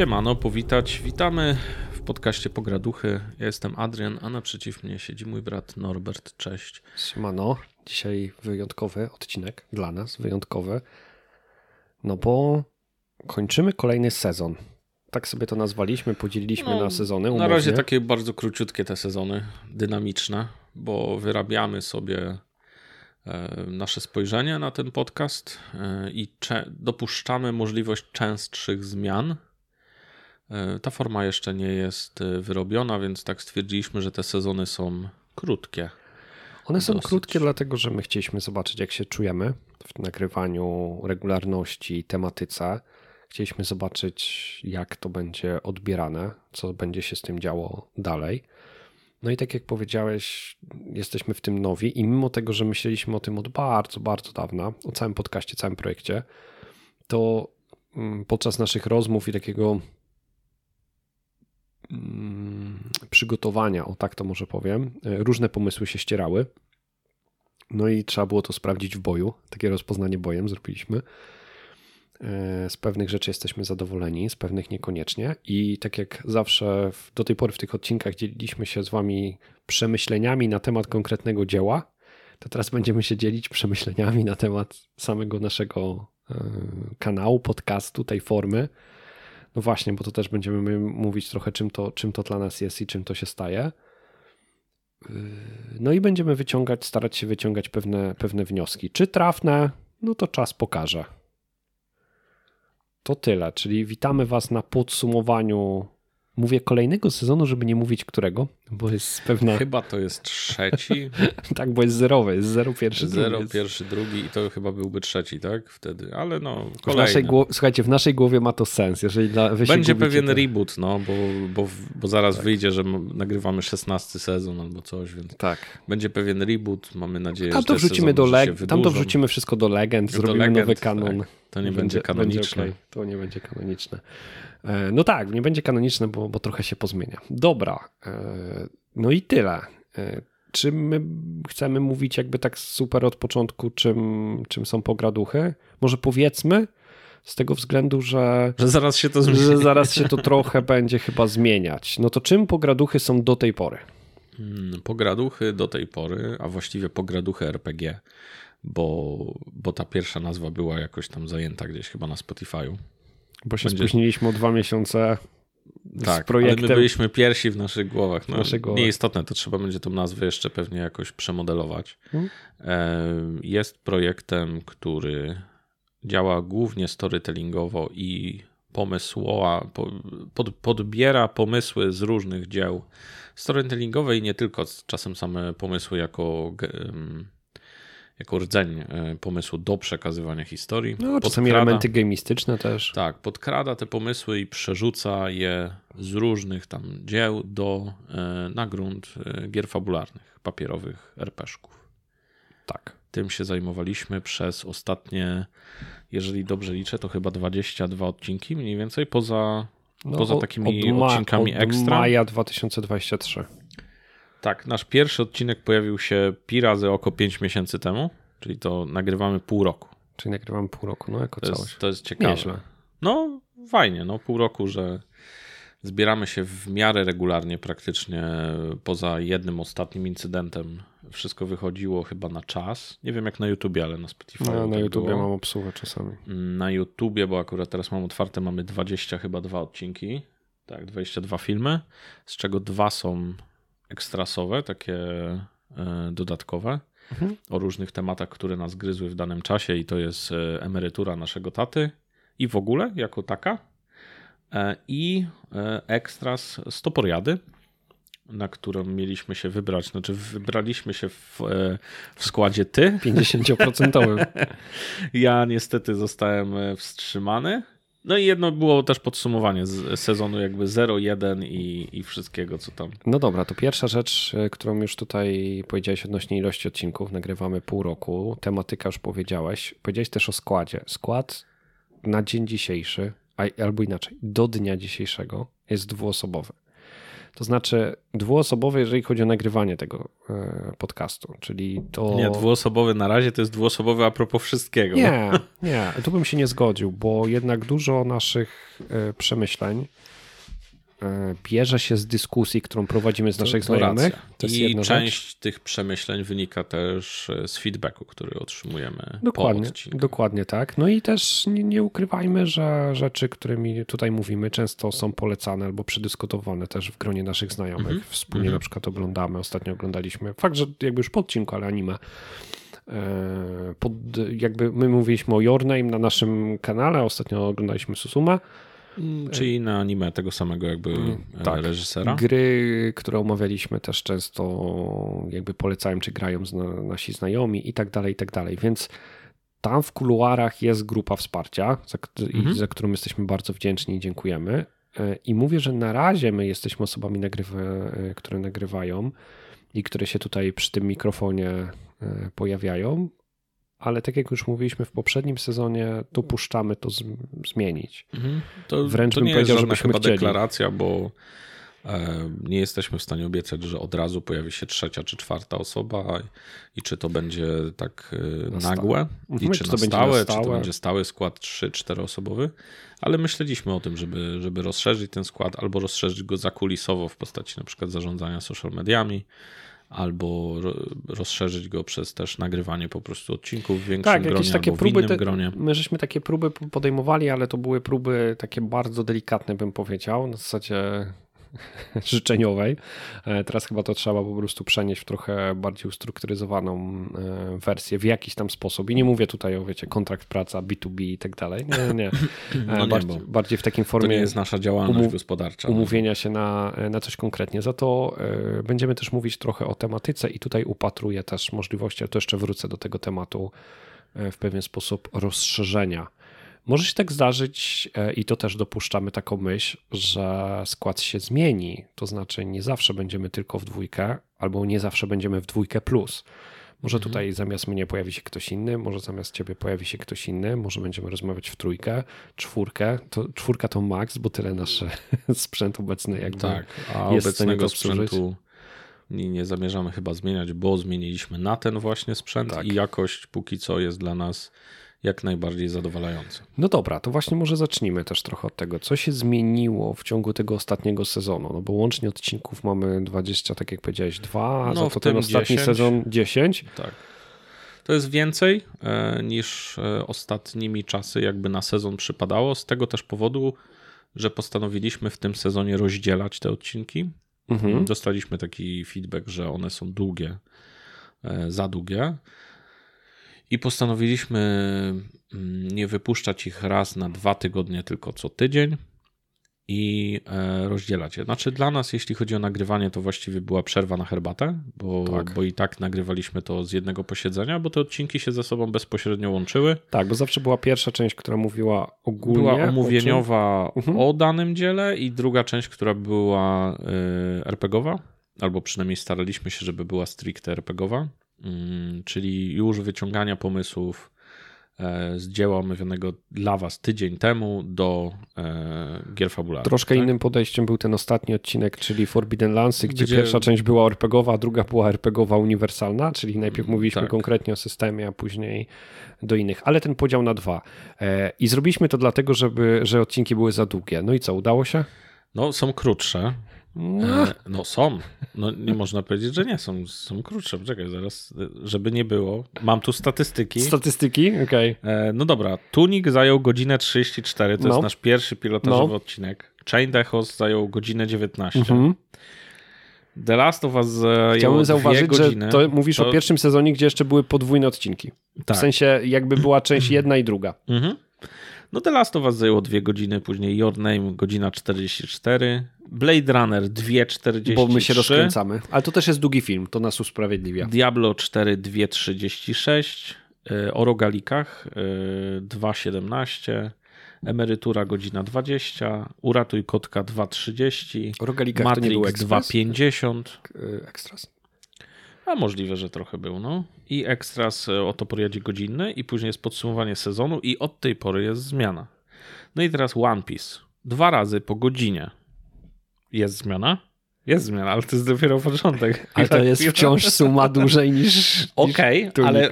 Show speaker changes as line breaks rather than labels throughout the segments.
Siemano, powitać. Witamy w podcaście Pograduchy. Ja jestem Adrian, a naprzeciw mnie siedzi mój brat Norbert. Cześć.
Siemano. Dzisiaj wyjątkowy odcinek dla nas, wyjątkowy. No bo kończymy kolejny sezon. Tak sobie to nazwaliśmy, podzieliliśmy
No,
na sezony.
Na
Umownie.
razie takie bardzo króciutkie te sezony, dynamiczne, bo wyrabiamy sobie e, nasze spojrzenie na ten podcast e, i dopuszczamy możliwość częstszych zmian. E, Ta forma jeszcze nie jest e, wyrobiona, więc tak stwierdziliśmy, że te sezony są krótkie.
One są
dosyć.
krótkie, dlatego że my chcieliśmy zobaczyć, jak się czujemy w nagrywaniu, regularności, tematyce. Chcieliśmy zobaczyć, jak to będzie odbierane, co będzie się z tym działo dalej. No i tak jak powiedziałeś, jesteśmy w tym nowi i mimo tego, że myśleliśmy o tym od bardzo, bardzo dawna, o całym podcaście, całym projekcie, to mm, podczas naszych rozmów i takiego przygotowania, o tak to może powiem, e, różne pomysły się ścierały. No i trzeba było to sprawdzić w boju. Takie rozpoznanie bojem zrobiliśmy. E, Z pewnych rzeczy jesteśmy zadowoleni, z pewnych niekoniecznie. I tak jak zawsze do tej pory w tych odcinkach dzieliliśmy się z Wami przemyśleniami na temat konkretnego dzieła, to teraz będziemy się dzielić przemyśleniami na temat samego naszego e, kanału, podcastu, tej formy. No właśnie, bo to też będziemy mówić trochę, czym to, czym to dla nas jest i czym to się staje. Yy, No i będziemy wyciągać, starać się wyciągać pewne, pewne wnioski. Czy trafne? No to czas pokaże. To tyle, czyli witamy Was na podsumowaniu. Mówię kolejnego sezonu, żeby nie mówić którego, bo jest pewna.
Chyba to jest trzeci,
Tak, bo jest zerowy, jest zero pierwszy.
zero,
drugi jest-
pierwszy, drugi i to chyba byłby trzeci, tak? Wtedy, ale no
W naszej
kolejny.
głowie, słuchajcie, w naszej głowie ma to sens. Jeżeli dla,
Będzie pewien
to-
reboot, no, bo, bo, bo zaraz
Tak.
wyjdzie, że nagrywamy 16 sezon albo coś, więc
Tak.
będzie pewien reboot. Mamy nadzieję,
Tam
że
to wrzucimy do leg- tam to wrzucimy wszystko do legend,
Do
zrobimy
legend,
nowy kanon.
tak. To nie będzie, kanoniczne.
okej. To nie będzie kanoniczne. E, No tak, nie będzie kanoniczne, bo, bo trochę się pozmienia. Dobra, e, no i tyle. E, Czy my chcemy mówić jakby tak super od początku, czym, czym są pograduchy? Może powiedzmy, z tego względu, że,
Że zaraz się to zmieni.
że zaraz się to trochę będzie chyba zmieniać. No to czym pograduchy są do tej pory?
Mm, Pograduchy do tej pory, a właściwie pograduchy RPG, bo, bo ta pierwsza nazwa była jakoś tam zajęta gdzieś chyba na Spotify'u.
Bo się
Będzie-
spóźniliśmy o dwa miesiące
Tak,
z projektem.
ale my byliśmy pierwsi w naszych głowach. No,
W naszych głowach.
Nieistotne, to trzeba będzie tą nazwę jeszcze pewnie jakoś przemodelować.
Hmm.
Jest projektem, który działa głównie storytellingowo i pomysłowa, po- pod, podbiera pomysły z różnych dzieł storytellingowe i nie tylko, czasem same pomysły jako, jako rdzeń e, pomysłu do przekazywania historii.
No, czasami elementy gamistyczne też.
tak, podkrada te pomysły i przerzuca je z różnych tam dzieł do, e, na grunt e, gier fabularnych, papierowych RPG-ków.
Tak.
Tym się zajmowaliśmy przez ostatnie, jeżeli dobrze liczę, to chyba 22 odcinki mniej więcej, poza, poza
No, od-
takimi
od ma-
odcinkami
od
ekstra.
maja 2023.
Tak, nasz pierwszy odcinek pojawił się pi razy oko 5 miesięcy temu, czyli to nagrywamy pół roku.
Czyli nagrywam pół roku, no jako
To
całość.
jest, to jest ciekawe.
Nieźle.
No, fajnie, no pół roku, że zbieramy się w miarę regularnie praktycznie poza jednym ostatnim incydentem. Wszystko wychodziło chyba na czas. Nie wiem jak na YouTubie, ale na Spotify.
No, na
tak
YouTubie
było.
mam obsługę czasami.
Na YouTubie, bo akurat teraz mam otwarte, mamy 20 chyba dwa odcinki. Tak, 22 filmy, z czego dwa są ekstrasowe, takie e, dodatkowe
Mhm.
o różnych tematach, które nas gryzły w danym czasie i to jest e, emerytura naszego taty i w ogóle jako taka E, i e, ekstras Stoporiady, na którą mieliśmy się wybrać, znaczy wybraliśmy się w, w składzie ty.
50%.
Ja niestety zostałem wstrzymany. No i jedno było też podsumowanie z sezonu jakby 0-1 i, i wszystkiego, co tam.
No dobra, to pierwsza rzecz, e, którą już tutaj powiedziałeś odnośnie ilości odcinków. Nagrywamy pół roku. Tematyka już powiedziałeś. Powiedziałeś też o składzie. Skład na dzień dzisiejszy, albo inaczej, do dnia dzisiejszego jest dwuosobowy. To znaczy dwuosobowy, jeżeli chodzi o nagrywanie tego e, podcastu, czyli to...
Nie, dwuosobowy na razie to jest dwuosobowy a propos wszystkiego.
Nie, nie, tu bym się nie zgodził, bo jednak dużo naszych e, przemyśleń bierze się z dyskusji, którą prowadzimy z naszych to znajomych.
To I część rzecz. tych przemyśleń wynika też e, z feedbacku, który otrzymujemy
dokładnie, Dokładnie tak. No i też nie, nie, ukrywajmy, że rzeczy, którymi tutaj mówimy, często są polecane albo przedyskutowane też w gronie naszych znajomych. Mm -hmm. Wspólnie mm -hmm. na przykład oglądamy, ostatnio oglądaliśmy, fakt, że jakby już po odcinku, ale anime. E, pod, jakby my mówiliśmy o Your Name na naszym kanale, ostatnio oglądaliśmy Susuma
czyli na anime tego samego jakby mm, e, tak. reżysera.
Gry, które omawialiśmy też często jakby polecają, czy grają nasi znajomi i tak dalej, i tak dalej. Więc tam w kuluarach jest grupa wsparcia, za, mhm. za którą jesteśmy bardzo wdzięczni i dziękujemy. E, I mówię, że na razie my jesteśmy osobami, nagrywa, e, które nagrywają i które się tutaj przy tym mikrofonie pojawiają, ale tak jak już mówiliśmy w poprzednim sezonie, tu puszczamy to z, zmienić. Mhm.
To, Wręcz to bym nie powiedział, jest żadna chyba chcieli. deklaracja, bo e, nie jesteśmy w stanie obiecać, że od razu pojawi się trzecia czy czwarta osoba i czy to będzie tak e, na nagłe, i czy, czy to na stałe, na stałe, czy to będzie stały skład 3-4 osobowy, ale myśleliśmy o tym, żeby, żeby rozszerzyć ten skład albo rozszerzyć go zakulisowo w postaci na przykład zarządzania social mediami, albo rozszerzyć go przez też nagrywanie po prostu odcinków w większym tak, gronie jakieś takie próby, te, gronie.
My żeśmy takie próby podejmowali, ale to były próby takie bardzo delikatne bym powiedział, na zasadzie życzeniowej. E, teraz chyba to trzeba po prostu przenieść w trochę bardziej ustrukturyzowaną e, wersję w jakiś tam sposób. I nie mówię tutaj o, wiecie, kontrakt praca, B2B i tak dalej. Nie, nie.
No nie bardziej, bardziej, w takim formie. To nie jest nasza działalność umów gospodarcza.
No. Umówienia się na, na coś konkretnie. Za to e, będziemy też mówić trochę o tematyce i tutaj upatruję też możliwości, ale to jeszcze wrócę do tego tematu w pewien sposób rozszerzenia może się tak zdarzyć e, i to też dopuszczamy taką myśl, że skład się zmieni. To znaczy nie zawsze będziemy tylko w dwójkę, albo nie zawsze będziemy w dwójkę plus. Może mhm. tutaj zamiast mnie pojawi się ktoś inny, może zamiast ciebie pojawi się ktoś inny, może będziemy rozmawiać w trójkę, czwórkę. To, czwórka to max, bo tyle nasz sprzęt obecny jakby tak, a jest obecnego sprzętu
nie, nie zamierzamy chyba zmieniać, bo zmieniliśmy na ten właśnie sprzęt tak. i jakość póki co jest dla nas jak najbardziej zadowalające.
No dobra, to właśnie może zacznijmy też trochę od tego, co się zmieniło w ciągu tego ostatniego sezonu, no bo łącznie odcinków mamy 20, tak jak powiedziałeś, dwa, a no, za to ten ostatni 10. sezon 10.
Tak. To jest więcej e, niż e, ostatnimi czasy jakby na sezon przypadało, z tego też powodu, że postanowiliśmy w tym sezonie rozdzielać te odcinki. Mhm. Dostaliśmy taki feedback, że one są długie, e, za długie i postanowiliśmy mm, nie wypuszczać ich raz na dwa tygodnie, tylko co tydzień i e, rozdzielać je. Znaczy dla nas, jeśli chodzi o nagrywanie, to właściwie była przerwa na herbatę, bo, tak. bo i tak nagrywaliśmy to z jednego posiedzenia, bo te odcinki się ze sobą bezpośrednio łączyły.
Tak, bo zawsze była pierwsza część, która mówiła ogólnie.
Była omówieniowa o, mhm. o danym dziele i druga część, która była y, RPGowa, albo przynajmniej staraliśmy się, żeby była stricte RPGowa. Mm, czyli już wyciągania pomysłów e, z dzieła omówionego dla Was tydzień temu do e, gier fabularnych.
Troszkę tak? innym podejściem był ten ostatni odcinek, czyli Forbidden Landsy, gdzie, gdzie, pierwsza część była RPGowa, a druga była RPGowa uniwersalna, czyli najpierw mm, mówiliśmy tak. konkretnie o systemie, a później do innych, ale ten podział na dwa. E, I zrobiliśmy to dlatego, żeby, że odcinki były za długie. No i co, udało się?
No, są krótsze. No. E, no są. No nie można powiedzieć, że nie są. Są krótsze. Czekaj, zaraz, żeby nie było. Mam tu statystyki.
Statystyki? Okej.
Okay. E, no dobra. Tunik zajął godzinę 34. To no. jest nasz pierwszy pilotażowy no. odcinek. Chain Dechos zajął godzinę 19. Mhm. The Last of Us Chciałbym zauważyć,
że to mówisz to... o pierwszym sezonie, gdzie jeszcze były podwójne odcinki. Tak. W sensie jakby była część jedna i druga. Mhm.
No The Last of Us zajęło dwie godziny, później Your Name godzina 44, Blade Runner 2.43.
Bo my się rozkręcamy. Ale to też jest długi film, to nas usprawiedliwia.
Diablo 4 2.36, y, o rogalikach 2.17, y, Emerytura godzina 20, Uratuj kotka 2.30, o rogalikach Matrix 2.50.
Ekstras?
A możliwe, że trochę był, no. I ekstras e, o toporyadzie godzinny i później jest podsumowanie sezonu i od tej pory jest zmiana. No i teraz One Piece. Dwa razy po godzinie jest zmiana. Jest zmiana, ale to jest dopiero początek.
Ale to jest wciąż suma dłużej niż.
Okej, okay, ale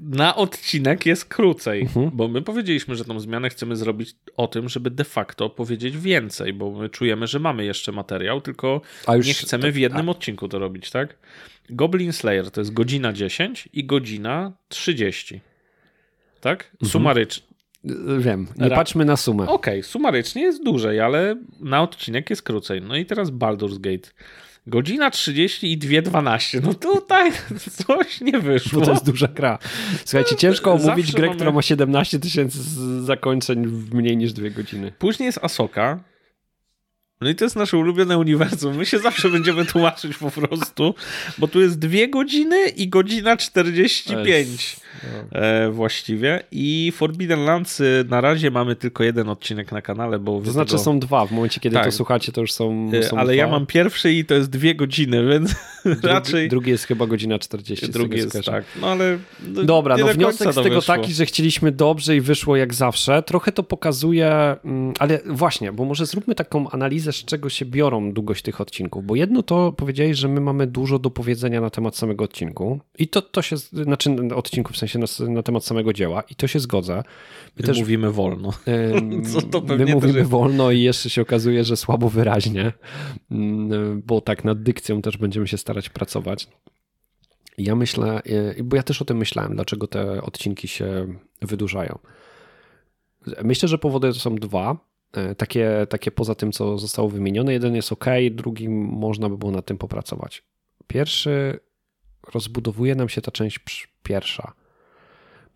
na odcinek jest krócej, mhm. bo my powiedzieliśmy, że tą zmianę chcemy zrobić o tym, żeby de facto powiedzieć więcej, bo my czujemy, że mamy jeszcze materiał, tylko nie chcemy w jednym a... odcinku to robić, tak? Goblin Slayer to jest godzina 10 i godzina 30. Tak? Mhm. Sumarycznie.
Wiem, nie Ra patrzmy na sumę.
Okej, okay, sumarycznie jest dłużej, ale na odcinek jest krócej. No i teraz Baldur's Gate. Godzina 30 i 2.12. No tutaj coś nie wyszło.
Bo to jest duża gra. Słuchajcie, ciężko omówić grę, mamy... która ma 17 tysięcy zakończeń w mniej niż 2 godziny.
Później jest Asoka, no i to jest nasze ulubione uniwersum. My się zawsze będziemy tłumaczyć po prostu, bo tu jest dwie godziny i godzina 45 no. właściwie. I Forbidden Lands y, na razie mamy tylko jeden odcinek na kanale, bo...
To znaczy tego... są dwa. W momencie, kiedy tak. to słuchacie, to już są,
e,
są
Ale
dwa.
ja mam pierwszy i to jest dwie godziny, więc drugi, raczej...
Drugi jest chyba godzina 40.
Drugi jest, tak. No ale...
No, Dobra, no wniosek z tego wyszło. taki, że chcieliśmy dobrze i wyszło jak zawsze. Trochę to pokazuje, mm, ale właśnie, bo może zróbmy taką analizę z czego się biorą długość tych odcinków, bo jedno to powiedziałeś, że my mamy dużo do powiedzenia na temat samego odcinku i to, to się, znaczy odcinku w sensie na, na temat samego dzieła i to się zgodzę. My,
my też mówimy wolno.
my mówimy jest... wolno i jeszcze się okazuje, że słabo wyraźnie, mm, bo tak nad dykcją też będziemy się starać pracować. Ja myślę, bo ja też o tym myślałem, dlaczego te odcinki się wydłużają. Myślę, że powody to są dwa. E, takie, takie poza tym, co zostało wymienione. Jeden jest ok, drugi można by było nad tym popracować. Pierwszy rozbudowuje nam się ta część pierwsza,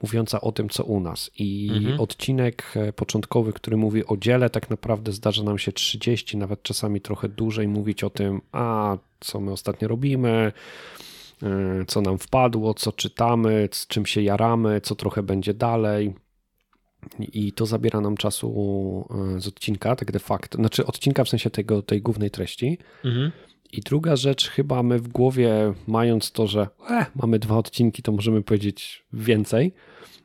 mówiąca o tym, co u nas. I mhm. odcinek e, początkowy, który mówi o dziele, tak naprawdę zdarza nam się 30, nawet czasami trochę dłużej mówić o tym, a co my ostatnio robimy, e, co nam wpadło, co czytamy, z czym się jaramy, co trochę będzie dalej. I to zabiera nam czasu e, z odcinka, tak de facto, znaczy odcinka w sensie tego, tej głównej treści. Mhm. I druga rzecz, chyba my w głowie, mając to, że e, mamy dwa odcinki, to możemy powiedzieć więcej,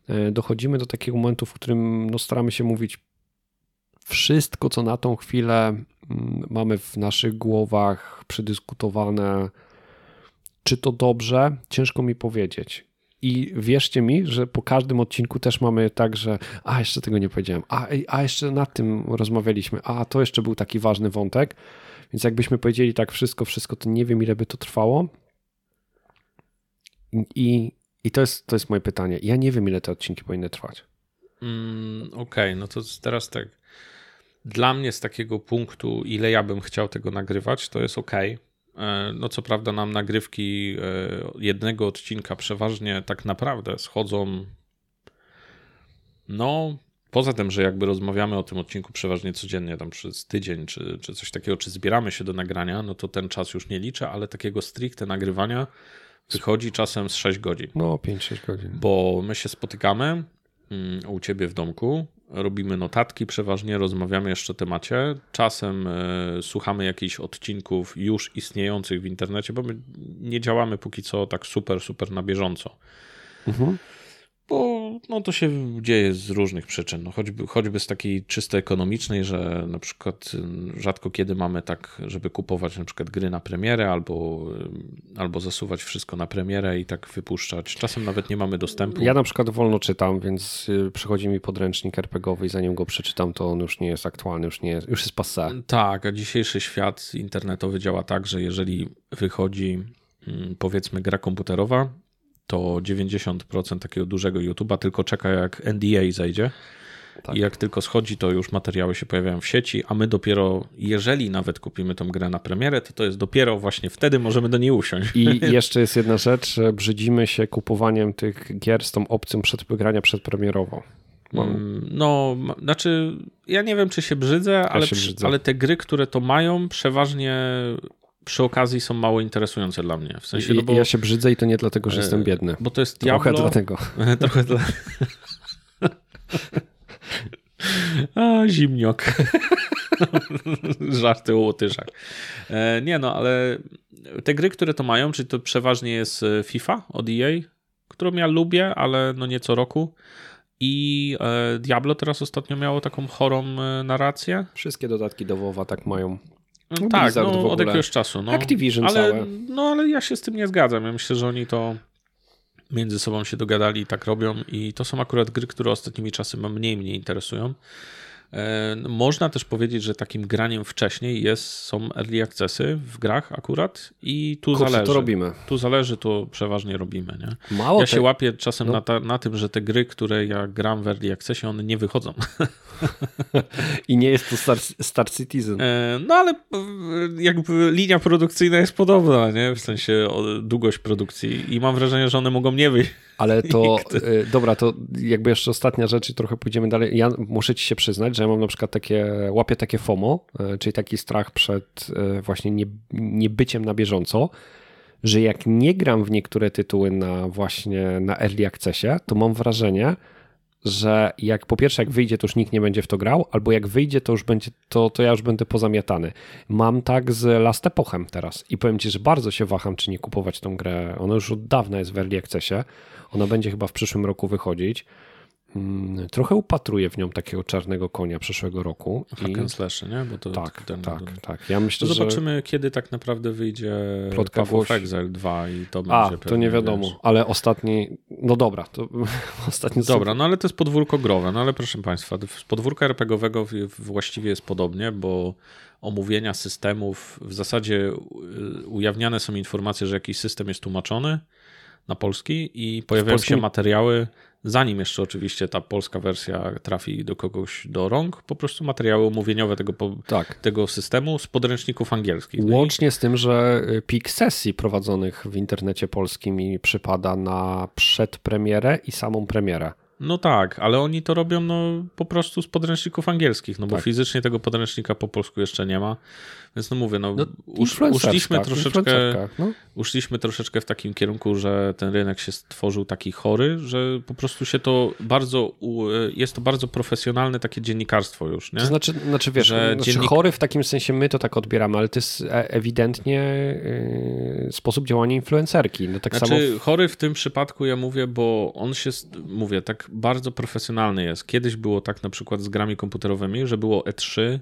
e, dochodzimy do takiego momentu, w którym no, staramy się mówić wszystko, co na tą chwilę mm, mamy w naszych głowach przedyskutowane. Czy to dobrze? Ciężko mi powiedzieć. I wierzcie mi, że po każdym odcinku też mamy tak, że a jeszcze tego nie powiedziałem, a, a jeszcze nad tym rozmawialiśmy, a to jeszcze był taki ważny wątek. Więc jakbyśmy powiedzieli tak wszystko, wszystko, to nie wiem ile by to trwało. I, i to, jest, to jest moje pytanie. Ja nie wiem ile te odcinki powinny trwać.
Mm, Okej, okay, no to teraz tak. Dla mnie z takiego punktu, ile ja bym chciał tego nagrywać, to jest ok E, no co prawda nam nagrywki e, jednego odcinka przeważnie tak naprawdę schodzą no poza tym, że jakby rozmawiamy o tym odcinku przeważnie codziennie, tam przez tydzień czy, czy coś takiego, czy zbieramy się do nagrania, no to ten czas już nie liczę, ale takiego stricte nagrywania wychodzi czasem z 6 godzin.
No 5-6 godzin.
Bo my się spotykamy mm, u ciebie w domku, robimy notatki, przeważnie rozmawiamy jeszcze o temacie. Czasem y, słuchamy jakichś odcinków już istniejących w internecie, bo my nie działamy póki co tak super, super na bieżąco. Mhm bo no, to się dzieje z różnych przyczyn. No, choćby, choćby z takiej czysto ekonomicznej, że na przykład y, rzadko kiedy mamy tak, żeby kupować na przykład gry na premierę albo, y, albo zasuwać wszystko na premierę i tak wypuszczać. Czasem nawet nie mamy dostępu.
Ja na przykład wolno czytam, więc y, przychodzi mi podręcznik RPGowy i zanim go przeczytam, to on już nie jest aktualny, już, nie jest, już jest passé.
Tak, a dzisiejszy świat internetowy działa tak, że jeżeli wychodzi mm, powiedzmy gra komputerowa, to 90% takiego dużego YouTube'a tylko czeka jak NDA zajdzie. Tak. I jak tylko schodzi, to już materiały się pojawiają w sieci, a my dopiero, jeżeli nawet kupimy tą grę na premierę, to to jest dopiero właśnie wtedy możemy do niej usiąść.
I jeszcze jest jedna rzecz, brzydzimy się kupowaniem tych gier z tą opcją przedgrania przedpremierową.
Mm, no, znaczy, ja nie wiem, czy się brzydzę, ja ale, się brzydzę. ale te gry, które to mają, przeważnie przy okazji są mało interesujące dla mnie. W sensie,
no bo, ja się brzydzę i to nie dlatego, że e, jestem biedny.
Bo to jest Diablo.
Trochę dlatego.
Trochę dla... A, zimniok. Żarty o. E, nie no, ale te gry, które to mają, czyli to przeważnie jest e, FIFA od EA, którą ja lubię, ale no nie co roku. I Diablo teraz ostatnio miało taką chorą narrację.
Wszystkie dodatki do WoWa tak mają.
No, tak, no, od jakiegoś czasu. No.
Activision
ale,
całe.
No ale ja się z tym nie zgadzam. Ja myślę, że oni to między sobą się dogadali i tak robią i to są akurat gry, które ostatnimi czasy mniej mnie interesują. E, można też powiedzieć, że takim graniem wcześniej jest, są early accessy w grach akurat i tu
Kurczę,
zależy.
to robimy.
Tu zależy, to przeważnie robimy. Nie?
Mało
ja
te-
się łapię czasem
no.
na, ta, na tym, że te gry, które ja gram w early accessie, one nie wychodzą.
I nie jest to Star, Star Citizen.
E, No ale e, jakby linia produkcyjna jest podobna, nie? W sensie długość produkcji i mam wrażenie, że one mogą nie wyjść.
Ale to, y, dobra, to jakby jeszcze ostatnia rzecz i trochę pójdziemy dalej. Ja muszę ci się przyznać, że ja mam na przykład takie, łapię takie FOMO, y, czyli taki strach przed y, właśnie nie, niebyciem na bieżąco, że jak nie gram w niektóre tytuły na właśnie na early accessie, to mam wrażenie, że jak po pierwsze jak wyjdzie, to już nikt nie będzie w to grał, albo jak wyjdzie, to już będzie, to, to ja już będę pozamiatany. Mam tak z Last Epochem teraz i powiem ci, że bardzo się waham, czy nie kupować tą grę. Ona już od dawna jest w Early Accessie. Ona będzie chyba w przyszłym roku wychodzić. Mm, Trochę upatruję w nią takiego czarnego konia przyszłego roku.
Hack and slash, nie? Bo to
tak,
ten,
tak, tak. Ja
To
myślę, że...
zobaczymy, kiedy tak naprawdę wyjdzie
Plotka
Path of Exile 2 i to
A,
będzie
to
pewnie,
nie wiadomo,
wiesz.
ale ostatni, no dobra, to ostatni
Dobra, no ale to jest podwórko growe, no ale proszę Państwa, z podwórka RPGowego właściwie jest podobnie, bo omówienia systemów, w zasadzie y, ujawniane są informacje, że jakiś system jest tłumaczony na polski i pojawiają
polskim-
się materiały, zanim jeszcze oczywiście ta polska wersja trafi do kogoś do rąk, po prostu materiały omówieniowe tego,
Tak.
tego systemu z podręczników angielskich. No i-
Łącznie z tym, że y, pik sesji prowadzonych w internecie polskim mi przypada na przedpremierę i samą premierę.
No tak, ale oni to robią no, po prostu z podręczników angielskich, no bo
Tak.
fizycznie tego podręcznika po polsku jeszcze nie ma. Więc no mówię, no,
No,
usz, uszliśmy troszeczkę,
influencerka, no.
uszliśmy troszeczkę w takim kierunku, że ten rynek się stworzył taki chory, że po prostu się to bardzo, jest to bardzo profesjonalne takie dziennikarstwo już, nie?
To znaczy, znaczy wiesz,
Że
znaczy
dziennik-
chory w takim sensie my to tak odbieramy, ale to jest e- ewidentnie y, sposób działania influencerki. No tak samo
Znaczy, chory w tym przypadku ja mówię, bo on się, mówię, tak bardzo profesjonalny jest. Kiedyś było tak na przykład z grami komputerowymi, że było E3,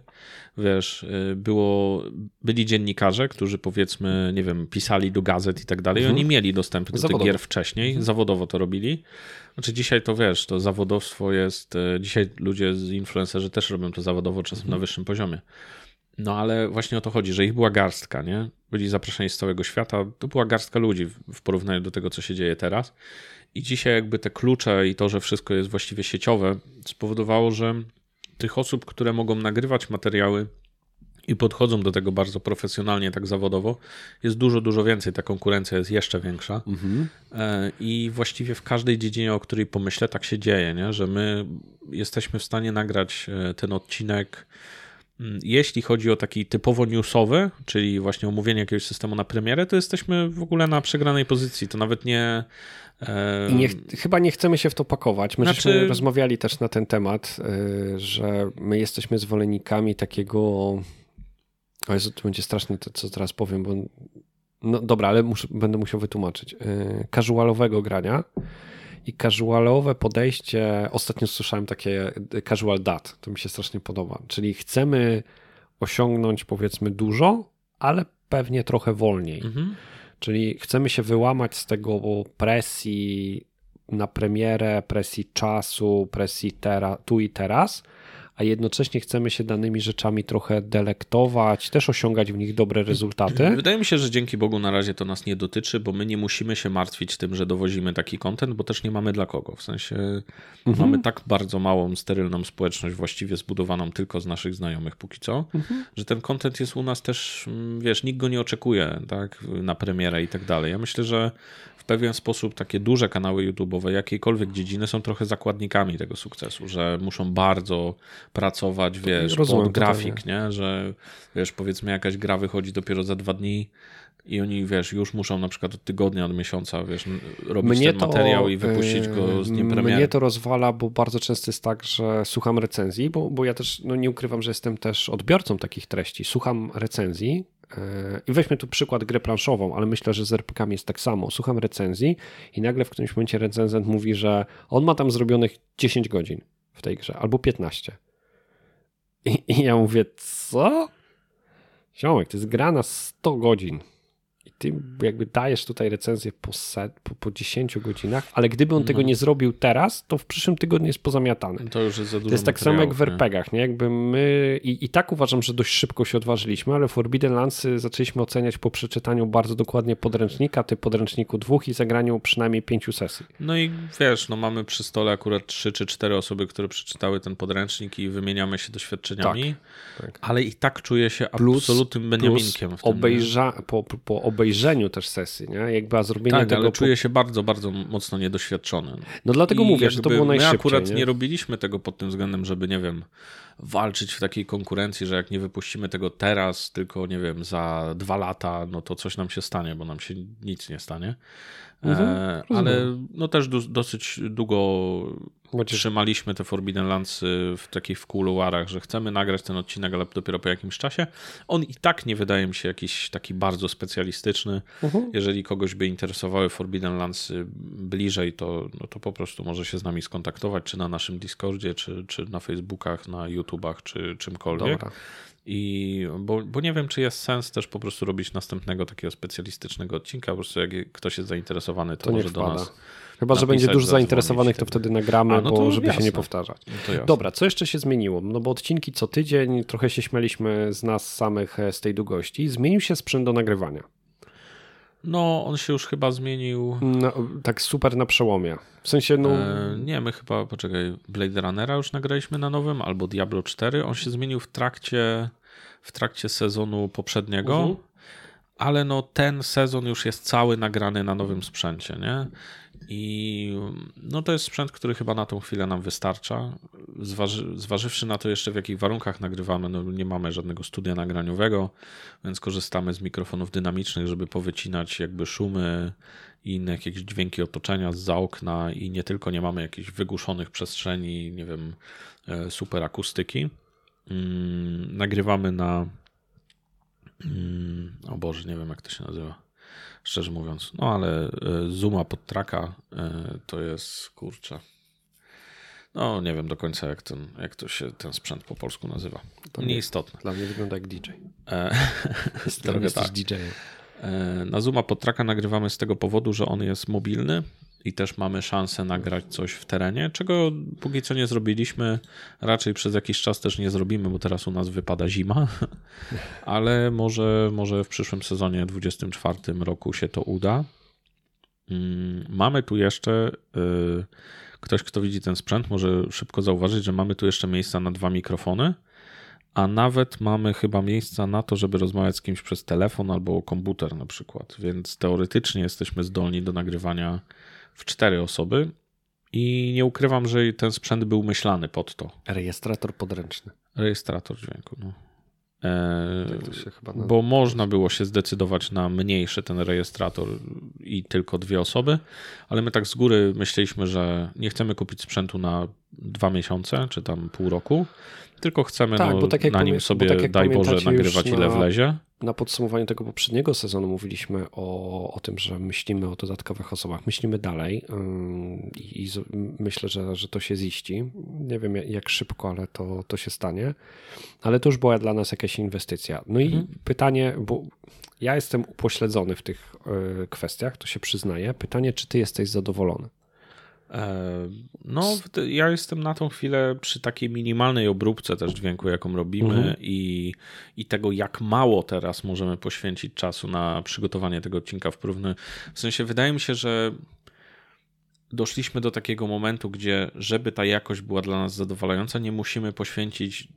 wiesz, y, było, byli dziennikarze, którzy powiedzmy, nie wiem, pisali do gazet i tak dalej, i oni mieli dostęp do
Zawodowo.
tych gier wcześniej, zawodowo to robili. Znaczy dzisiaj to wiesz, to zawodowstwo jest, y, dzisiaj ludzie z influencerzy też robią to zawodowo, czasem na wyższym poziomie. No ale właśnie o to chodzi, że ich była garstka, nie? Byli zaproszeni z całego świata. To była garstka ludzi w porównaniu do tego, co się dzieje teraz. I dzisiaj jakby te klucze i to, że wszystko jest właściwie sieciowe, spowodowało, że tych osób, które mogą nagrywać materiały i podchodzą do tego bardzo profesjonalnie, tak zawodowo, jest dużo, dużo więcej. Ta konkurencja jest jeszcze większa. E, I właściwie w każdej dziedzinie, o której pomyślę, tak się dzieje, nie? że my jesteśmy w stanie nagrać e, ten odcinek. mm, Jeśli chodzi o taki typowo newsowy, czyli właśnie omówienie jakiegoś systemu na premierę, to jesteśmy w ogóle na przegranej pozycji. To nawet nie.
I nie, ch- chyba nie chcemy się w to pakować. My
Znaczy-
żeśmy rozmawiali też na ten temat, y, że my jesteśmy zwolennikami takiego. O Jezu, to będzie straszne to, co teraz powiem, bo. No dobra, ale muszę, będę musiał wytłumaczyć. Y, Casualowego grania i casualowe podejście. Ostatnio słyszałem takie y, casual dat. To mi się strasznie podoba. Czyli chcemy osiągnąć powiedzmy dużo, ale pewnie trochę wolniej.
Mhm.
Czyli chcemy się wyłamać z tego presji na premierę, presji czasu, presji tera, tu i teraz, a jednocześnie chcemy się danymi rzeczami trochę delektować, też osiągać w nich dobre rezultaty.
Wydaje mi się, że dzięki Bogu na razie to nas nie dotyczy, bo my nie musimy się martwić tym, że dowozimy taki content, bo też nie mamy dla kogo. W sensie
Mhm.
mamy tak bardzo małą, sterylną społeczność, właściwie zbudowaną tylko z naszych znajomych póki co,
Mhm.
że ten content jest u nas też, mm, wiesz, nikt go nie oczekuje tak, na premierę i tak dalej. Ja myślę, że pewien sposób takie duże kanały YouTube'owe jakiejkolwiek dziedziny są trochę zakładnikami tego sukcesu, że muszą bardzo pracować, wiesz,
rozumiem
pod grafik,
totalnie.
nie? Że wiesz, powiedzmy jakaś gra wychodzi dopiero za dwa dni i oni, wiesz, już muszą na przykład od tygodnia, od miesiąca, wiesz, robić ten materiał i wypuścić go z dniem premiery.
Mnie to rozwala, bo bardzo często jest tak, że słucham recenzji, bo, bo ja też no nie ukrywam, że jestem też odbiorcą takich treści. Słucham recenzji i weźmy tu przykład grę planszową, ale myślę, że z RPKami jest tak samo. Słucham recenzji i nagle w którymś momencie recenzent mówi, że on ma tam zrobionych 10 godzin w tej grze albo 15. I, i ja mówię, co? Ziomek, to jest gra na 100 godzin ty jakby dajesz tutaj recenzję po, set, po, po 10 godzinach, ale gdyby on no. tego nie zrobił teraz, to w przyszłym tygodniu jest pozamiatany.
To już jest za dużo
To jest tak samo jak w RPGach, nie? Jakby my i, i tak uważam, że dość szybko się odważyliśmy, ale Forbidden Lands zaczęliśmy oceniać po przeczytaniu bardzo dokładnie podręcznika, ty podręczniku dwóch i zagraniu przynajmniej pięciu sesji.
No i wiesz, no mamy przy stole akurat trzy czy cztery osoby, które przeczytały ten podręcznik i wymieniamy się doświadczeniami, tak, tak. ale i tak czuję się plus, absolutnym Beniaminkiem
plus w tym. Obejrza, po, po obejrzeniu też sesji, nie? Jakby a zrobienie
tak,
tego...
ale czuję się bardzo, bardzo mocno niedoświadczony.
No dlatego I mówię, że to było najszybciej.
My akurat
nie?
nie robiliśmy tego pod tym względem, żeby, nie wiem, walczyć w takiej konkurencji, że jak nie wypuścimy tego teraz, tylko, nie wiem, za dwa lata, no to coś nam się stanie, bo nam się nic nie stanie. Mhm, e, ale no też do, dosyć długo. Trzymaliśmy te Forbidden Lands w takich w kuluarach, że chcemy nagrać ten odcinek, ale dopiero po jakimś czasie. On i tak nie wydaje mi się jakiś taki bardzo specjalistyczny. Mhm. Jeżeli kogoś by interesowały Forbidden Lands bliżej, to, no to po prostu może się z nami skontaktować, czy na naszym Discordzie, czy, czy na Facebookach, na YouTubach, czy czymkolwiek. Dobra. I, bo, bo nie wiem, czy jest sens też po prostu robić następnego takiego specjalistycznego odcinka. Po prostu jak ktoś jest zainteresowany, to, to może do nas.
Chyba, że będzie dużo zainteresowanych, to wtedy nagramy, A, no bo żeby jasne. się nie powtarzać. No Dobra, co jeszcze się zmieniło? No bo odcinki co tydzień, trochę się śmialiśmy z nas samych e, z tej długości. Zmienił się sprzęt do nagrywania.
No, on się już chyba zmienił.
No, tak super na przełomie. W sensie, no. E,
nie, my chyba, poczekaj, Blade Runnera już nagraliśmy na nowym, albo Diablo 4. On się zmienił w trakcie, w trakcie sezonu poprzedniego. Uh mhm. -huh. Ale no ten sezon już jest cały nagrany na nowym sprzęcie, nie? I no to jest sprzęt, który chyba na tą chwilę nam wystarcza. Zważy, zważywszy na to jeszcze w jakich warunkach nagrywamy, no nie mamy żadnego studia nagraniowego, więc korzystamy z mikrofonów dynamicznych, żeby powycinać jakby szumy i inne jakieś dźwięki otoczenia z za okna i nie tylko nie mamy jakichś wygłuszonych przestrzeni, nie wiem, e, super akustyki. Mm, nagrywamy na mm, o Boże, nie wiem jak to się nazywa szczerze mówiąc. No ale e, Zuma pod traka e, to jest kurczę. No nie wiem do końca jak, ten, jak to się ten sprzęt po polsku nazywa. To nieistotne.
Dla mnie wygląda jak DJ. E, trochę tak. DJ.
Na Zuma pod traka nagrywamy z tego powodu, że on jest mobilny i też mamy szansę nagrać coś w terenie, czego póki co nie zrobiliśmy. Raczej przez jakiś czas też nie zrobimy, bo teraz u nas wypada zima, ale może, może w przyszłym sezonie 24 roku się to uda. Mm, mamy tu jeszcze y, ktoś, kto widzi ten sprzęt, może szybko zauważyć, że mamy tu jeszcze miejsca na dwa mikrofony, a nawet mamy chyba miejsca na to, żeby rozmawiać z kimś przez telefon albo komputer na przykład, więc teoretycznie jesteśmy zdolni do nagrywania w cztery osoby i nie ukrywam, że ten sprzęt był myślany pod to.
Rejestrator podręczny.
Rejestrator dźwięku, no. Eee, tak bo można było się zdecydować na mniejszy ten rejestrator i tylko dwie osoby, ale my tak z góry myśleliśmy, że nie chcemy kupić sprzętu na dwa miesiące czy tam pół roku, tylko chcemy tak, no, tak na nim sobie, tak daj Boże, nagrywać na, ile wlezie.
Na podsumowaniu tego poprzedniego sezonu mówiliśmy o, o tym, że myślimy o dodatkowych osobach. Myślimy dalej i, i myślę, że, że to się ziści. Nie wiem jak szybko, ale to, to się stanie. Ale to już była dla nas jakaś inwestycja. No mhm. i pytanie, bo ja jestem upośledzony w tych y, kwestiach, to się przyznaję. Pytanie, czy ty jesteś zadowolony?
E, no, ja jestem na tą chwilę przy takiej minimalnej obróbce też dźwięku, jaką robimy mhm. i, i tego, jak mało teraz możemy poświęcić czasu na przygotowanie tego odcinka w porównaniu. W sensie, wydaje mi się, że doszliśmy do takiego momentu, gdzie żeby ta jakość była dla nas zadowalająca, nie musimy poświęcić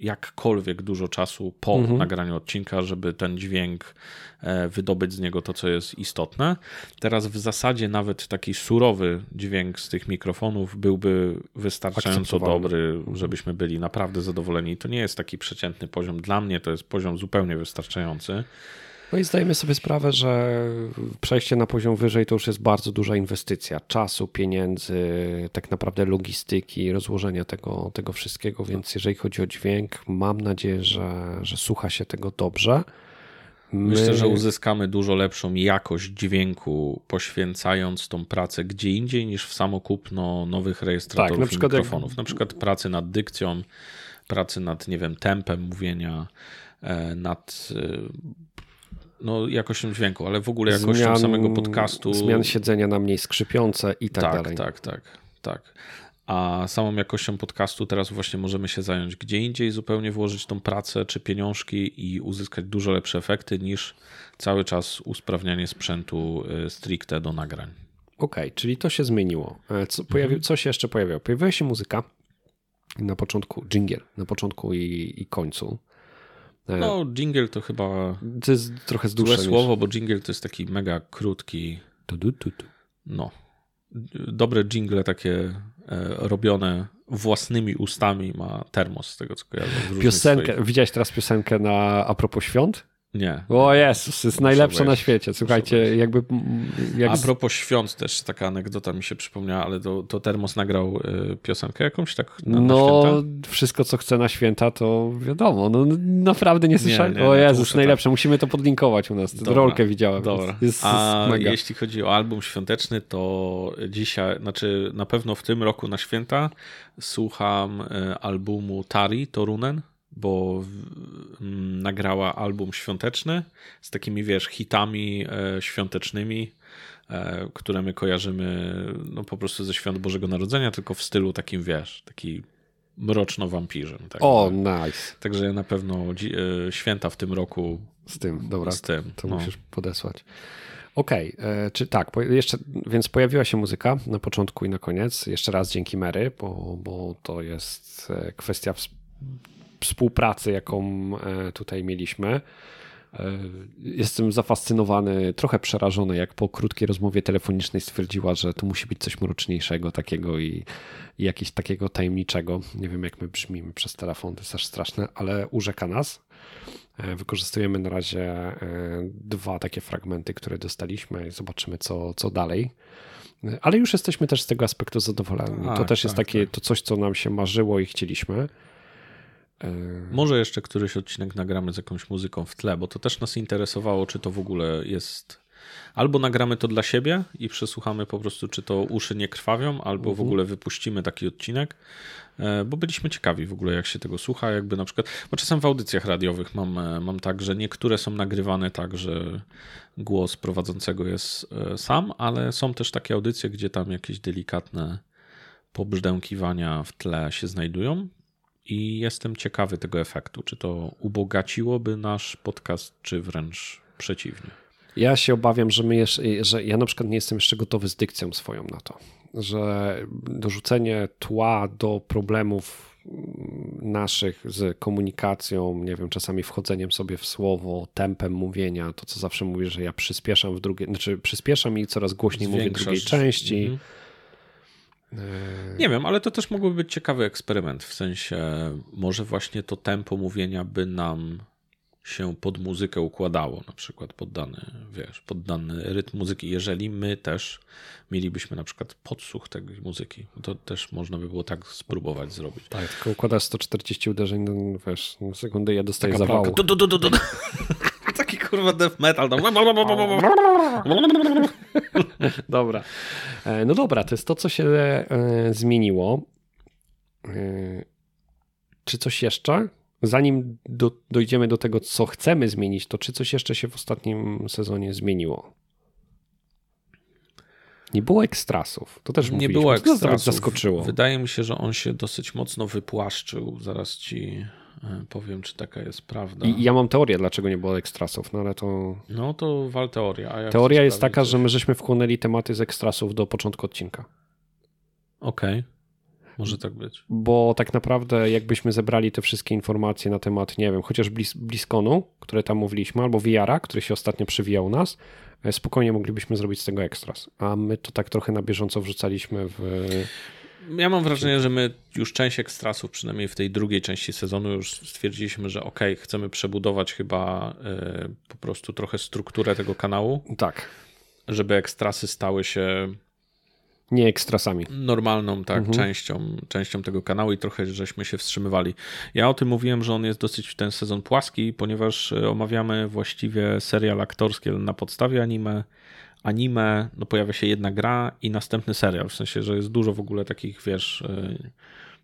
jakkolwiek dużo czasu po mhm. nagraniu odcinka, żeby ten dźwięk e, wydobyć z niego to, co jest istotne. Teraz w zasadzie nawet taki surowy dźwięk z tych mikrofonów byłby wystarczająco dobry, żebyśmy byli naprawdę zadowoleni. To nie jest taki przeciętny poziom. Dla mnie to jest poziom zupełnie wystarczający.
No i zdajemy sobie sprawę, że przejście na poziom wyżej to już jest bardzo duża inwestycja czasu, pieniędzy, tak naprawdę logistyki, rozłożenia tego, tego wszystkiego. Więc jeżeli chodzi o dźwięk, mam nadzieję, że, że słucha się tego dobrze.
My... Myślę, że uzyskamy dużo lepszą jakość dźwięku, poświęcając tą pracę gdzie indziej niż w samokupno nowych rejestratorów tak, na przykład mikrofonów. Jak... Na przykład pracy nad dykcją, pracy nad, nie wiem, tempem mówienia e, nad no, jakością dźwięku, ale w ogóle jakością zmian, samego podcastu.
Zmian siedzenia na mniej skrzypiące i tak,
tak
dalej.
Tak, tak, tak. A samą jakością podcastu teraz właśnie możemy się zająć gdzie indziej, zupełnie włożyć tą pracę czy pieniążki i uzyskać dużo lepsze efekty niż cały czas usprawnianie sprzętu stricte do nagrań.
Okej, okay, czyli to się zmieniło. E, co, pojawi, mhm. co się jeszcze pojawiło? Pojawiła się muzyka na początku, jingle, na początku i, i końcu.
E, no, jingle to chyba.
To jest trochę złe
słowo, bo jingle to jest taki mega krótki. Tu, tu, tu, no. Dobre jingle takie e, robione własnymi ustami ma termos, z tego co kojarzę.
Piosenkę, swoich... widziałeś teraz piosenkę na a propos świąt?
Nie.
O Jezus, jest najlepsza na świecie. Słuchajcie, jakby...
Jak... A propos świąt też taka anegdota mi się przypomniała, ale to, to Termos nagrał y, piosenkę jakąś tak na,
No, na wszystko co chce na święta to wiadomo. No, naprawdę nie słyszałem. Nie, nie, o Jezus, najlepsze. Tak. Musimy to podlinkować u nas. Dobra, Rolkę widziałem.
Dobra. Jest, A jeśli chodzi o album świąteczny, to dzisiaj, znaczy na pewno w tym roku na święta słucham y, albumu Tari Torunen bo mm, nagrała album świąteczny z takimi, wiesz, hitami e, świątecznymi, e, które my kojarzymy no, po prostu ze świąt Bożego Narodzenia, tylko w stylu takim, wiesz, taki mroczno-wampirzem. Tak
o, nice.
Także na pewno e, święta w tym roku.
Z tym, dobra.
Z tym.
To no. musisz podesłać. Okej, okay, czy tak, jeszcze, więc pojawiła się muzyka na początku i na koniec. Jeszcze raz dzięki Mary, bo, bo to jest kwestia współpracy, jaką e, tutaj mieliśmy. E, jestem zafascynowany, trochę przerażony, jak po krótkiej rozmowie telefonicznej stwierdziła, że to musi być coś mroczniejszego takiego i, i jakiegoś takiego tajemniczego. Nie wiem, jak my brzmimy przez telefon, to jest aż straszne, ale urzeka nas. E, wykorzystujemy na razie dwa takie fragmenty, które dostaliśmy. Zobaczymy, co, co dalej. Ale już jesteśmy też z tego aspektu zadowoleni. to też jest tak, takie, tak. to coś, co nam się marzyło i chcieliśmy.
Może jeszcze któryś odcinek nagramy z jakąś muzyką w tle, bo to też nas interesowało, czy to w ogóle jest. Albo nagramy to dla siebie i przesłuchamy po prostu, czy to uszy nie krwawią, albo w mhm. ogóle wypuścimy taki odcinek, e, bo byliśmy ciekawi w ogóle, jak się tego słucha. Jakby na przykład, bo czasem w audycjach radiowych mam, e, mam tak, że niektóre są nagrywane tak, że głos prowadzącego jest e, sam, ale są też takie audycje, gdzie tam jakieś delikatne pobrzdękiwania w tle się znajdują i jestem ciekawy tego efektu. Czy to ubogaciłoby nasz podcast, czy wręcz przeciwnie?
Ja się obawiam, że, my jeszcze, że ja na przykład nie jestem jeszcze gotowy z dykcją swoją na to, że dorzucenie tła do problemów naszych z komunikacją, nie wiem, czasami wchodzeniem sobie w słowo, tempem mówienia, to co zawsze mówię, że ja przyspieszam w drugiej, znaczy przyspieszam i coraz głośniej mówię w drugiej części. Mhm.
E, Nie wiem, ale to też mógłby być ciekawy eksperyment. W sensie, może właśnie to tempo mówienia by nam się pod muzykę układało, na przykład pod dany, wiesz, pod dany rytm muzyki. Jeżeli my też mielibyśmy na przykład podsłuch tej muzyki, to też można by było tak spróbować zrobić.
Tak, tylko układasz 140 uderzeń, no, wiesz, na sekundę ja dostaję Taka zawału.
Kurwa death metal.
dobra. E, no dobra, to jest to, co się e, zmieniło. E, czy coś jeszcze? Zanim do, dojdziemy do tego, co chcemy zmienić, to czy coś jeszcze się w ostatnim sezonie zmieniło? Nie było ekstrasów. To też
nie było ekstrasów. Zaskoczyło. Wydaje mi się, że on się dosyć mocno wypłaszczył. Zaraz ci powiem, czy taka jest prawda.
I ja mam teorię, dlaczego nie było ekstrasów, no ale to...
No to wal teoria.
teoria jest taka, coś? że my żeśmy wchłonęli tematy z ekstrasów do początku odcinka.
Okej. Okay. Może tak być.
Bo tak naprawdę, jakbyśmy zebrali te wszystkie informacje na temat, nie wiem, chociaż blis Bliskonu, które tam mówiliśmy, albo VR-a, który się ostatnio przywijał u nas, e, spokojnie moglibyśmy zrobić z tego ekstras. A my to tak trochę na bieżąco wrzucaliśmy w
ja mam wrażenie, że my już część ekstrasów, przynajmniej w tej drugiej części sezonu, już stwierdziliśmy, że ok, chcemy przebudować chyba y, po prostu trochę strukturę tego kanału.
Tak.
Żeby ekstrasy stały się
nie ekstrasami.
Normalną tak, mhm. częścią, częścią tego kanału i trochę żeśmy się wstrzymywali. Ja o tym mówiłem, że on jest dosyć w ten sezon płaski, ponieważ e, omawiamy właściwie serial aktorski na podstawie anime anime, no pojawia się jedna gra i następny serial, w sensie, że jest dużo w ogóle takich, wiesz, y,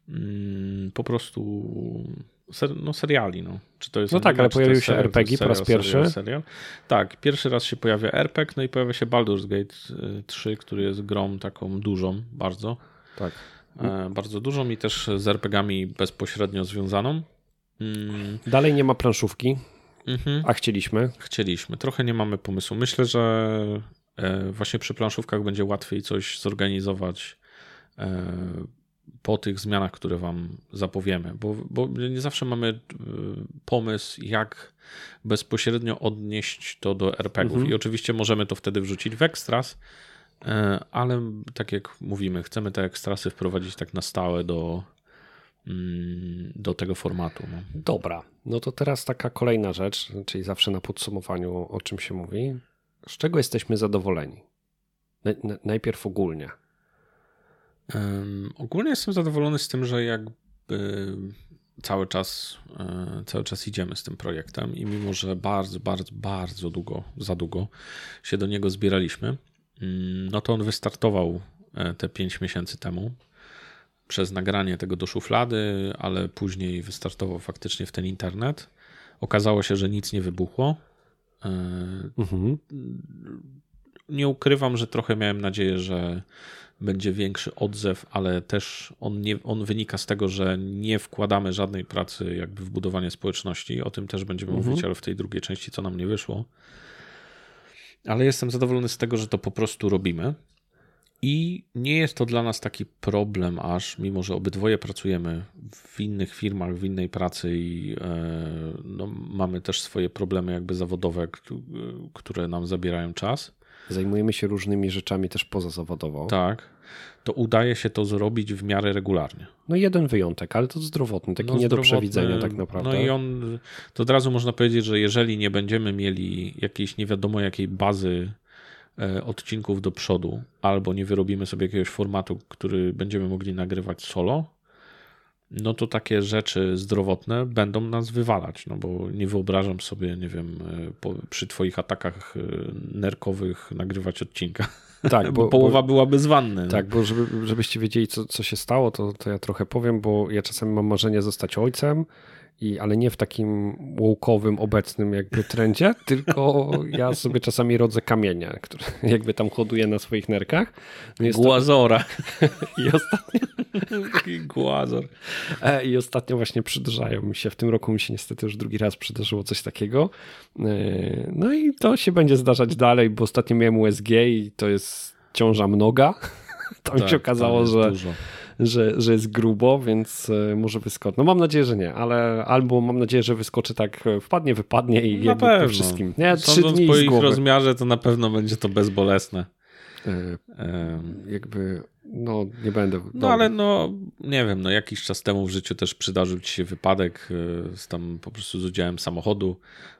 mm, po prostu ser, no seriali, no. Czy to jest
no tak, ale pojawił się serial, RPG po raz pierwszy. Serial,
serial. Tak, pierwszy raz się pojawia RPG, no i pojawia się Baldur's Gate 3, y, który jest grą taką dużą, bardzo.
Tak.
E, bardzo dużą i też z RPGami bezpośrednio związaną.
Mm. Dalej nie ma planszówki, mhm. a chcieliśmy.
Chcieliśmy. Trochę nie mamy pomysłu. Myślę, że właśnie przy planszówkach będzie łatwiej coś zorganizować e, po tych zmianach, które Wam zapowiemy, bo, bo nie zawsze mamy e, pomysł, jak bezpośrednio odnieść to do RPGów. Mhm. I oczywiście możemy to wtedy wrzucić w ekstras, e, ale tak jak mówimy, chcemy te ekstrasy wprowadzić tak na stałe do, mm, do tego formatu. No.
Dobra, no to teraz taka kolejna rzecz, czyli zawsze na podsumowaniu o czym się mówi. Z czego jesteśmy zadowoleni? Najpierw ogólnie.
Um, ogólnie jestem zadowolony z tym, że jakby cały czas, e, cały czas idziemy z tym projektem i mimo, że bardzo, bardzo, bardzo długo, za długo się do niego zbieraliśmy, mm, no to on wystartował e, te 5 miesięcy temu przez nagranie tego do szuflady, ale później wystartował faktycznie w ten internet. Okazało się, że nic nie wybuchło. Mhm. Nie ukrywam, że trochę miałem nadzieję, że będzie większy odzew, ale też on, nie, on wynika z tego, że nie wkładamy żadnej pracy jakby w budowanie społeczności. O tym też będziemy mhm. mówić, ale w tej drugiej części, co nam nie wyszło. Ale jestem zadowolony z tego, że to po prostu robimy. I nie jest to dla nas taki problem aż, mimo że obydwoje pracujemy w innych firmach, w innej pracy i e, no, mamy też swoje problemy jakby zawodowe, które nam zabierają czas
Zajmujemy się różnymi rzeczami też pozazawodowo.
Tak. To udaje się to zrobić w miarę regularnie.
No jeden wyjątek, ale to zdrowotny, taki no, nie do przewidzenia tak naprawdę.
No i on, to od razu można powiedzieć, że jeżeli nie będziemy mieli jakiejś nie wiadomo jakiej bazy e, odcinków do przodu, albo nie wyrobimy sobie jakiegoś formatu, który będziemy mogli nagrywać solo, no to takie rzeczy zdrowotne będą nas wywalać, no bo nie wyobrażam sobie, nie wiem, e, po, przy twoich atakach e, nerkowych nagrywać odcinka. Tak, bo, bo połowa bo, byłaby z wanny.
No. Tak, bo żeby, żebyście wiedzieli, co, co się stało, to, to ja trochę powiem, bo ja czasami mam marzenie zostać ojcem, i, ale nie w takim łukowym, obecnym jakby trendzie, tylko ja sobie czasami rodzę kamienia, które jakby tam hoduję na swoich nerkach.
No Głazora.
I ostatnio...
Głazor.
E, I ostatnio właśnie przydarzają mi się, w tym roku mi się niestety już drugi raz przydarzyło coś takiego. E, no i to się będzie zdarzać dalej, bo ostatnio miałem USG i to jest ciąża mnoga. Tam tak, się okazało, że dużo że, że jest grubo, więc e, może wyskoczy. No mam nadzieję, że nie, ale albo mam nadzieję, że wyskoczy tak, e, wpadnie, wypadnie i na jakby pewno. wszystkim.
Nie, trzy dni po ich rozmiarze to na pewno będzie to bezbolesne.
E, jakby no nie będę.
No dobry. ale no nie wiem, no jakiś czas temu w życiu też przydarzył ci się wypadek z tam po prostu z udziałem samochodu.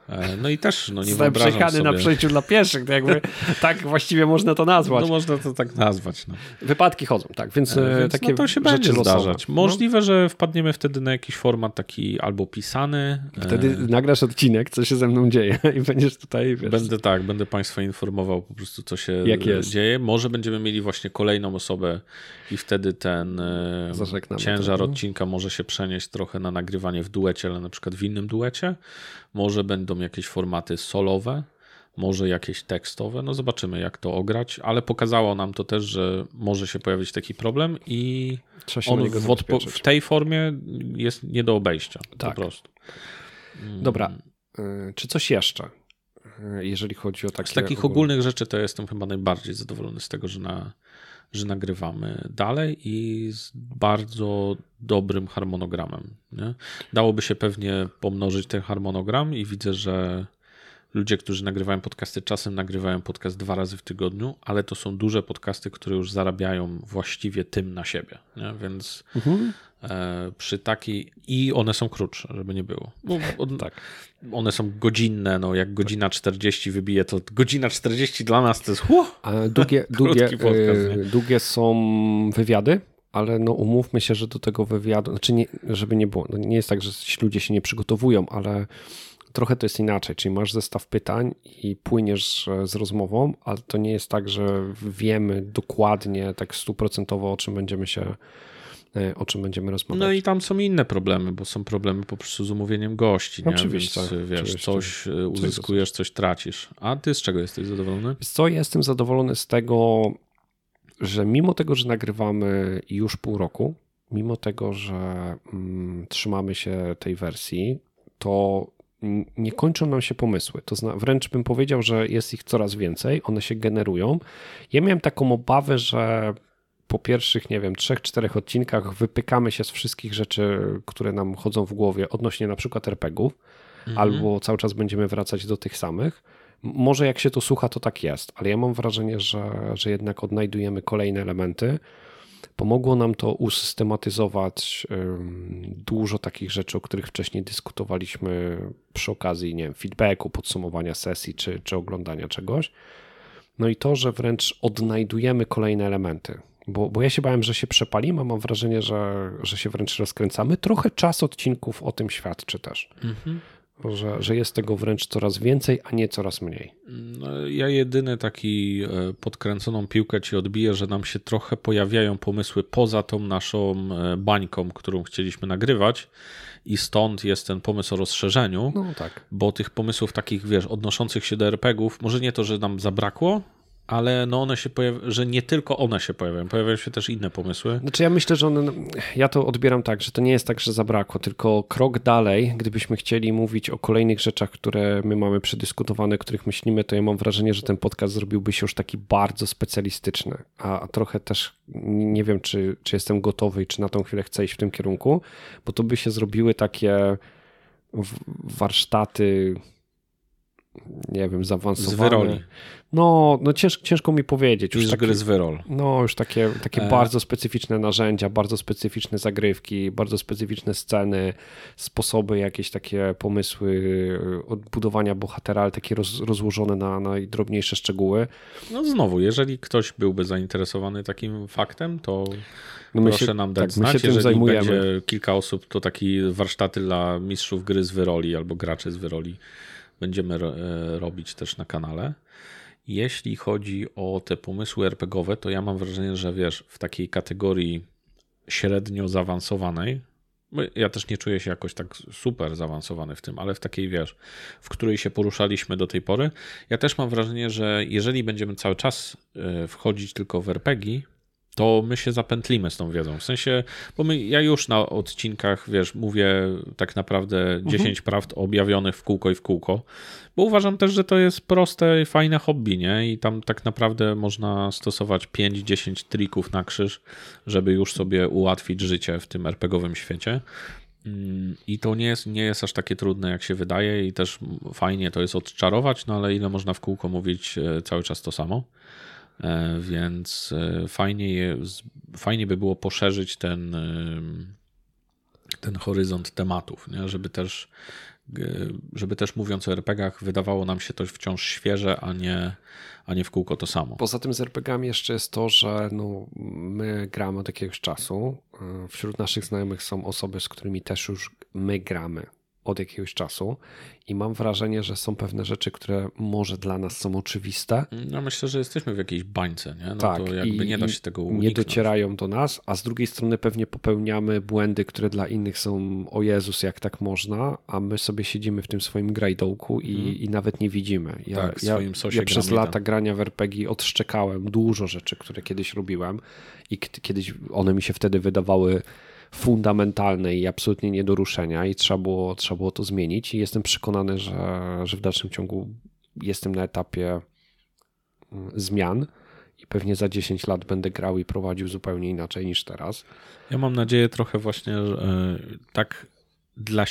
E, no i też no nie Zostałem
przejechany
sobie...
na przejściu dla pieszych, to jakby tak właściwie można to nazwać.
No można to tak nazwać. No.
Wypadki chodzą, tak, więc, e, więc takie no to się będzie zdarzać.
No. Możliwe, no. że wpadniemy wtedy na jakiś format taki albo pisany.
Wtedy e... nagrasz odcinek, co się ze mną dzieje i będziesz tutaj,
wiesz... Będę tak, będę Państwa informował po prostu, co się dzieje. Może będziemy mieli właśnie kolejną osobę i wtedy ten e, ciężar to, odcinka może się przenieść trochę na nagrywanie w duecie, ale na przykład w innym duecie. Może będą jakieś formaty solowe, może jakieś tekstowe. No zobaczymy, jak to ograć, ale pokazało nam to też, że może się pojawić taki problem i on w, w, tej formie jest nie do obejścia. Tak. Po prostu.
Dobra. Y, czy coś jeszcze? Y, jeżeli chodzi o takie.
Z takich ogólnych rzeczy to jestem chyba najbardziej zadowolony z tego, że na że nagrywamy dalej i z bardzo dobrym harmonogramem. Nie? Dałoby się pewnie pomnożyć ten harmonogram i widzę, że ludzie, którzy nagrywają podcasty, czasem nagrywają podcast dwa razy w tygodniu, ale to są duże podcasty, które już zarabiają właściwie tym na siebie. Nie? Więc mhm. E, przy takiej. I one są krótsze, żeby nie było. Bo, od, tak. One są godzinne, no jak godzina 40 wybije, to godzina 40 dla nas to jest. Huh,
a długie, długie, podcast, długie są wywiady? ale no umówmy się, że do tego wywiadu, znaczy nie, żeby nie było, no nie jest tak, że ludzie się nie przygotowują, ale trochę to jest inaczej, czyli masz zestaw pytań i płyniesz z rozmową, ale to nie jest tak, że wiemy dokładnie, tak stuprocentowo, o czym będziemy się e, o czym będziemy rozmawiać.
No i tam są inne problemy, bo są problemy po prostu z umówieniem gości. Nie?
Oczywiście.
Więc, wiesz,
Oczywiście.
coś e, uzyskujesz, coś tracisz. A ty z czego jesteś zadowolony?
Co, ja jestem zadowolony z tego, że mimo tego, że nagrywamy już pół roku, mimo tego, że mm, trzymamy się tej wersji, to nie kończą nam się pomysły. To zna, wręcz bym powiedział, że jest ich coraz więcej, one się generują. Ja miałem taką obawę, że po pierwszych, nie wiem, trzech, czterech odcinkach wypykamy się z wszystkich rzeczy, które nam chodzą w głowie odnośnie na przykład RPGów, albo cały czas będziemy wracać do tych samych. Może jak się to słucha, to tak jest, ale ja mam wrażenie, że, że jednak odnajdujemy kolejne elementy. Pomogło nam to usystematyzować dużo takich rzeczy, o których wcześniej dyskutowaliśmy przy okazji, nie wiem, feedbacku, podsumowania sesji czy, czy oglądania czegoś. No i to, że wręcz odnajdujemy kolejne elementy. Bo, bo ja się bałem, że się przepalimy, a mam wrażenie, że, że się wręcz rozkręcamy. Trochę czas odcinków o tym świadczy też. Że, że jest tego wręcz coraz więcej, a nie coraz mniej.
No, ja jedyny taki e, podkręconą piłkę ci odbiję, że nam się trochę pojawiają pomysły poza tą naszą e, bańką, którą chcieliśmy nagrywać i stąd jest ten pomysł o rozszerzeniu,
No tak.
bo tych pomysłów takich, wiesz, odnoszących się do RPGów, może nie to, że nam zabrakło, ale no one się pojawiają, że nie tylko one się pojawiają, pojawiają się też inne pomysły.
Znaczy ja myślę, że one, ja to odbieram tak, że to nie jest tak, że zabrakło, tylko krok dalej, gdybyśmy chcieli mówić o kolejnych rzeczach, które my mamy przedyskutowane, których myślimy, to ja mam wrażenie, że ten podcast zrobiłby się już taki bardzo specjalistyczny, a trochę też nie wiem, czy, czy jestem gotowy i czy na tą chwilę chcę iść w tym kierunku, bo to by się zrobiły takie warsztaty nie wiem, zaawansowane.
Z wyroli.
No, no cięż, ciężko mi powiedzieć.
Już
takie-
gry z wyrol.
no, już takie, takie
E.
bardzo specyficzne narzędzia, bardzo specyficzne zagrywki, bardzo specyficzne sceny, sposoby, jakieś takie pomysły y, odbudowania bohatera, ale takie roz, rozłożone na najdrobniejsze szczegóły.
No znowu, jeżeli ktoś byłby zainteresowany takim faktem, to
No
proszę
się-
nam dać
tak, my się
znać.
tym
Jeżeli
zajmujemy.
będzie kilka osób, to taki warsztaty dla mistrzów gry z wyroli albo graczy z wyroli będziemy e, robić też na kanale. Jeśli chodzi o te pomysły RPGowe, to ja mam wrażenie, że wiesz, w takiej kategorii średnio zaawansowanej, bo ja też nie czuję się jakoś tak super zaawansowany w tym, ale w takiej, wiesz, w której się poruszaliśmy do tej pory, ja też mam wrażenie, że jeżeli będziemy cały czas e, wchodzić tylko w RPG, to my się zapętlimy z tą wiedzą. W sensie, bo my, ja już na odcinkach, wiesz, mówię tak naprawdę 10 prawd objawionych w kółko i w kółko, bo uważam też, że to jest proste i fajne hobby, nie? I tam tak naprawdę można stosować 5-10 trików na krzyż, żeby już sobie ułatwić życie w tym RPGowym świecie. Mm, I to nie jest, nie jest aż takie trudne, jak się wydaje, i też fajnie to jest odczarować, no ale ile można w kółko mówić e, cały czas to samo. E, Więc e, fajnie, je, fajnie by było poszerzyć ten, em, ten horyzont tematów, nie? żeby też e, żeby też mówiąc o RPGach wydawało nam się to wciąż świeże, a nie, a nie w kółko to samo.
Poza tym z RPGami jeszcze jest to, że no, my gramy od jakiegoś czasu. Wśród naszych znajomych są osoby, z którymi też już my gramy od jakiegoś czasu i mam wrażenie, że są pewne rzeczy, które może dla nas są oczywiste,
No myślę, że jesteśmy w jakiejś bańce, nie? No
tak,
to jakby
i-
nie da się tego
nie
uniknąć.
docierają do nas, a z drugiej strony pewnie popełniamy błędy, które dla innych są o Jezus, jak tak można, a my sobie siedzimy w tym swoim grajdołku i, i nawet nie widzimy. Ja,
Tak,
ja, ja przez lata
tam.
grania w RPG odszczekałem dużo rzeczy, które kiedyś robiłem i kiedyś one mi się wtedy wydawały fundamentalne i absolutnie nie do ruszenia i trzeba było, trzeba było to zmienić i jestem przekonany, że, że w dalszym ciągu jestem na etapie mm, zmian i pewnie za 10 lat będę grał i prowadził zupełnie inaczej niż teraz.
Ja mam nadzieję trochę właśnie, że e, tak dla. e,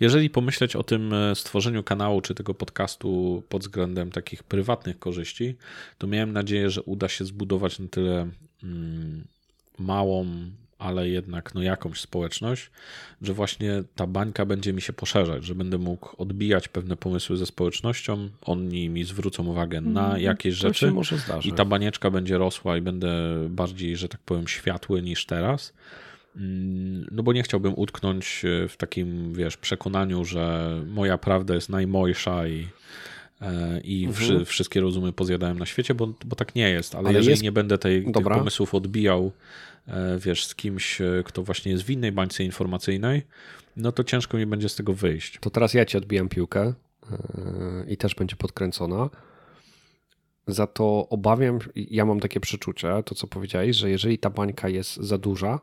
Jeżeli pomyśleć o tym e, stworzeniu kanału czy tego podcastu pod względem takich prywatnych korzyści, to miałem nadzieję, że uda się zbudować na tyle mm, małą, ale jednak no jakąś społeczność, że właśnie ta bańka będzie mi się poszerzać, że będę mógł odbijać pewne pomysły ze społecznością, oni mi zwrócą uwagę na jakieś
To
rzeczy. I ta banieczka będzie rosła i będę bardziej, że tak powiem, światły niż teraz. Mm, No bo nie chciałbym utknąć e, w takim, wiesz, przekonaniu, że moja prawda jest najmojsza i, e, i mhm. wszy, wszystkie rozumy pozjadałem na świecie, bo, bo tak nie jest. Ale, ale jeżeli jest... nie będę tych pomysłów odbijał, wiesz, z kimś, e, kto właśnie jest w innej bańce informacyjnej, no to ciężko mi będzie z tego wyjść.
To teraz ja ci odbijam piłkę i też będzie podkręcona. Za to obawiam, ja mam takie przeczucie, to co powiedziałeś, że jeżeli ta bańka jest za duża,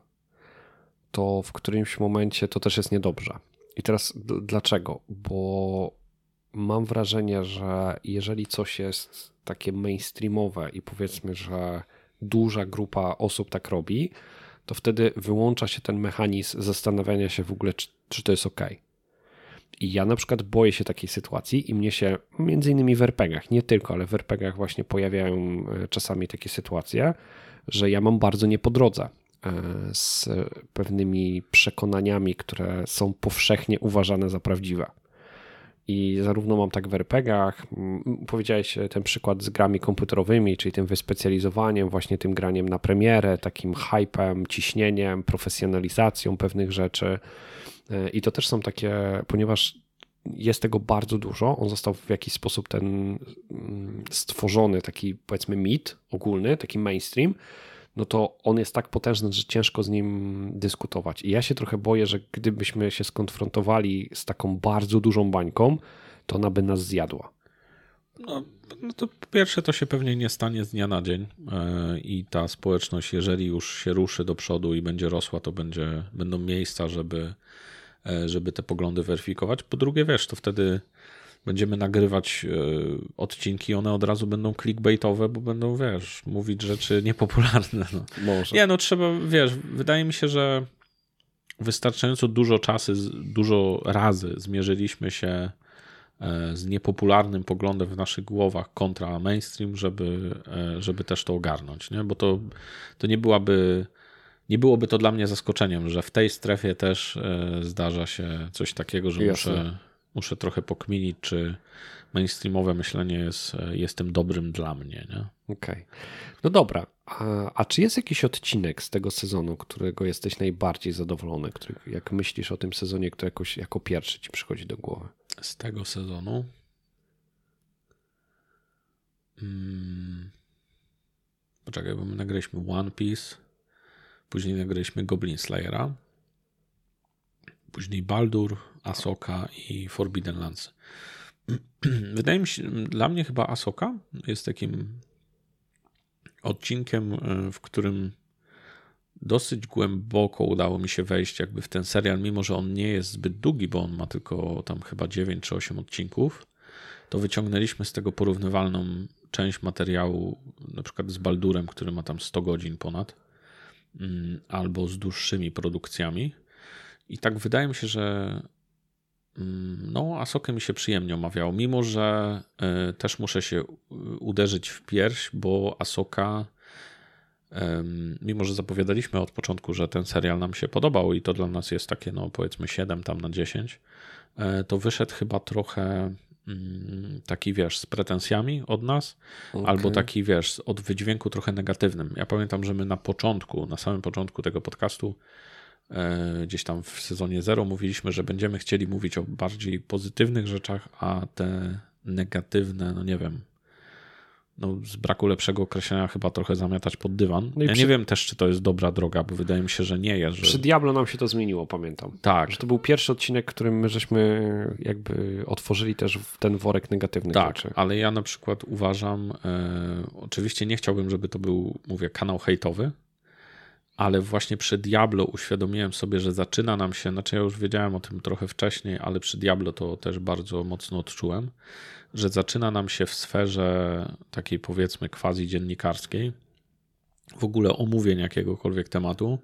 to w którymś momencie to też jest niedobrze. I teraz dlaczego? Bo mam wrażenie, że jeżeli coś jest takie mainstreamowe i powiedzmy, że duża grupa osób tak robi, to wtedy wyłącza się ten mechanizm zastanawiania się w ogóle, czy, czy to jest ok. I ja na przykład boję się takiej sytuacji i mnie się między innymi w RPGach, nie tylko, ale w RPGach właśnie pojawiają e, czasami takie sytuacje, że ja mam bardzo nie po drodze e, z pewnymi przekonaniami, które są powszechnie uważane za prawdziwe. I zarówno mam tak w RPGach, powiedziałeś e, ten przykład z grami komputerowymi, czyli tym wyspecjalizowaniem, właśnie tym graniem na premierę, takim hypem, ciśnieniem, profesjonalizacją pewnych rzeczy. E, I to też są takie, ponieważ jest tego bardzo dużo, on został w jakiś sposób ten mm, stworzony, taki powiedzmy mit ogólny, taki mainstream, no to on jest tak potężny, że ciężko z nim dyskutować. I ja się trochę boję, że gdybyśmy się skonfrontowali z taką bardzo dużą bańką, to ona by nas zjadła.
No, no to pierwsze to się pewnie nie stanie z dnia na dzień e, i ta społeczność, jeżeli już się ruszy do przodu i będzie rosła, to będzie, będą miejsca, żeby, e, żeby te poglądy weryfikować. Po drugie, wiesz, to wtedy będziemy nagrywać e, odcinki, one od razu będą clickbaitowe, bo będą, wiesz, mówić rzeczy niepopularne. No.
Może.
Nie, no trzeba, wiesz, wydaje mi się, że wystarczająco dużo czasu, dużo razy zmierzyliśmy się e, z niepopularnym poglądem w naszych głowach kontra mainstream, żeby, e, żeby też to ogarnąć, nie? bo to, to nie byłaby nie byłoby to dla mnie zaskoczeniem, że w tej strefie też zdarza się coś takiego, że Jasne. muszę muszę trochę pokminić, czy mainstreamowe myślenie jest, jest tym dobrym dla mnie.
Okej. Okay. No dobra. A, a, czy jest jakiś odcinek z tego sezonu, którego jesteś najbardziej zadowolony? Który, jak myślisz o tym sezonie, który jakoś jako pierwszy ci przychodzi do głowy?
Z tego sezonu? Hmm. Poczekaj, bo my nagraliśmy One Piece, później nagraliśmy Goblin Slayera, później Baldur, Asoka i Forbidden Lands. Wydaje mi się, dla mnie chyba Asoka jest takim odcinkiem, e, w którym dosyć głęboko udało mi się wejść jakby w ten serial, mimo że on nie jest zbyt długi, bo on ma tylko tam chyba 9 czy 8 odcinków, to wyciągnęliśmy z tego porównywalną część materiału, na przykład z Baldurem, który ma tam 100 godzin ponad, mm, albo z dłuższymi produkcjami. I tak wydaje mi się, że no, Asokę mi się przyjemnie omawiało, mimo że y, też muszę się uderzyć w pierś, bo Asoka, y, mimo że zapowiadaliśmy od początku, że ten serial nam się podobał i to dla nas jest takie, no powiedzmy 7 tam na 10, y, to wyszedł chyba trochę mm, taki, wiesz, z pretensjami od nas, okay. albo taki, wiesz, od wydźwięku trochę negatywnym. Ja pamiętam, że my na początku, na samym początku tego podcastu gdzieś tam w sezonie zero mówiliśmy, że będziemy chcieli mówić o bardziej pozytywnych rzeczach, a te negatywne, no nie wiem, no z braku lepszego określenia chyba trochę zamiatać pod dywan. No ja przy... nie wiem też, czy to jest dobra droga, bo wydaje mi się, że nie jest. Że...
Przy Diablo nam się to zmieniło, pamiętam.
Tak.
Że to był pierwszy odcinek, którym my żeśmy jakby otworzyli też ten worek negatywnych
tak,
rzeczy.
ale ja na przykład uważam, e, oczywiście nie chciałbym, żeby to był, mówię, kanał hejtowy, ale właśnie przy Diablo uświadomiłem sobie, że zaczyna nam się, znaczy ja już wiedziałem o tym trochę wcześniej, ale przy Diablo to też bardzo mocno odczułem, że zaczyna nam się w sferze takiej powiedzmy quasi dziennikarskiej, w ogóle omówień jakiegokolwiek tematu,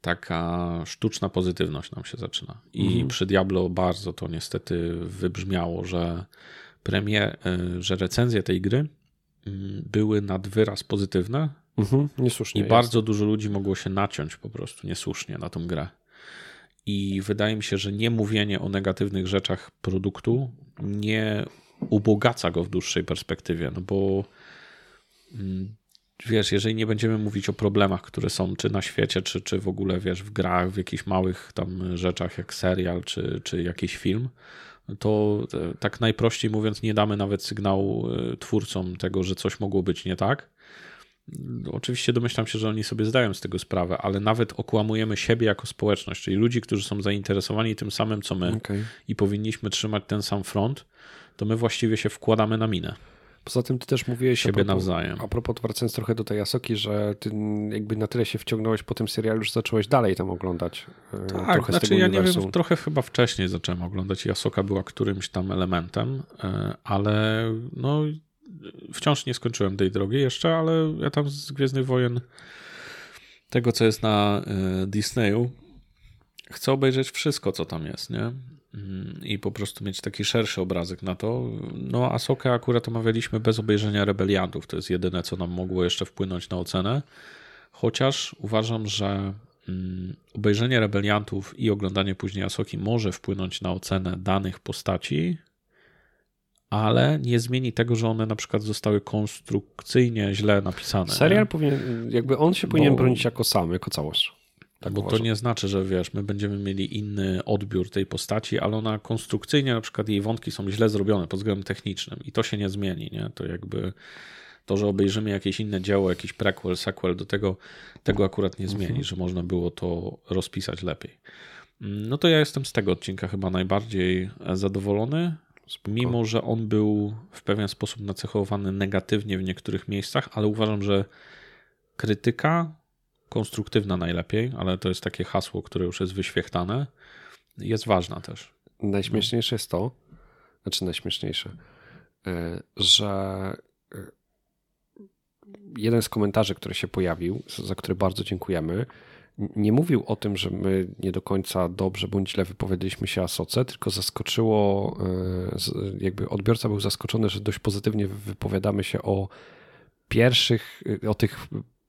taka sztuczna pozytywność nam się zaczyna. I mhm. przy Diablo bardzo to niestety wybrzmiało, że premier, y, że recenzje tej gry mm, były nad wyraz pozytywne,
Mhm, niesłusznie.
I jest. bardzo dużo ludzi mogło się naciąć po prostu niesłusznie na tą grę. I wydaje mi się, że nie mówienie o negatywnych rzeczach produktu nie ubogaca go w dłuższej perspektywie, no bo mm, wiesz, jeżeli nie będziemy mówić o problemach, które są czy na świecie, czy, czy w ogóle wiesz, w grach, w jakichś małych tam rzeczach jak serial, czy, czy jakiś film, to tak najprościej mówiąc, nie damy nawet sygnału twórcom tego, że coś mogło być nie tak. Oczywiście domyślam się, że oni sobie zdają z tego sprawę, ale nawet okłamujemy siebie jako społeczność, czyli ludzi, którzy są zainteresowani tym samym co my okay. i powinniśmy trzymać ten sam front, to my właściwie się wkładamy na minę.
Poza tym ty też mówiłeś
siebie
a propos,
nawzajem.
A propos, wracając trochę do tej Asoki, że ty jakby na tyle się wciągnąłeś po tym serialu, że zacząłeś dalej tam oglądać.
E, tak, trochę znaczy ja uniwersum. nie wiem, trochę chyba wcześniej zacząłem oglądać i Asoka była którymś tam elementem, e, ale no wciąż nie skończyłem tej drogi jeszcze, ale ja tam z Gwiezdnych Wojen tego, co jest na e, Disneyu, chcę obejrzeć wszystko, co tam jest, nie? Mm, I po prostu mieć taki szerszy obrazek na to. No, Asokę akurat omawialiśmy bez obejrzenia rebeliantów. To jest jedyne, co nam mogło jeszcze wpłynąć na ocenę. Chociaż uważam, że mm, obejrzenie rebeliantów i oglądanie później Asoki może wpłynąć na ocenę danych postaci, ale nie zmieni tego, że one na przykład zostały konstrukcyjnie źle napisane.
Serial nie? powinien, jakby on się powinien Bo... bronić jako sam, jako całość.
Tak Bo uważam. to nie znaczy, że wiesz, my będziemy mieli inny odbiór tej postaci, ale ona konstrukcyjnie, na przykład jej wątki są źle zrobione pod względem technicznym i to się nie zmieni, nie? To jakby to, że obejrzymy jakieś inne dzieło, jakiś prequel, sequel, do tego, tego akurat nie zmieni, mhm. że można było to rozpisać lepiej. No to ja jestem z tego odcinka chyba najbardziej zadowolony. Spoko. Mimo, że on był w pewien sposób nacechowany negatywnie w niektórych miejscach, ale uważam, że krytyka konstruktywna najlepiej, ale to jest takie hasło, które już jest wyświechtane, jest ważna też.
Najśmieszniejsze jest to, znaczy najśmieszniejsze, e, że e, jeden z komentarzy, który się pojawił, za który bardzo dziękujemy, nie mówił o tym, że my nie do końca dobrze bądź źle wypowiedzieliśmy się o Soce, tylko zaskoczyło, e, jakby odbiorca był zaskoczony, że dość pozytywnie wypowiadamy się o pierwszych, o tych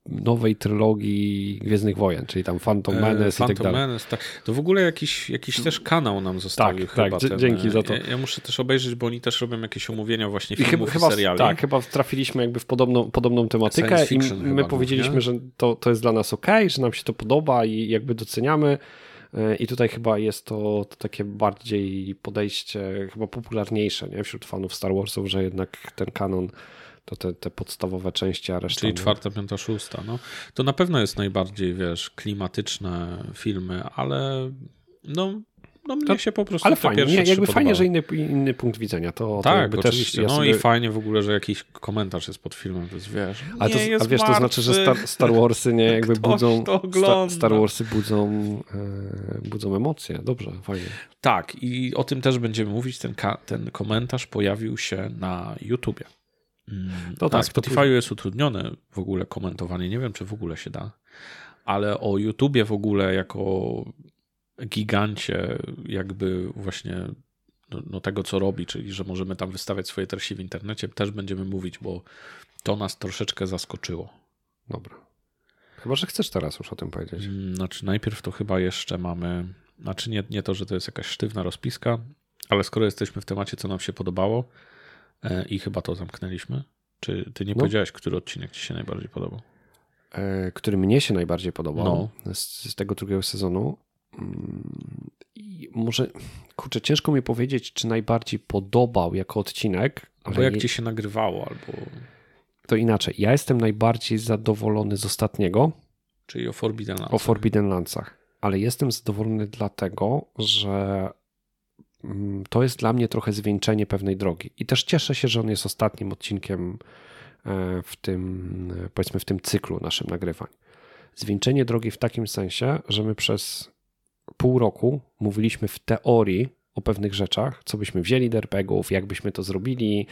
nowej trylogii Gwiezdnych Wojen, czyli tam Phantom e, Menace Phantom i tak dalej. Menace,
tak. To w ogóle jakiś, jakiś też kanał nam zostawił tak, chyba. Tak, ten,
dzięki za to.
Ja, ja, muszę też obejrzeć, bo oni też robią jakieś omówienia właśnie filmów i, chyba, i seriali.
Tak, chyba trafiliśmy jakby w podobną, podobną tematykę i my powiedzieliśmy, że to, to jest dla nas ok, że nam się to podoba i jakby doceniamy. E, I tutaj chyba jest to, to, takie bardziej podejście, chyba popularniejsze nie? wśród fanów Star Warsów, że jednak ten kanon to te, te podstawowe części, a reszta...
Czyli czwarta, piąta, szósta. No. To na pewno jest najbardziej, wiesz, klimatyczne filmy, ale no no mnie to, się po prostu
Ale fajnie, nie, jakby fajnie, że inny, inny punkt widzenia. To,
tak, to oczywiście. No sobie... i fajnie w ogóle, że jakiś komentarz jest pod filmem, to jest wiesz.
Ale to,
a
wiesz, to znaczy, że Star, Star Warsy nie jakby budzą. Star, Star Warsy budzą, e, budzą emocje. Dobrze, fajnie.
Tak, i o tym też będziemy mówić. Ten, ten komentarz pojawił się na YouTubie. No tak, Spotify to... jest utrudnione w ogóle komentowanie. Nie wiem, czy w ogóle się da, ale o YouTubie w ogóle jako gigancie, jakby właśnie no, no, tego, co robi, czyli że możemy tam wystawiać swoje treści w internecie, też będziemy mówić, bo to nas troszeczkę zaskoczyło.
Dobra. Chyba, że chcesz teraz już o tym powiedzieć.
Mm, znaczy, najpierw to chyba jeszcze mamy. Znaczy, nie, nie to, że to jest jakaś sztywna rozpiska, ale skoro jesteśmy w temacie, co nam się podobało, i chyba to zamknęliśmy. Czy ty nie no. powiedziałeś, który odcinek ci się najbardziej podobał?
E, który mnie się najbardziej podobał no. z, z, tego drugiego sezonu. Mm, I może, kurczę, ciężko mi powiedzieć, czy najbardziej podobał jako odcinek.
Albo jak ci się nagrywało, albo.
To inaczej. Ja jestem najbardziej zadowolony z ostatniego.
Czyli o Forbidden Landsach.
O Forbidden Landsach. Ale jestem zadowolony dlatego, że to jest dla mnie trochę zwieńczenie pewnej drogi. I też cieszę się, że on jest ostatnim odcinkiem e, w tym, e, powiedzmy, w tym cyklu naszym nagrywań. Zwieńczenie drogi w takim sensie, że my przez pół roku mówiliśmy w teorii o pewnych rzeczach, co byśmy wzięli do RPGów, jak byśmy to zrobili,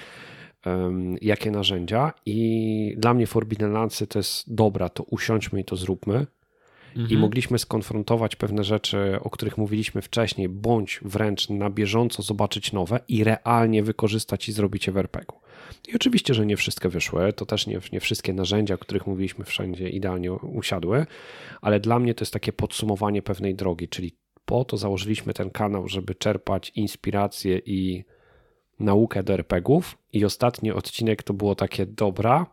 jakie narzędzia. I dla mnie Forbidden Landsy to jest dobra, to usiądźmy i to zróbmy mhm. i mogliśmy skonfrontować pewne rzeczy, o których mówiliśmy wcześniej, bądź wręcz na bieżąco zobaczyć nowe i realnie wykorzystać i zrobić je w RPG-u. I oczywiście, że nie wszystkie wyszły, to też nie, nie wszystkie narzędzia, o których mówiliśmy wszędzie idealnie usiadły, ale dla mnie to jest takie podsumowanie pewnej drogi, czyli po to założyliśmy ten kanał, żeby czerpać inspirację i naukę do RPGów i ostatni odcinek to było takie dobra,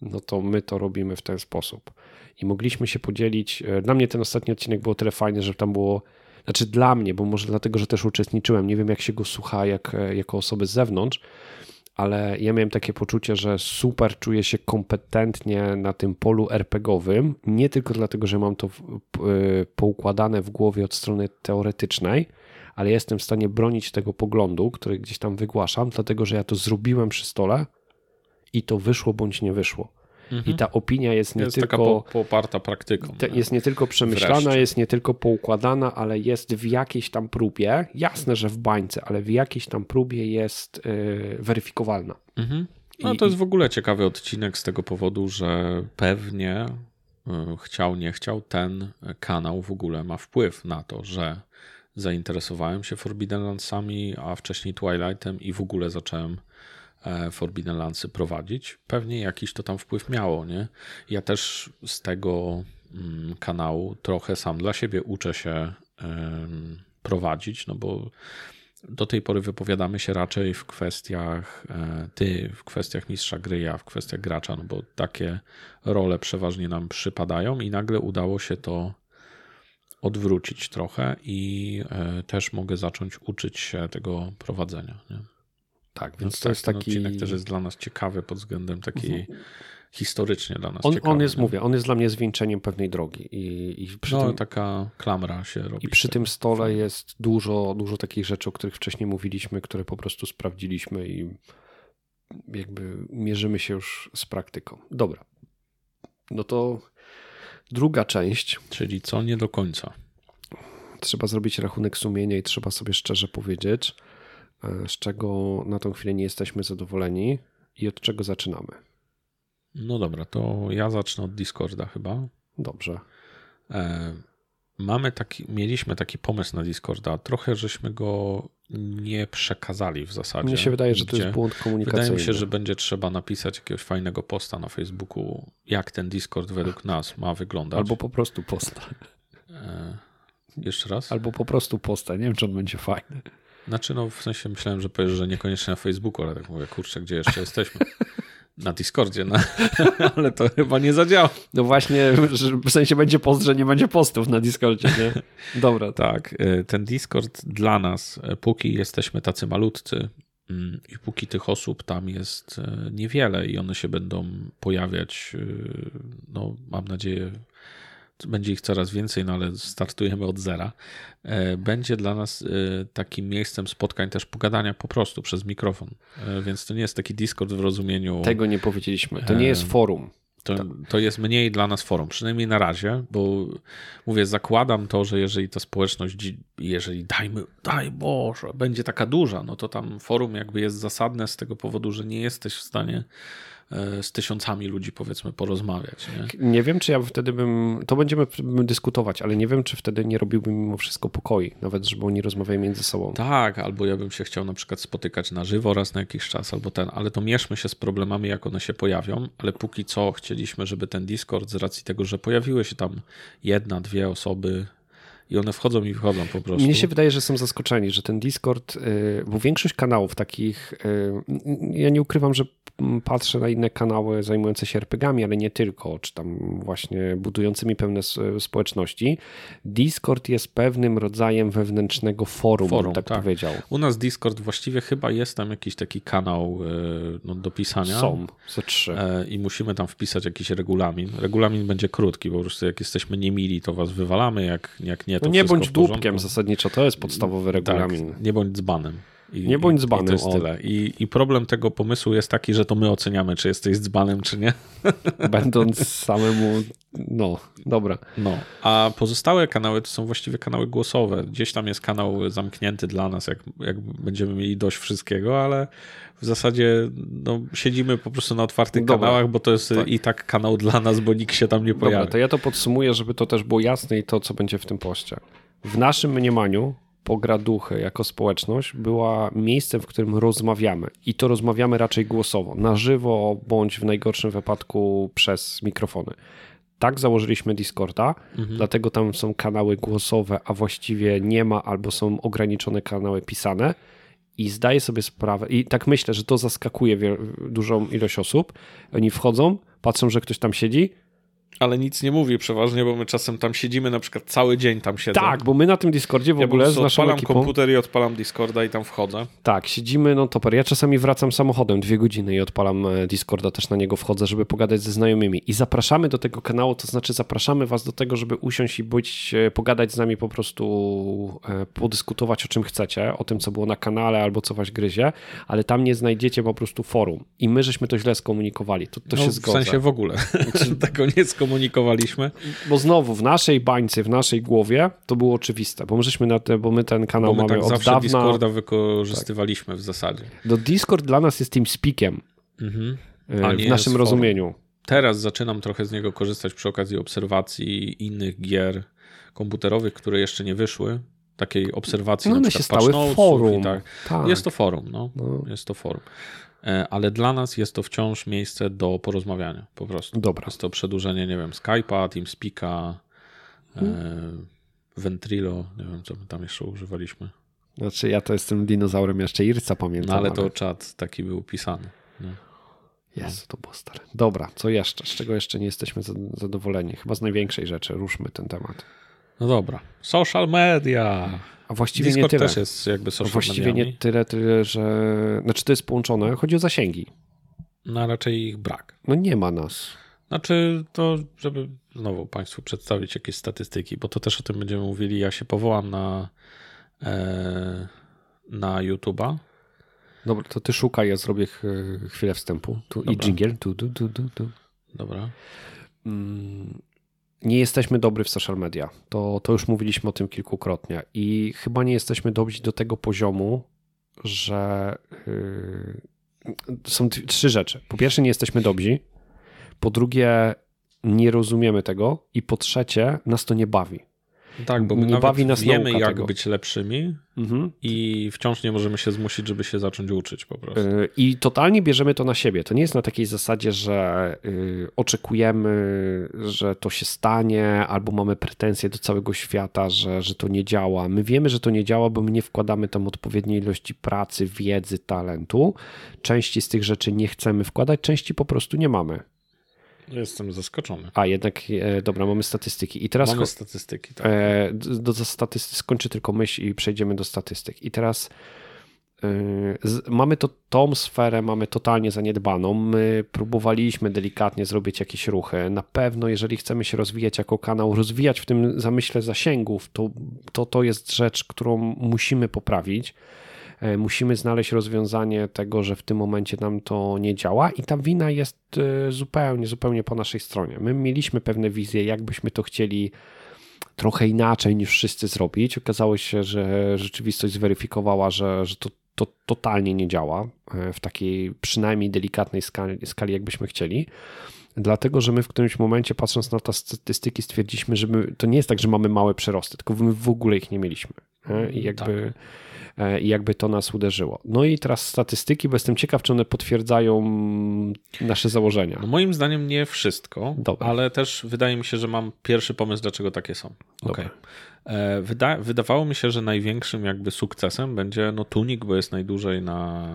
no to my to robimy w ten sposób i mogliśmy się podzielić. E, dla mnie ten ostatni odcinek był tyle fajny, że tam było znaczy dla mnie, bo może dlatego, że też uczestniczyłem, nie wiem jak się go słucha jak, jako osoby z zewnątrz, ale ja miałem takie poczucie, że super czuję się kompetentnie na tym polu RPGowym, nie tylko dlatego, że mam to poukładane w głowie od strony teoretycznej, ale jestem w stanie bronić tego poglądu, który gdzieś tam wygłaszam, dlatego że ja to zrobiłem przy stole i to wyszło bądź nie wyszło. Mhm. I ta opinia jest nie
jest
tylko.
Taka po, poparta praktyką.
Te, jest nie tylko przemyślana, Wreszcie. jest nie tylko poukładana, ale jest w jakiejś tam próbie. Jasne, że w bańce, ale w jakiejś tam próbie jest yy, weryfikowalna.
Mhm. No I, to jest w ogóle ciekawy odcinek z tego powodu, że pewnie yy, chciał, nie chciał, ten kanał w ogóle ma wpływ na to, że zainteresowałem się Forbidden Landsami, a wcześniej Twilightem i w ogóle zacząłem Forbidden Landsy prowadzić. Pewnie jakiś to tam wpływ miało, nie? Ja też z tego mm, kanału trochę sam dla siebie uczę się prowadzić, no bo do tej pory wypowiadamy się raczej w kwestiach e, ty, w kwestiach mistrza gry, ja w kwestiach gracza, no bo takie role przeważnie nam przypadają i nagle udało się to odwrócić trochę i e, też mogę zacząć uczyć się tego prowadzenia. Nie?
Tak, więc, więc to jest taki
odcinek też jest dla nas ciekawy pod względem takiej mhm. historycznie dla nas
on,
ciekawy.
On jest, nie? mówię, on jest dla mnie zwieńczeniem pewnej drogi i, i
przy no, tym, taka klamra się robi.
I przy tym stole jest dużo, dużo takich rzeczy, o których wcześniej mówiliśmy, które po prostu sprawdziliśmy i jakby mierzymy się już z praktyką. Dobra. No to Druga część.
Czyli co nie do końca.
Trzeba zrobić rachunek sumienia i trzeba sobie szczerze powiedzieć, z czego na tą chwilę nie jesteśmy zadowoleni i od czego zaczynamy.
No dobra, to ja zacznę od Discorda chyba.
Dobrze.
E mamy taki, mieliśmy taki pomysł na Discorda, trochę żeśmy go nie przekazali w zasadzie.
Mnie się wydaje, że to jest błąd komunikacyjny.
Wydaje mi się, że będzie trzeba napisać jakiegoś fajnego posta na Facebooku, jak ten Discord według nas ma wyglądać.
Albo po prostu posta.
E, jeszcze raz?
Albo po prostu posta, nie wiem, czy on będzie fajny.
Znaczy, no w sensie myślałem, że powiesz, że niekoniecznie na Facebooku, ale tak mówię, kurczę, gdzie jeszcze jesteśmy? Na Discordzie, no. ale to chyba nie zadziała.
No właśnie, w sensie będzie post, że nie będzie postów na Discordzie, nie? Dobra.
Tak, y, ten Discord dla nas, y, póki jesteśmy tacy malutcy mm, i póki tych osób tam jest y, niewiele i one się będą pojawiać, no mam nadzieję będzie ich coraz więcej, no ale startujemy od zera, e, będzie dla nas e, takim miejscem spotkań też pogadania po prostu przez mikrofon. E, więc to nie jest taki Discord w rozumieniu.
Tego nie powiedzieliśmy. To nie jest forum.
To, to jest mniej dla nas forum, przynajmniej na razie, bo mówię, zakładam to, że jeżeli ta społeczność, jeżeli dajmy, daj Boże, będzie taka duża, no to tam forum jakby jest zasadne z tego powodu, że nie jesteś w stanie z tysiącami ludzi, powiedzmy, porozmawiać.
Nie, nie wiem, czy ja wtedy bym. To będziemy dyskutować, ale nie wiem, czy wtedy nie robiłbym mimo wszystko pokoi, nawet żeby oni rozmawiali między sobą.
Tak, albo ja bym się chciał na przykład spotykać na żywo raz na jakiś czas, albo ten, ale to mieszmy się z problemami, jak one się pojawią, ale póki co chcieliśmy, żeby ten Discord, z racji tego, że pojawiły się tam jedna, dwie osoby, i one wchodzą i wychodzą po prostu.
Mnie się wydaje, że są zaskoczeni, że ten Discord, y, bo większość kanałów takich, y, ja nie ukrywam, że patrzę na inne kanały zajmujące się RPGami, ale nie tylko, czy tam właśnie budującymi pewne społeczności. Discord jest pewnym rodzajem wewnętrznego forum, forum tak, tak powiedział.
U nas Discord właściwie chyba jest tam jakiś taki kanał y, no, do pisania.
Są, ze trzy. E,
I musimy tam wpisać jakiś regulamin. Regulamin będzie krótki, bo po prostu jak jesteśmy niemili, to was wywalamy, jak, jak nie, to
no
Nie
bądź dupkiem zasadniczo, to jest podstawowy tak, regulamin.
Tak, nie bądź dzbanem.
I, nie bądź dzbanem. I
to jest tyle. I, I, problem tego pomysłu jest taki, że to my oceniamy, czy jesteś dzbanem, czy nie.
Będąc samemu, no, dobra.
No, a pozostałe kanały to są właściwie kanały głosowe. Gdzieś tam jest kanał zamknięty dla nas, jak, jak będziemy mieli dość wszystkiego, ale w zasadzie no, siedzimy po prostu na otwartych dobra. kanałach, bo to jest tak. i tak kanał dla nas, bo nikt się tam nie pojawia. Dobra,
to ja to podsumuję, żeby to też było jasne i to, co będzie w tym poście. W naszym mniemaniu Pograduchy jako społeczność była miejscem, w którym rozmawiamy. I to rozmawiamy raczej głosowo, na żywo, bądź w najgorszym wypadku przez mikrofony. Tak założyliśmy Discorda, mhm. dlatego tam są kanały głosowe, a właściwie nie ma albo są ograniczone kanały pisane. I zdaję sobie sprawę, i tak myślę, że to zaskakuje dużą ilość osób. Oni wchodzą, patrzą, że ktoś tam siedzi,
ale nic nie mówi przeważnie, bo my czasem tam siedzimy, na przykład cały dzień tam siedzę.
Tak, bo my na tym Discordzie w
ja
ogóle z naszą
odpalam
ekipą...
komputer i odpalam Discorda i tam wchodzę.
Tak, siedzimy, no toper. Ja czasami wracam samochodem dwie godziny i odpalam e, Discorda, też na niego wchodzę, żeby pogadać ze znajomymi. I zapraszamy do tego kanału, to znaczy zapraszamy was do tego, żeby usiąść i być, e, pogadać z nami po prostu, e, podyskutować o czym chcecie, o tym, co było na kanale albo co was gryzie, ale tam nie znajdziecie po prostu forum. I my żeśmy to źle skomunikowali, to, to
no,
się
w
zgodzę.
W sensie w ogóle. Tego nie skomunikowaliśmy.
Bo znowu w naszej bańce, w naszej głowie to było oczywiste, bo my, na te, bo my ten kanał
bo my
mamy
tak
od
zawsze
dawna.
Discorda wykorzystywaliśmy tak. w zasadzie.
Do Discord dla nas jest TeamSpeakiem mhm. w naszym rozumieniu.
Teraz zaczynam trochę z niego korzystać przy okazji obserwacji innych gier komputerowych, które jeszcze nie wyszły. Takiej obserwacji
no
na
się stały forum.
Tak. tak. Jest to forum, no. no. Jest to forum. E, ale dla nas jest to wciąż miejsce do porozmawiania po prostu.
Dobra.
Jest to przedłużenie, nie wiem, Skype'a, TeamSpeak'a, hmm. Ventrilo, nie wiem, co my tam jeszcze używaliśmy.
Znaczy ja to jestem dinozaurem jeszcze Irca pamiętam.
No ale to czat taki był pisany. Nie?
Jest, to było stare. Dobra, co jeszcze? Z czego jeszcze nie jesteśmy zadowoleni? Chyba z największej rzeczy. Ruszmy ten temat.
No dobra. Social media.
A właściwie
Discord
nie tyle.
też jest jakby social
Właściwie
mediami.
nie tyle, tyle, że... Znaczy to jest połączone. Chodzi o zasięgi.
No raczej ich brak.
No nie ma nas.
Znaczy to, żeby znowu Państwu przedstawić jakieś statystyki, bo to też o tym będziemy mówili. Ja się powołam na, e, na YouTube'a.
Dobra, to ty szukaj, ja zrobię chwilę wstępu. Tu Dobra. i dżingiel. Tu, tu, tu, tu, tu.
Dobra.
Mm, nie jesteśmy dobry w social media. To, to już mówiliśmy o tym kilkukrotnie. I chyba nie jesteśmy dobrzy do tego poziomu, że yy, są trzy rzeczy. Po pierwsze, nie jesteśmy dobrzy. Po drugie, nie rozumiemy tego. I po trzecie, nas to nie bawi.
Tak, bo my nie bawi nas wiemy, jak tego. być lepszymi mhm. i wciąż nie możemy się zmusić, żeby się zacząć uczyć po prostu.
Y, I totalnie bierzemy to na siebie. To nie jest na takiej zasadzie, że y, oczekujemy, że to się stanie, albo mamy pretensje do całego świata, że, że to nie działa. My wiemy, że to nie działa, bo my nie wkładamy tam odpowiedniej ilości pracy, wiedzy, talentu. Części z tych rzeczy nie chcemy wkładać, części po prostu nie mamy.
Jestem zaskoczony.
A jednak, e, dobra, mamy statystyki. I teraz
mamy statystyki, tak.
E, do, do statystyk skończy tylko myśl i przejdziemy do statystyk. I teraz e, z, mamy to, tą sferę, mamy totalnie zaniedbaną. My próbowaliśmy delikatnie zrobić jakieś ruchy. Na pewno, jeżeli chcemy się rozwijać jako kanał, rozwijać w tym zamyśle zasięgów, to to, to jest rzecz, którą musimy poprawić. E, musimy znaleźć rozwiązanie tego, że w tym momencie nam to nie działa i ta wina jest e, zupełnie, zupełnie po naszej stronie. My mieliśmy pewne wizje, jak byśmy to chcieli trochę inaczej niż wszyscy zrobić. Okazało się, że rzeczywistość zweryfikowała, że, że to, to totalnie nie działa e, w takiej przynajmniej delikatnej skali, skali jakbyśmy chcieli. Dlatego, że my w którymś momencie, patrząc na te statystyki, stwierdziliśmy, że my, to nie jest tak, że mamy małe przyrosty, tylko my w ogóle ich nie mieliśmy. I jakby. Tak E, i jakby to nas uderzyło. No i teraz statystyki, bo jestem ciekaw, czy one potwierdzają nasze założenia.
No moim zdaniem nie wszystko, Dobra. ale też wydaje mi się, że mam pierwszy pomysł, dlaczego takie są. Okay. E, wyda wydawało mi się, że największym jakby sukcesem będzie no Tunik, bo jest najdłużej na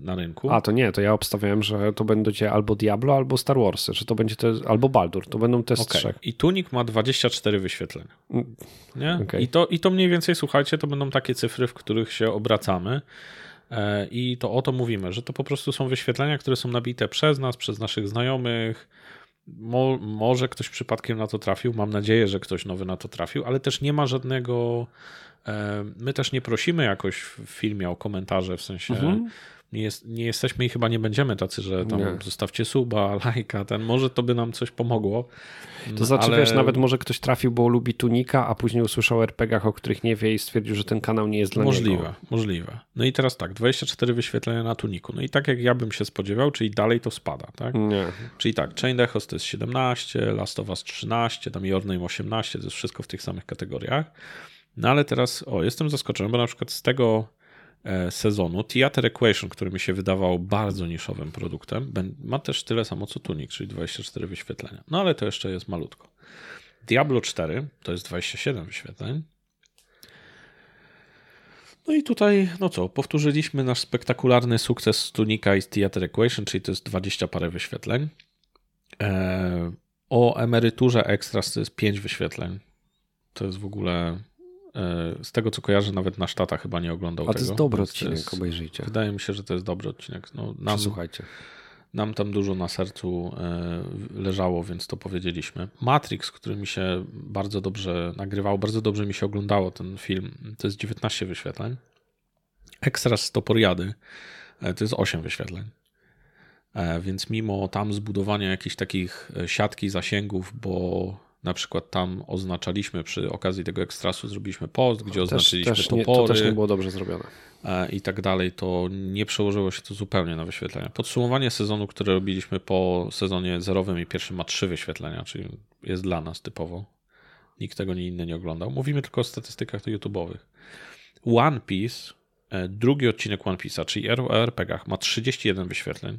na rynku.
A to nie, to ja obstawiałem, że to będzie albo Diablo, albo Star Warsy, że to będzie te, albo Baldur, to będą te okay. trzech.
I Tunik ma 24 wyświetlenia. Mm, nie? Okay. I, to, I to mniej więcej, słuchajcie, to będą takie cyfry, w których się obracamy. E, I to o to mówimy, że to po prostu są wyświetlenia, które są nabite przez nas, przez naszych znajomych. Mo, może ktoś przypadkiem na to trafił, mam nadzieję, że ktoś nowy na to trafił, ale też nie ma żadnego E, my też nie prosimy jakoś w filmie o komentarze, w sensie mhm. nie, jest, nie jesteśmy i chyba nie będziemy tacy, że tam nie. zostawcie suba, lajka, ten, może to by nam coś pomogło.
To znaczy, ale... wiesz, nawet może ktoś trafił, bo lubi Tunika, a później usłyszał o RPGach, o których nie wie i stwierdził, że ten kanał nie jest dla
możliwe, niego.
Możliwe,
możliwe. No i teraz tak, 24 wyświetlenia na Tuniku. No i tak jak ja bym się spodziewał, czyli dalej to spada, tak?
Nie.
Czyli tak, Chain Echos to jest 17, Last of Us 13, tam Your Name 18, to jest wszystko w tych samych kategoriach. No ale teraz, o, jestem zaskoczony, bo na przykład z tego e, sezonu Theater Equation, który mi się wydawał bardzo niszowym produktem, ma też tyle samo co Tunik, czyli 24 wyświetlenia. No ale to jeszcze jest malutko. Diablo 4 to jest 27 wyświetleń. No i tutaj, no co, powtórzyliśmy nasz spektakularny sukces z Tunika i z Theater Equation, czyli to jest 20 parę wyświetleń. Eee, O emeryturze Extras to jest 5 wyświetleń. To jest w ogóle e, z tego co kojarzę, nawet na sztata chyba nie oglądał
A
tego.
to jest dobry odcinek,
jest,
obejrzyjcie.
Wydaje mi się, że to jest dobry odcinek. No, nam,
Słuchajcie.
nam tam dużo na sercu e, leżało, więc to powiedzieliśmy. Matrix, który mi się bardzo dobrze nagrywał, bardzo dobrze mi się oglądało ten film, to jest 19 wyświetleń. Extras z Toporiady e, to jest 8 wyświetleń. E, Więc mimo tam zbudowania jakichś takich e, siatki zasięgów, bo na przykład tam oznaczaliśmy przy okazji tego ekstrasu, zrobiliśmy post, gdzie
Też,
oznaczyliśmy
też nie,
topory
to też nie było dobrze zrobione.
e, i tak dalej, to nie przełożyło się to zupełnie na wyświetlenia. Podsumowanie sezonu, które robiliśmy po sezonie zerowym i pierwszym ma trzy wyświetlenia, czyli jest dla nas typowo. Nikt tego nie inny nie oglądał. Mówimy tylko o statystykach YouTube'owych. One Piece, e, drugi odcinek One Piece'a, czyli o RPG-ach, ma 31 wyświetleń.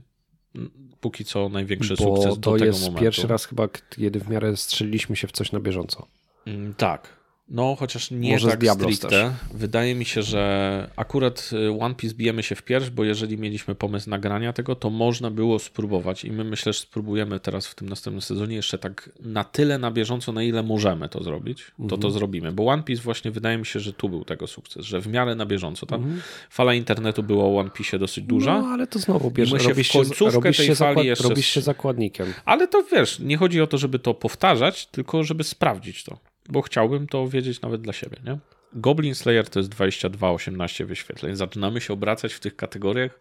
Póki co największy
Bo
sukces
to
do tego
jest
momentu.
pierwszy raz chyba, kiedy w miarę strzeliliśmy się w coś na bieżąco.
Mm, Tak. No, chociaż nie
Może
tak stricte. Wydaje mi się, że akurat y, One Piece bijemy się w pierś, bo jeżeli mieliśmy pomysł nagrania tego, to można było spróbować i my myślę, że spróbujemy teraz w tym następnym sezonie jeszcze tak na tyle na bieżąco, na ile możemy to zrobić, to
Mhm.
to zrobimy. Bo One Piece właśnie wydaje mi się, że tu był tego sukces, że w miarę na bieżąco. Tam
Mhm.
fala internetu była o One Piece dosyć duża.
No, ale to znowu bierze,
my się w
robisz, się,
końcówkę
robisz,
tej
się,
fali jeszcze
robisz się zakładnikiem.
Ale to wiesz, nie chodzi o to, żeby to powtarzać, tylko żeby sprawdzić to, bo chciałbym to wiedzieć nawet dla siebie, nie? Goblin Slayer to jest 22-18 wyświetleń. Zaczynamy się obracać w tych kategoriach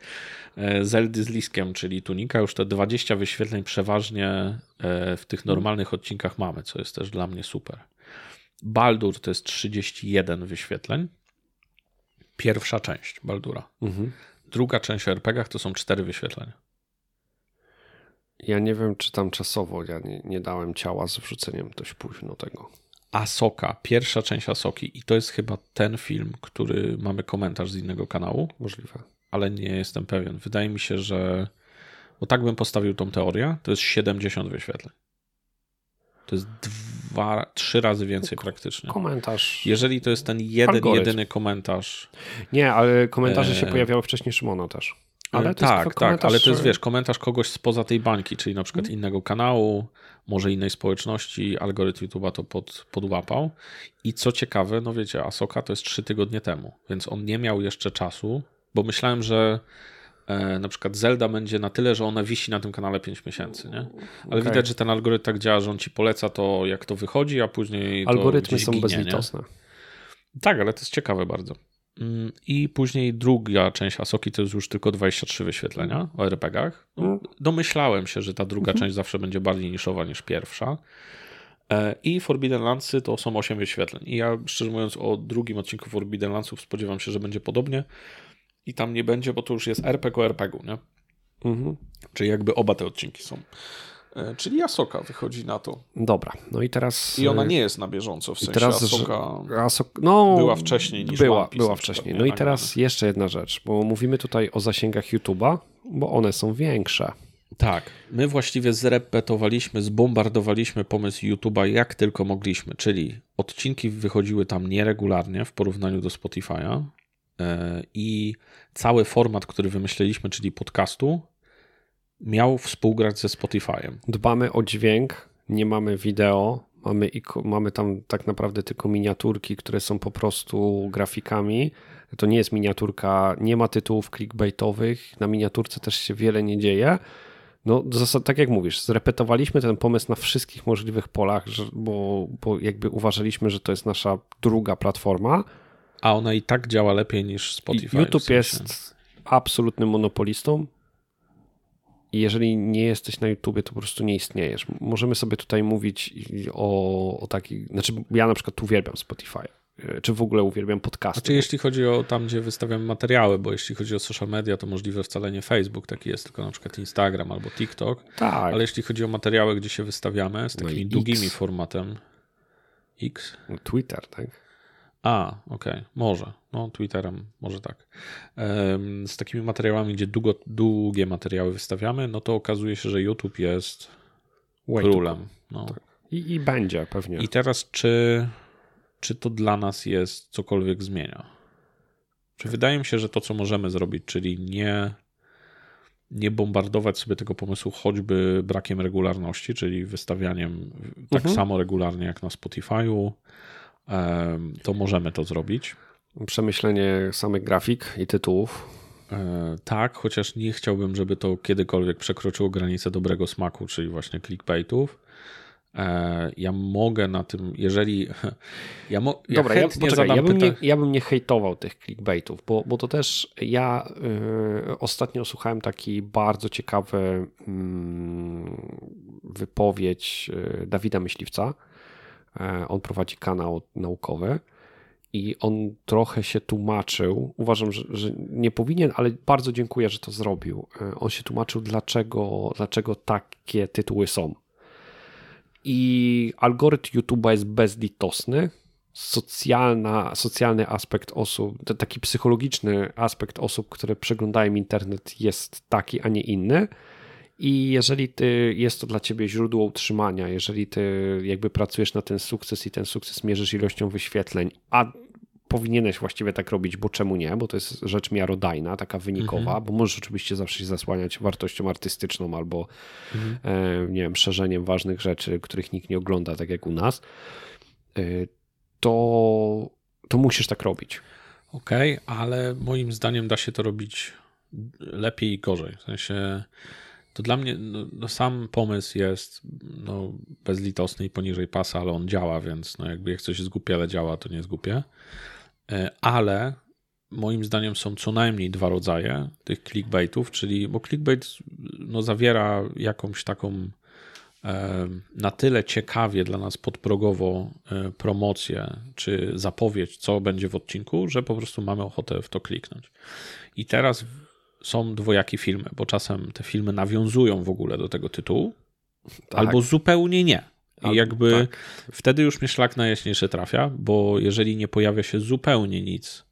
e, Zeldy z Liskiem, czyli Tunika. Już te 20 wyświetleń przeważnie e, w tych normalnych odcinkach mamy, co jest też dla mnie super. Baldur to jest 31 wyświetleń. Pierwsza część Baldura.
Mhm.
Druga część o RPG-ach to są 4 wyświetlenia.
Ja nie wiem, czy tam czasowo ja nie, nie dałem ciała z wrzuceniem dość późno tego.
Asoka, pierwsza część Asoki i to jest chyba ten film, który mamy komentarz z innego kanału,
Możliwe.
ale nie jestem pewien. Wydaje mi się, że bo tak bym postawił tą teorię, to jest 70 wyświetleń. To jest dwa, trzy razy więcej praktycznie.
Komentarz.
Jeżeli to jest ten jeden,
Algorytm.
jedyny komentarz,
Nie, ale komentarze się
Eee.
pojawiały wcześniej Szymona też. Ale to jest
tak, tak, ale to jest,
że-
wiesz, komentarz kogoś spoza tej bańki, czyli na przykład innego kanału, może innej społeczności, algorytm YouTube'a to pod, podłapał. I co ciekawe, no wiecie, Asoka to jest trzy tygodnie temu, więc on nie miał jeszcze czasu, bo myślałem, że e, na przykład Zelda będzie na tyle, że ona wisi na tym kanale 5 miesięcy, nie? Ale
Okej.
widać, że ten algorytm tak działa, że on ci poleca to, jak to wychodzi, a później
Algorytmy są
ginie, nie?
bezlitosne.
Tak, ale to jest ciekawe bardzo. I później druga część Asoki to jest już tylko 23 wyświetlenia o RPG-ach. No,
Mm.
domyślałem się, że ta druga część zawsze będzie bardziej niszowa niż pierwsza. E, I Forbidden Landsy to są 8 wyświetleń. I ja szczerze mówiąc o drugim odcinku Forbidden Landsów spodziewam się, że będzie podobnie. I tam nie będzie, bo to już jest RPG o RPG-u, nie?
Mhm.
Czyli jakby oba te odcinki są. E, Czyli Asoka wychodzi na to.
Dobra, no i teraz...
I ona
e,
nie jest na bieżąco, w
i
sensie
teraz,
Asoka...
Asok- no,
była wcześniej niż
była,
One Piece
była wcześniej.
nie?
No i teraz jeszcze jedna rzecz, bo mówimy tutaj o zasięgach YouTube'a, bo one są większe.
Tak, my właściwie zrepetowaliśmy, zbombardowaliśmy pomysł YouTube'a jak tylko mogliśmy, czyli odcinki wychodziły tam nieregularnie w porównaniu do Spotify'a e, i cały format, który wymyśliliśmy, czyli podcastu, miał współgrać ze Spotify'em.
Dbamy o dźwięk, nie mamy wideo, mamy, mamy tam tak naprawdę tylko miniaturki, które są po prostu grafikami. To nie jest miniaturka, nie ma tytułów clickbaitowych, na miniaturce też się wiele nie dzieje. No, zasad, tak jak mówisz, zrepetowaliśmy ten pomysł na wszystkich możliwych polach, bo, bo jakby uważaliśmy, że to jest nasza druga platforma.
A ona i tak działa lepiej niż
I
Spotify. w
YouTube
sensie.
jest absolutnym monopolistą. I jeżeli nie jesteś na YouTubie, to po prostu nie istniejesz. Możemy sobie tutaj mówić o, o takich. Znaczy, ja na przykład uwielbiam Spotify. e, Czy w ogóle uwielbiam podcasty.
Znaczy, jeśli chodzi o tam, gdzie wystawiamy materiały, bo jeśli chodzi o social media, to możliwe wcale nie Facebook, taki jest, tylko na przykład Instagram albo TikTok.
tak,
Ale jeśli chodzi o materiały, gdzie się wystawiamy z
No
takimi
X.
długimi formatem. X?
Twitter, tak?
A, okej, może. No, Twitterem, może tak. Z takimi materiałami, gdzie długo, długie materiały wystawiamy, no to okazuje się, że YouTube jest
Way to
królem. No.
Tak. I, I będzie pewnie.
I teraz, czy, czy to dla nas jest cokolwiek zmienia? Czy wydaje mi się, że to, co możemy zrobić, czyli nie nie bombardować sobie tego pomysłu choćby brakiem regularności, czyli wystawianiem tak mhm. samo regularnie jak na Spotify'u, to możemy to zrobić.
Przemyślenie samych grafik i tytułów.
E, tak, chociaż nie chciałbym, żeby to kiedykolwiek przekroczyło granicę dobrego smaku, czyli właśnie clickbaitów. E, ja mogę na tym, jeżeli. Ja, mo,
ja Dobra, ja, poczekaj, ja, bym nie, ja bym nie hejtował tych clickbaitów, bo, bo to też ja y, ostatnio słuchałem taki bardzo ciekawy y, wypowiedź Dawida Myśliwca. Y, on prowadzi kanał naukowy i on trochę się tłumaczył. Uważam, że, że, nie powinien, ale bardzo dziękuję, że to zrobił. Y, on się tłumaczył, dlaczego, dlaczego takie tytuły są i algorytm YouTube'a jest bezlitosny. Socjalna, socjalny aspekt osób, taki psychologiczny aspekt osób, które przeglądają internet jest taki, a nie inny. I jeżeli ty, jest to dla ciebie źródło utrzymania, jeżeli ty jakby pracujesz na ten sukces i ten sukces mierzysz ilością wyświetleń, a powinieneś właściwie tak robić, bo czemu nie? Bo to jest rzecz miarodajna, taka wynikowa, mhm. bo możesz oczywiście zawsze się zasłaniać wartością artystyczną albo mhm. e, nie wiem, szerzeniem ważnych rzeczy, których nikt nie ogląda, tak jak u nas. E, to, to musisz tak robić.
Okej, okay, ale moim zdaniem da się to robić lepiej i gorzej. W sensie to dla mnie no, no sam pomysł jest no, bezlitosny i poniżej pasa, ale on działa, więc no, jakby jak coś jest głupie, ale działa, to nie jest głupie. E, ale moim zdaniem są co najmniej dwa rodzaje tych clickbaitów, czyli bo clickbait no, zawiera jakąś taką e, na tyle ciekawie dla nas podprogowo e, promocję czy zapowiedź, co będzie w odcinku, że po prostu mamy ochotę w to kliknąć. I teraz są dwojakie filmy, bo czasem te filmy nawiązują w ogóle do tego tytułu, tak. albo zupełnie nie. I jakby tak. wtedy już mnie szlak najjaśniejszy trafia, bo jeżeli nie pojawia się zupełnie nic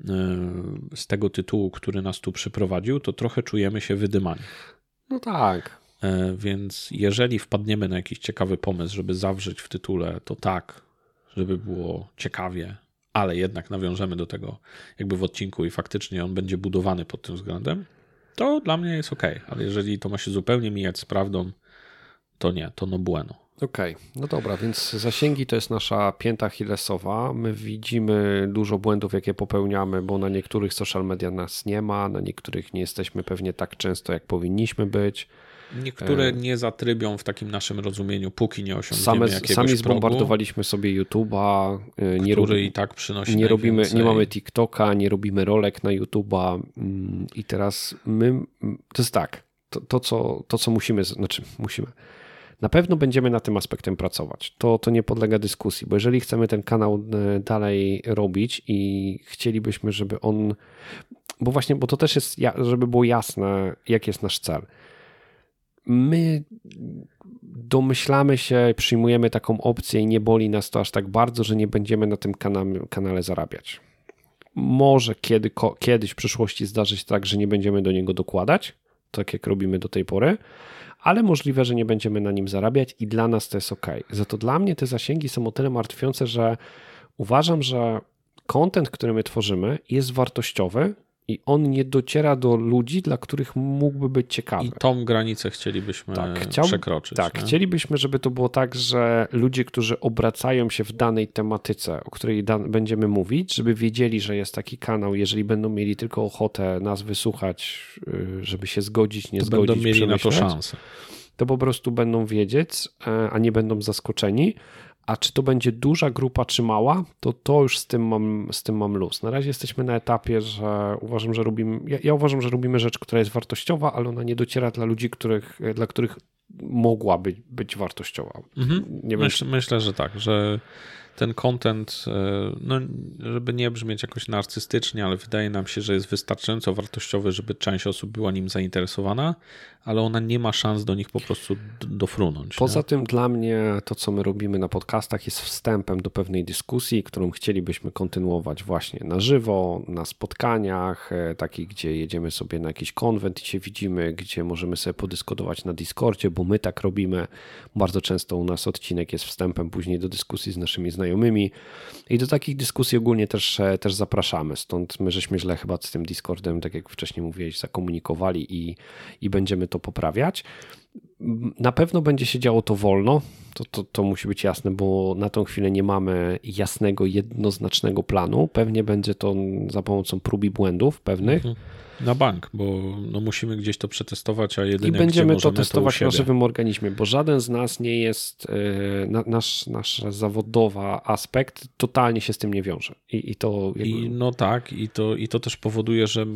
e, z tego tytułu, który nas tu przyprowadził, to trochę czujemy się wydymani.
No tak.
E, więc jeżeli wpadniemy na jakiś ciekawy pomysł, żeby zawrzeć w tytule, to tak, żeby było ciekawie, ale jednak nawiążemy do tego jakby w odcinku i faktycznie on będzie budowany pod tym względem, to dla mnie jest ok. Ale jeżeli to ma się zupełnie mijać z prawdą, to nie, to no bueno.
Okej, okay. no dobra, więc zasięgi to jest nasza pięta Hillesowa. My widzimy dużo błędów, jakie popełniamy, bo na niektórych social media nas nie ma, na niektórych nie jesteśmy pewnie tak często, jak powinniśmy być.
Niektóre e, nie zatrybią w takim naszym rozumieniu, póki nie osiągniemy Same, jakiegoś
Sami zbombardowaliśmy sobie YouTube'a.
E, nie który i tak przynosi
nie robimy, Nie mamy TikToka, nie robimy rolek na YouTube'a mm, i teraz my, to jest tak, to, to, co, to co musimy, znaczy musimy, na pewno będziemy na tym aspektem pracować. To, to nie podlega dyskusji, bo jeżeli chcemy ten kanał e, dalej robić i chcielibyśmy, żeby on, bo właśnie, bo to też jest, żeby było jasne, jaki jest nasz cel. My domyślamy się, przyjmujemy taką opcję i nie boli nas to aż tak bardzo, że nie będziemy na tym kanale, kanale zarabiać. Może kiedy, kiedyś w przyszłości zdarzyć się tak, że nie będziemy do niego dokładać, tak jak robimy do tej pory, ale możliwe, że nie będziemy na nim zarabiać i dla nas to jest ok. Za to dla mnie te zasięgi są o tyle martwiące, że uważam, że content, który my tworzymy, jest wartościowy i on nie dociera do ludzi, dla których mógłby być ciekawy.
I tą granicę chcielibyśmy tak, chciał, przekroczyć.
Tak, nie? chcielibyśmy, żeby to było tak, że ludzie, którzy obracają się w danej tematyce, o której będziemy mówić, żeby wiedzieli, że jest taki kanał, jeżeli będą mieli tylko ochotę nas wysłuchać, y, żeby się zgodzić, nie
to
zgodzić,
będą mieli na to szansę.
To po prostu będą wiedzieć, e, a nie będą zaskoczeni. A czy to będzie duża grupa, czy mała, to to już z tym mam, z tym mam luz. Na razie jesteśmy na etapie, że uważam, że robimy, ja, ja uważam, że robimy rzecz, która jest wartościowa, ale ona nie dociera dla ludzi, których, dla których mogłaby być wartościowa.
Mhm. Nie Myśl, myślę, że tak, że ten content, e, no, żeby nie brzmieć jakoś narcystycznie, ale wydaje nam się, że jest wystarczająco wartościowy, żeby część osób była nim zainteresowana, ale ona nie ma szans do nich po prostu dofrunąć.
Poza
nie?
tym dla mnie to, co my robimy na podcastach jest wstępem do pewnej dyskusji, którą chcielibyśmy kontynuować właśnie na żywo, na spotkaniach, e, takich, gdzie jedziemy sobie na jakiś konwent i się widzimy, gdzie możemy sobie podyskutować na Discordzie, bo bo my tak robimy. Bardzo często u nas odcinek jest wstępem później do dyskusji z naszymi znajomymi i do takich dyskusji ogólnie też, e, też zapraszamy. Stąd my żeśmy źle chyba z tym Discordem, tak jak wcześniej mówiłeś, zakomunikowali i, i będziemy to poprawiać. Na pewno będzie się działo to wolno, to, to, to musi być jasne, bo na tą chwilę nie mamy jasnego, jednoznacznego planu. Pewnie będzie to za pomocą prób i błędów pewnych. Mhm.
Na bank, bo no musimy gdzieś to przetestować, a jedynie
I będziemy to testować to na żywym organizmie, bo żaden z nas nie jest, yy, nasz, nasz zawodowa aspekt totalnie się z tym nie wiąże. I, i to jakby...
I, no tak, i to, i to też powoduje, że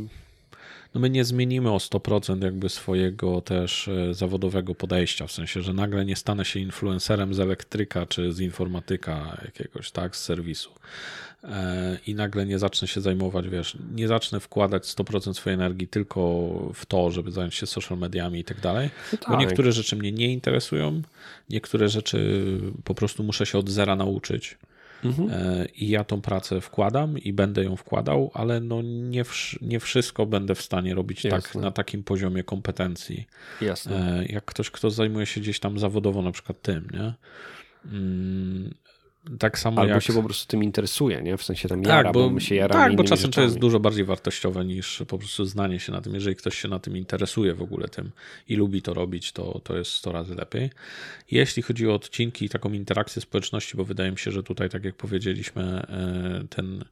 no my nie zmienimy o 100% jakby swojego też e, zawodowego podejścia, w sensie, że nagle nie stanę się influencerem z elektryka czy z informatyka jakiegoś, tak, z serwisu e, i nagle nie zacznę się zajmować, wiesz, nie zacznę wkładać 100% swojej energii tylko w to, żeby zająć się social mediami i tak dalej, no tak. bo niektóre rzeczy mnie nie interesują, niektóre rzeczy po prostu muszę się od zera nauczyć Mhm. E, I ja tą pracę wkładam i będę ją wkładał, ale no nie, nie wszystko będę w stanie robić tak na takim poziomie kompetencji.
Jasne.
E, jak ktoś, kto zajmuje się gdzieś tam zawodowo, na przykład tym, nie? Tak samo
Albo
jak...
się po prostu tym interesuje, nie? W sensie tam jara, tak, bo, bo się jaramy
Tak, bo czasem rzeczami. to jest dużo bardziej wartościowe niż po prostu znanie się na tym. Jeżeli ktoś się na tym interesuje w ogóle tym i lubi to robić, to, to jest 100 razy lepiej. Jeśli chodzi o odcinki i taką interakcję społeczności, bo wydaje mi się, że tutaj, tak jak powiedzieliśmy, e, ten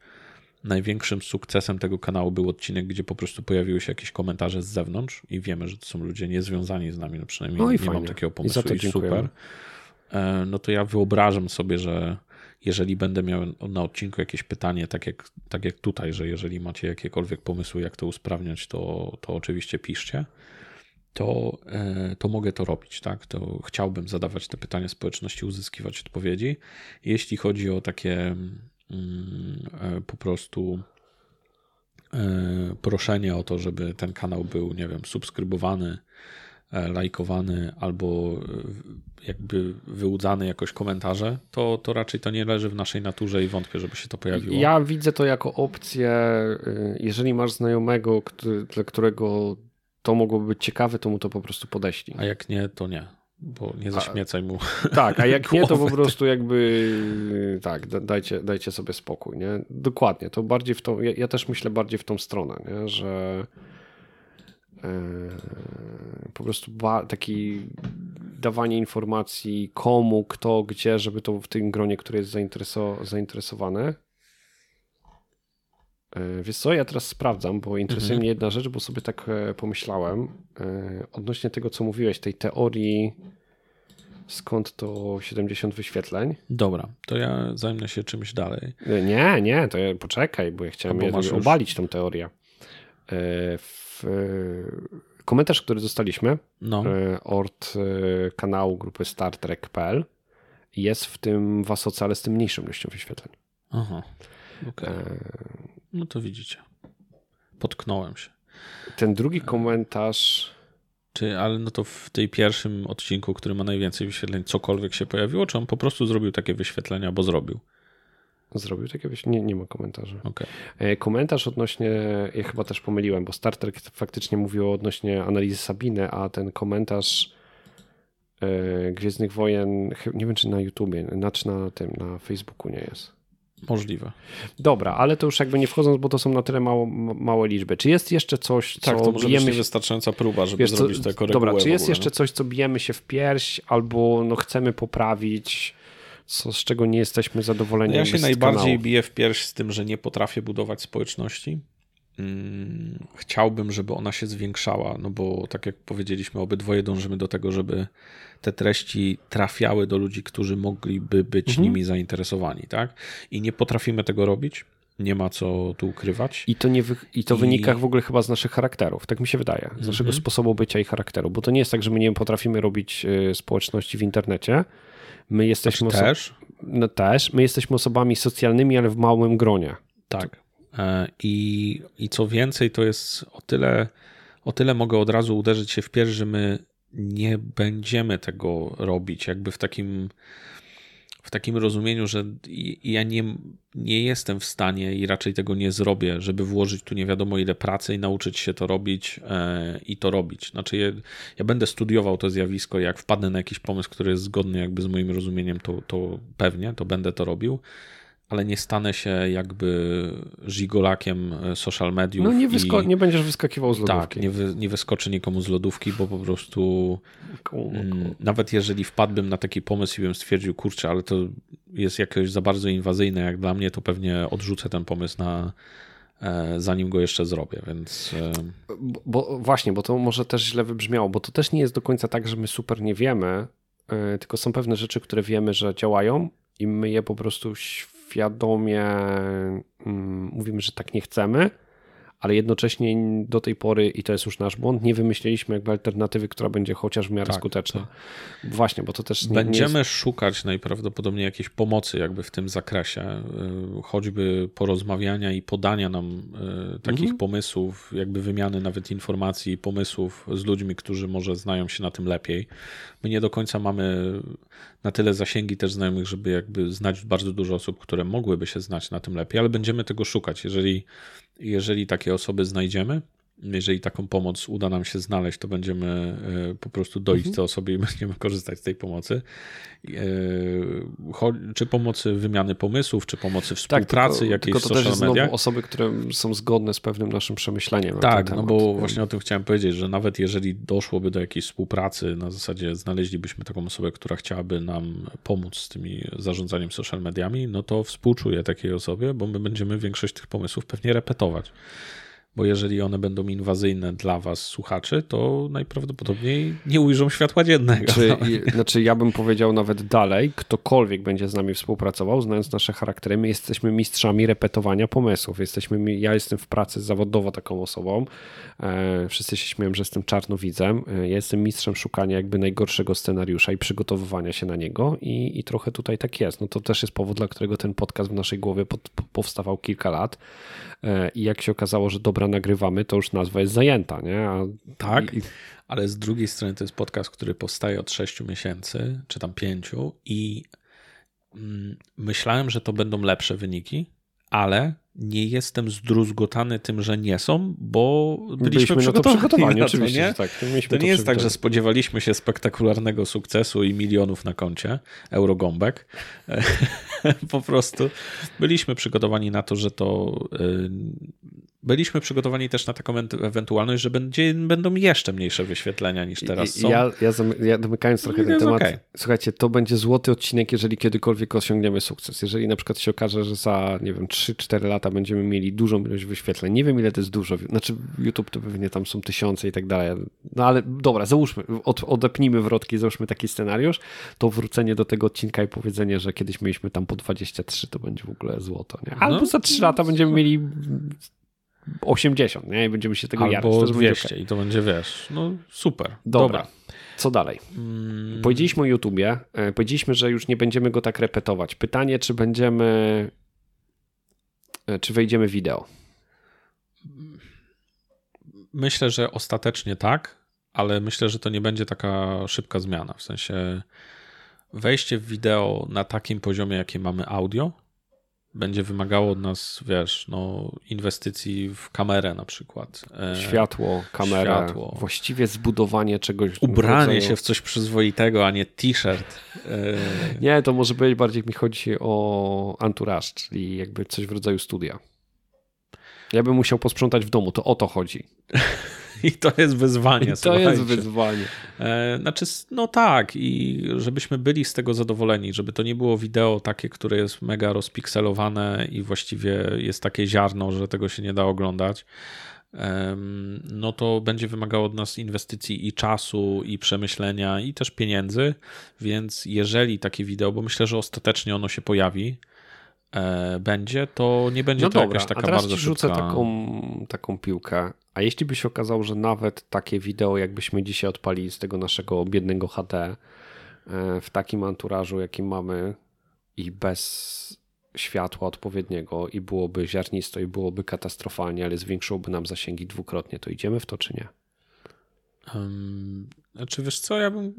największym sukcesem tego kanału był odcinek, gdzie po prostu pojawiły się jakieś komentarze z zewnątrz i wiemy, że to są ludzie niezwiązani z nami, no przynajmniej no nie fajnie. mam takiego pomysłu i, i super. E, no to ja wyobrażam sobie, że jeżeli będę miał na odcinku jakieś pytanie, tak jak, tak jak tutaj, że jeżeli macie jakiekolwiek pomysły, jak to usprawniać, to, to oczywiście piszcie, to, e, to mogę to robić, tak? To chciałbym zadawać te pytania społeczności, uzyskiwać odpowiedzi. Jeśli chodzi o takie mm, e, po prostu proszenie o to, żeby ten kanał był, nie wiem, subskrybowany, E, lajkowany albo e, jakby wyłudzany jakoś komentarze, to, to raczej to nie leży w naszej naturze i wątpię, żeby się to pojawiło.
Ja widzę to jako opcję, y, jeżeli masz znajomego, dla którego to mogłoby być ciekawe, to mu to po prostu podeślij.
A jak nie, to nie bo nie zaśmiecaj mu.
Tak, a jak nie, to po prostu jakby tak, dajcie, dajcie sobie spokój, nie? Dokładnie, to bardziej w tą, ja, ja też myślę bardziej w tą stronę, nie? że E, po prostu taki dawanie informacji komu, kto, gdzie, żeby to w tym gronie, które jest zainteresowane. E, wiesz co, ja teraz sprawdzam, bo interesuje mhm. mnie jedna rzecz, bo sobie tak e, pomyślałem odnośnie tego, co mówiłeś, tej teorii skąd to 70 wyświetleń.
Dobra, to ja zajmę się czymś dalej.
Nie, nie, to ja, poczekaj, bo ja chciałem bo już... obalić tą teorię. W E, komentarz, który dostaliśmy no. E, od e, kanału grupy Star Trek.pl jest w tym wasocale z tym mniejszym ilością wyświetleń.
Aha, okay. No to widzicie. Potknąłem się.
Ten drugi komentarz...
Czy, ale no to w tej pierwszym odcinku, który ma najwięcej wyświetleń, cokolwiek się pojawiło, czy on po prostu zrobił takie wyświetlenia, bo zrobił?
Zrobił takiego? Nie, nie ma komentarza.
Okay.
E, komentarz odnośnie, ja chyba też pomyliłem, bo Star Trek faktycznie mówiło odnośnie analizy Sabiny, a ten komentarz e, Gwiezdnych Wojen, nie wiem czy na YouTubie, czy na tym, na Facebooku nie jest.
Możliwe.
Dobra, ale to już jakby nie wchodząc, bo to są na tyle mało, małe liczby. Czy jest jeszcze coś, co
tak, to może bijemy... być wystarczająca próba, żeby wiesz, zrobić co, taką
Dobra, czy jest ogóle, jeszcze no? coś, co bijemy się w pierś, albo no chcemy poprawić, co, z czego nie jesteśmy zadowoleni.
Ja się najbardziej kanału. biję w pierś z tym, że nie potrafię budować społeczności. Hmm, chciałbym, żeby ona się zwiększała, no bo tak jak powiedzieliśmy, obydwoje dążymy do tego, żeby te treści trafiały do ludzi, którzy mogliby być mhm. nimi zainteresowani, tak? I nie potrafimy tego robić. Nie ma co tu ukrywać.
I to, nie wy, i to I... wynika w ogóle chyba z naszych charakterów, tak mi się wydaje, z naszego mhm. sposobu bycia i charakteru, bo to nie jest tak, że my nie potrafimy robić y, społeczności w internecie, My jesteśmy
znaczy też?
No też. My jesteśmy osobami socjalnymi, ale w małym gronie.
Tak. E, I, I co więcej, to jest o tyle, o tyle mogę od razu uderzyć się w pierś, że my nie będziemy tego robić jakby w takim w takim rozumieniu, że ja nie, nie jestem w stanie i raczej tego nie zrobię, żeby włożyć tu nie wiadomo ile pracy i nauczyć się to robić e, i to robić. Znaczy, ja, ja, będę studiował to zjawisko, jak wpadnę na jakiś pomysł, który jest zgodny jakby z moim rozumieniem, to, to pewnie, to będę to robił ale nie stanę się jakby żigolakiem e, social mediów.
No nie, wysko- i... nie będziesz wyskakiwał z lodówki.
Tak, nie, wy- nie wyskoczy nikomu z lodówki, bo po prostu mm, nawet jeżeli wpadłbym na taki pomysł i bym stwierdził, kurczę, ale to jest jakoś za bardzo inwazyjne jak dla mnie, to pewnie odrzucę ten pomysł na e, zanim go jeszcze zrobię, więc... E,
bo, bo, właśnie, bo to może też źle wybrzmiało, bo to też nie jest do końca tak, że my super nie wiemy, tylko są pewne rzeczy, które wiemy, że działają i my je po prostu świadomie mm, mówimy, że tak nie chcemy, ale jednocześnie do tej pory, i to jest już nasz błąd, nie wymyśliliśmy jakby alternatywy, która będzie chociaż w miarę tak, skuteczna. Tak. Właśnie, bo to też
nie, Będziemy nie jest... szukać najprawdopodobniej jakiejś pomocy jakby w tym zakresie, y, choćby porozmawiania i podania nam y, takich mhm. pomysłów, jakby wymiany nawet informacji i pomysłów z ludźmi, którzy może znają się na tym lepiej. My nie do końca mamy na tyle zasięgi też znajomych, żeby jakby znać bardzo dużo osób, które mogłyby się znać na tym lepiej, ale będziemy tego szukać. Jeżeli, jeżeli takie osoby znajdziemy, jeżeli taką pomoc uda nam się znaleźć, to będziemy e, po prostu dojść mhm. tej osobie i będziemy korzystać z tej pomocy. E, czy pomocy wymiany pomysłów, czy pomocy tak, współpracy tak, tylko, jakiejś tylko to też znowu
osoby, które są zgodne z pewnym naszym przemyśleniem.
Tak, no bo właśnie o tym chciałem powiedzieć, że nawet jeżeli doszłoby do jakiejś współpracy, na zasadzie znaleźlibyśmy taką osobę, która chciałaby nam pomóc z tymi zarządzaniem social mediami, no to współczuję takiej osobie, bo my będziemy większość tych pomysłów pewnie repetować bo jeżeli one będą inwazyjne dla was, słuchaczy, to najprawdopodobniej nie ujrzą światła dziennego.
Znaczy, znaczy, ja bym powiedział nawet dalej, ktokolwiek będzie z nami współpracował, znając nasze charaktery, my jesteśmy mistrzami repetowania pomysłów. Jesteśmy, ja jestem w pracy zawodowo taką osobą. E, wszyscy się śmieją, że jestem czarnowidzem. E, ja jestem mistrzem szukania jakby najgorszego scenariusza i przygotowywania się na niego i, i trochę tutaj tak jest. No to też jest powód, dla którego ten podcast w naszej głowie pod, powstawał kilka lat i jak się okazało, że dobra nagrywamy, to już nazwa jest zajęta, nie? A,
tak, ale z drugiej strony to jest podcast, który powstaje od 6 miesięcy, czy tam 5 i mm, myślałem, że to będą lepsze wyniki, ale nie jestem zdruzgotany tym, że nie są, bo byliśmy, byliśmy przygotowani. przygotowani
to, oczywiście,
nie?
Tak,
to, to nie jest tak, że spodziewaliśmy się spektakularnego sukcesu i milionów na koncie, eurogąbek. po prostu byliśmy przygotowani na to, że to y, byliśmy przygotowani też na taką ewentualność, że będzie, będą jeszcze mniejsze wyświetlenia niż teraz są.
Ja, ja, ja domykając trochę ten temat, okay. słuchajcie, to będzie złoty odcinek, jeżeli kiedykolwiek osiągniemy sukces. Jeżeli na przykład się okaże, że za, nie wiem, 3-4 lata będziemy mieli dużą ilość wyświetleń, nie wiem ile to jest dużo, znaczy YouTube to pewnie tam są tysiące i tak dalej, no ale dobra, załóżmy, od, odepnijmy wrotki, załóżmy taki scenariusz, to wrócenie do tego odcinka i powiedzenie, że kiedyś mieliśmy tam po 23, to będzie w ogóle złoto, nie? Albo no, za 3 lata będziemy mieli 80, nie? I będziemy się tego
Albo
jarać.
Albo 200 okay. i to będzie, wiesz, no super. Dobra. Dobra.
Co dalej? Hmm. Powiedzieliśmy o YouTubie, e, powiedzieliśmy, że już nie będziemy go tak repetować. Pytanie, czy będziemy, czy wejdziemy wideo?
Myślę, że ostatecznie tak, ale myślę, że to nie będzie taka szybka zmiana. W sensie wejście w wideo na takim poziomie, jakie mamy audio, będzie wymagało od nas, wiesz, no, inwestycji w kamerę na przykład.
E, Światło, kamerę, Światło. właściwie zbudowanie czegoś.
Ubranie się w coś przyzwoitego, a nie t-shirt.
E, nie, to może być bardziej mi chodzi o entourage, czyli jakby coś w rodzaju studia. Ja bym musiał posprzątać w domu, to o to chodzi.
I to jest wyzwanie. I
to słuchajcie. jest wyzwanie.
E, znaczy, no tak, i żebyśmy byli z tego zadowoleni, żeby to nie było wideo takie, które jest mega rozpikselowane i właściwie jest takie ziarno, że tego się nie da oglądać no to będzie wymagało od nas inwestycji i czasu, i przemyślenia, i też pieniędzy. Więc jeżeli takie wideo, bo myślę, że ostatecznie ono się pojawi, będzie, to nie będzie no to dobra, jakaś taka a teraz bardzo ci
rzucę szybka... taką, taką piłkę. A jeśli by się okazało, że nawet takie wideo, jakbyśmy dzisiaj odpalili z tego naszego biednego HD e, w takim anturażu, jaki mamy i bez światła odpowiedniego i byłoby ziarnisto i byłoby katastrofalnie, ale zwiększyłoby nam zasięgi dwukrotnie, to idziemy w to czy nie?
Um, znaczy wiesz co, ja bym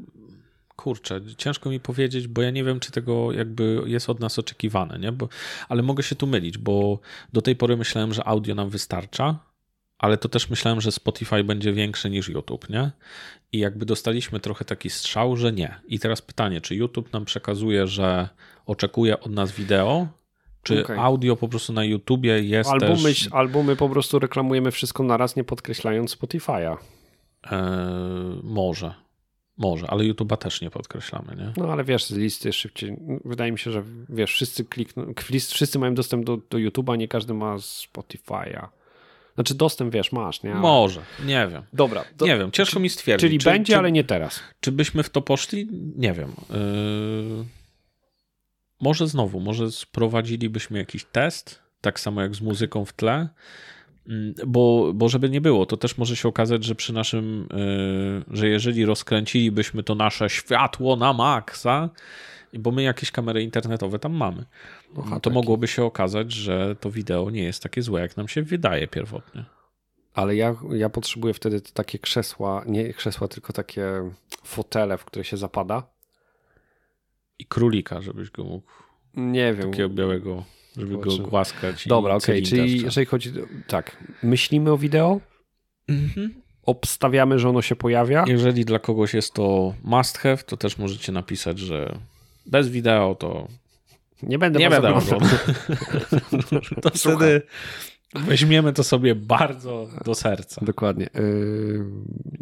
kurczę, ciężko mi powiedzieć, bo ja nie wiem, czy tego jakby jest od nas oczekiwane, nie? Bo, ale mogę się tu mylić, bo do tej pory myślałem, że audio nam wystarcza, ale to też myślałem, że Spotify będzie większy niż YouTube, nie? I jakby dostaliśmy trochę taki strzał, że nie. I teraz pytanie, czy YouTube nam przekazuje, że oczekuje od nas wideo, czy okay. audio po prostu na YouTubie jest
albo
też...
My, albo my po prostu reklamujemy wszystko naraz, nie podkreślając Spotify'a.
Eee, może. Może, ale YouTube'a też nie podkreślamy, nie?
No ale wiesz, z listy szybciej. Wydaje mi się, że wiesz, wszyscy klikną, wszyscy mają dostęp do, do YouTube'a, nie każdy ma Spotify'a. Znaczy dostęp, wiesz, masz, nie?
Może, nie wiem.
Dobra.
Do... Nie wiem, ciężko
czy,
mi stwierdzić.
Czyli czy, będzie, czy, ale nie teraz.
Czy byśmy w to poszli? Nie wiem. Yy... Może znowu, może sprowadzilibyśmy jakiś test, tak samo jak z muzyką w tle, bo, bo żeby nie było, to też może się okazać, że przy naszym, yy, że jeżeli rozkręcilibyśmy to nasze światło na maksa, bo my jakieś kamery internetowe tam mamy, Aha, to mogłoby się okazać, że to wideo nie jest takie złe, jak nam się wydaje pierwotnie.
Ale ja, ja potrzebuję wtedy takie krzesła, nie krzesła, tylko takie fotele, w które się zapada
i królika, żebyś go mógł.
Nie wiem.
Takiego białego, żeby go głaskać.
Dobra, okej, okay. czyli jeżeli chodzi. Tak, myślimy o wideo, mhm. obstawiamy, że ono się pojawia.
Jeżeli dla kogoś jest to must have, to też możecie napisać, że bez wideo to.
Nie będę
nie będę To wtedy Weźmiemy to sobie bardzo do serca.
Dokładnie. Yy,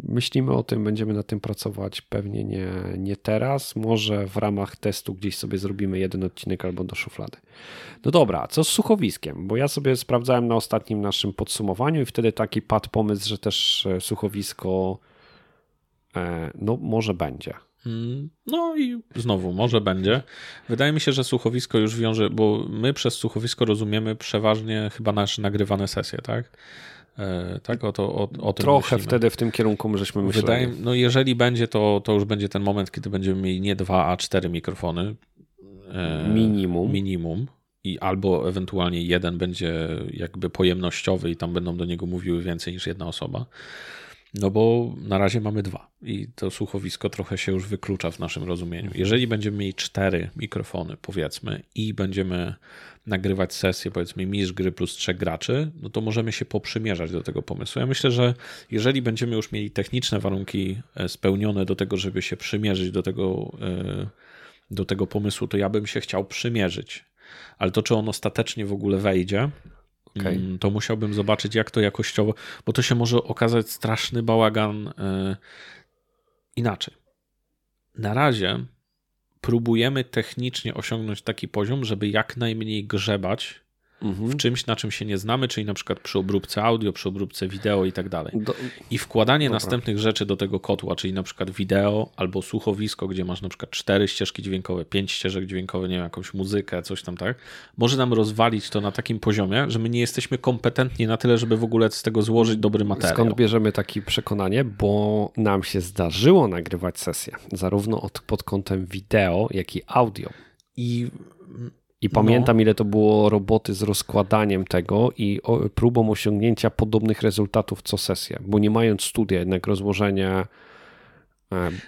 myślimy o tym, będziemy nad tym pracować pewnie nie, nie teraz. Może w ramach testu gdzieś sobie zrobimy jeden odcinek albo do szuflady. No dobra, co z słuchowiskiem? Bo ja sobie sprawdzałem na ostatnim naszym podsumowaniu i wtedy taki padł pomysł, że też e, słuchowisko e, no może będzie.
Mm, no i znowu, może będzie. Wydaje mi się, że słuchowisko już wiąże, bo my przez słuchowisko rozumiemy przeważnie chyba nasze nagrywane sesje, tak? E, tak, o, to, o, o tym
Trochę myślimy. wtedy w tym kierunku żeśmy myśleli. Wydaje,
no jeżeli będzie, to, to już będzie ten moment, kiedy będziemy mieli nie dwa, a cztery mikrofony.
E, minimum.
Minimum. I albo ewentualnie jeden będzie jakby pojemnościowy i tam będą do niego mówiły więcej niż jedna osoba. No bo na razie mamy dwa i to słuchowisko trochę się już wyklucza w naszym rozumieniu. Jeżeli będziemy mieli cztery mikrofony, powiedzmy, i będziemy nagrywać sesję, powiedzmy, mistrz gry plus trzech graczy, no to możemy się poprzymierzać do tego pomysłu. Ja myślę, że jeżeli będziemy już mieli techniczne warunki e, spełnione do tego, żeby się przymierzyć do tego, e, do tego pomysłu, to ja bym się chciał przymierzyć. Ale to, czy on ostatecznie w ogóle wejdzie, Okay. Mm, to musiałbym zobaczyć, jak to jakościowo, bo to się może okazać straszny bałagan yy, inaczej. Na razie próbujemy technicznie osiągnąć taki poziom, żeby jak najmniej grzebać mhm. w czymś, na czym się nie znamy, czyli na przykład przy obróbce audio, przy obróbce wideo i tak dalej. Do... I wkładanie Dobra. następnych rzeczy do tego kotła, czyli na przykład wideo albo słuchowisko, gdzie masz na przykład cztery ścieżki dźwiękowe, pięć ścieżek dźwiękowych, nie wiem, jakąś muzykę, coś tam tak, może nam rozwalić to na takim poziomie, że my nie jesteśmy kompetentni na tyle, żeby w ogóle z tego złożyć dobry materiał.
Skąd bierzemy takie przekonanie? Bo nam się zdarzyło nagrywać sesję, zarówno od, pod kątem wideo, jak i audio.
I
i pamiętam, no. ile to było roboty z rozkładaniem tego i próbą osiągnięcia podobnych rezultatów co sesję, bo nie mając studia, jednak rozłożenie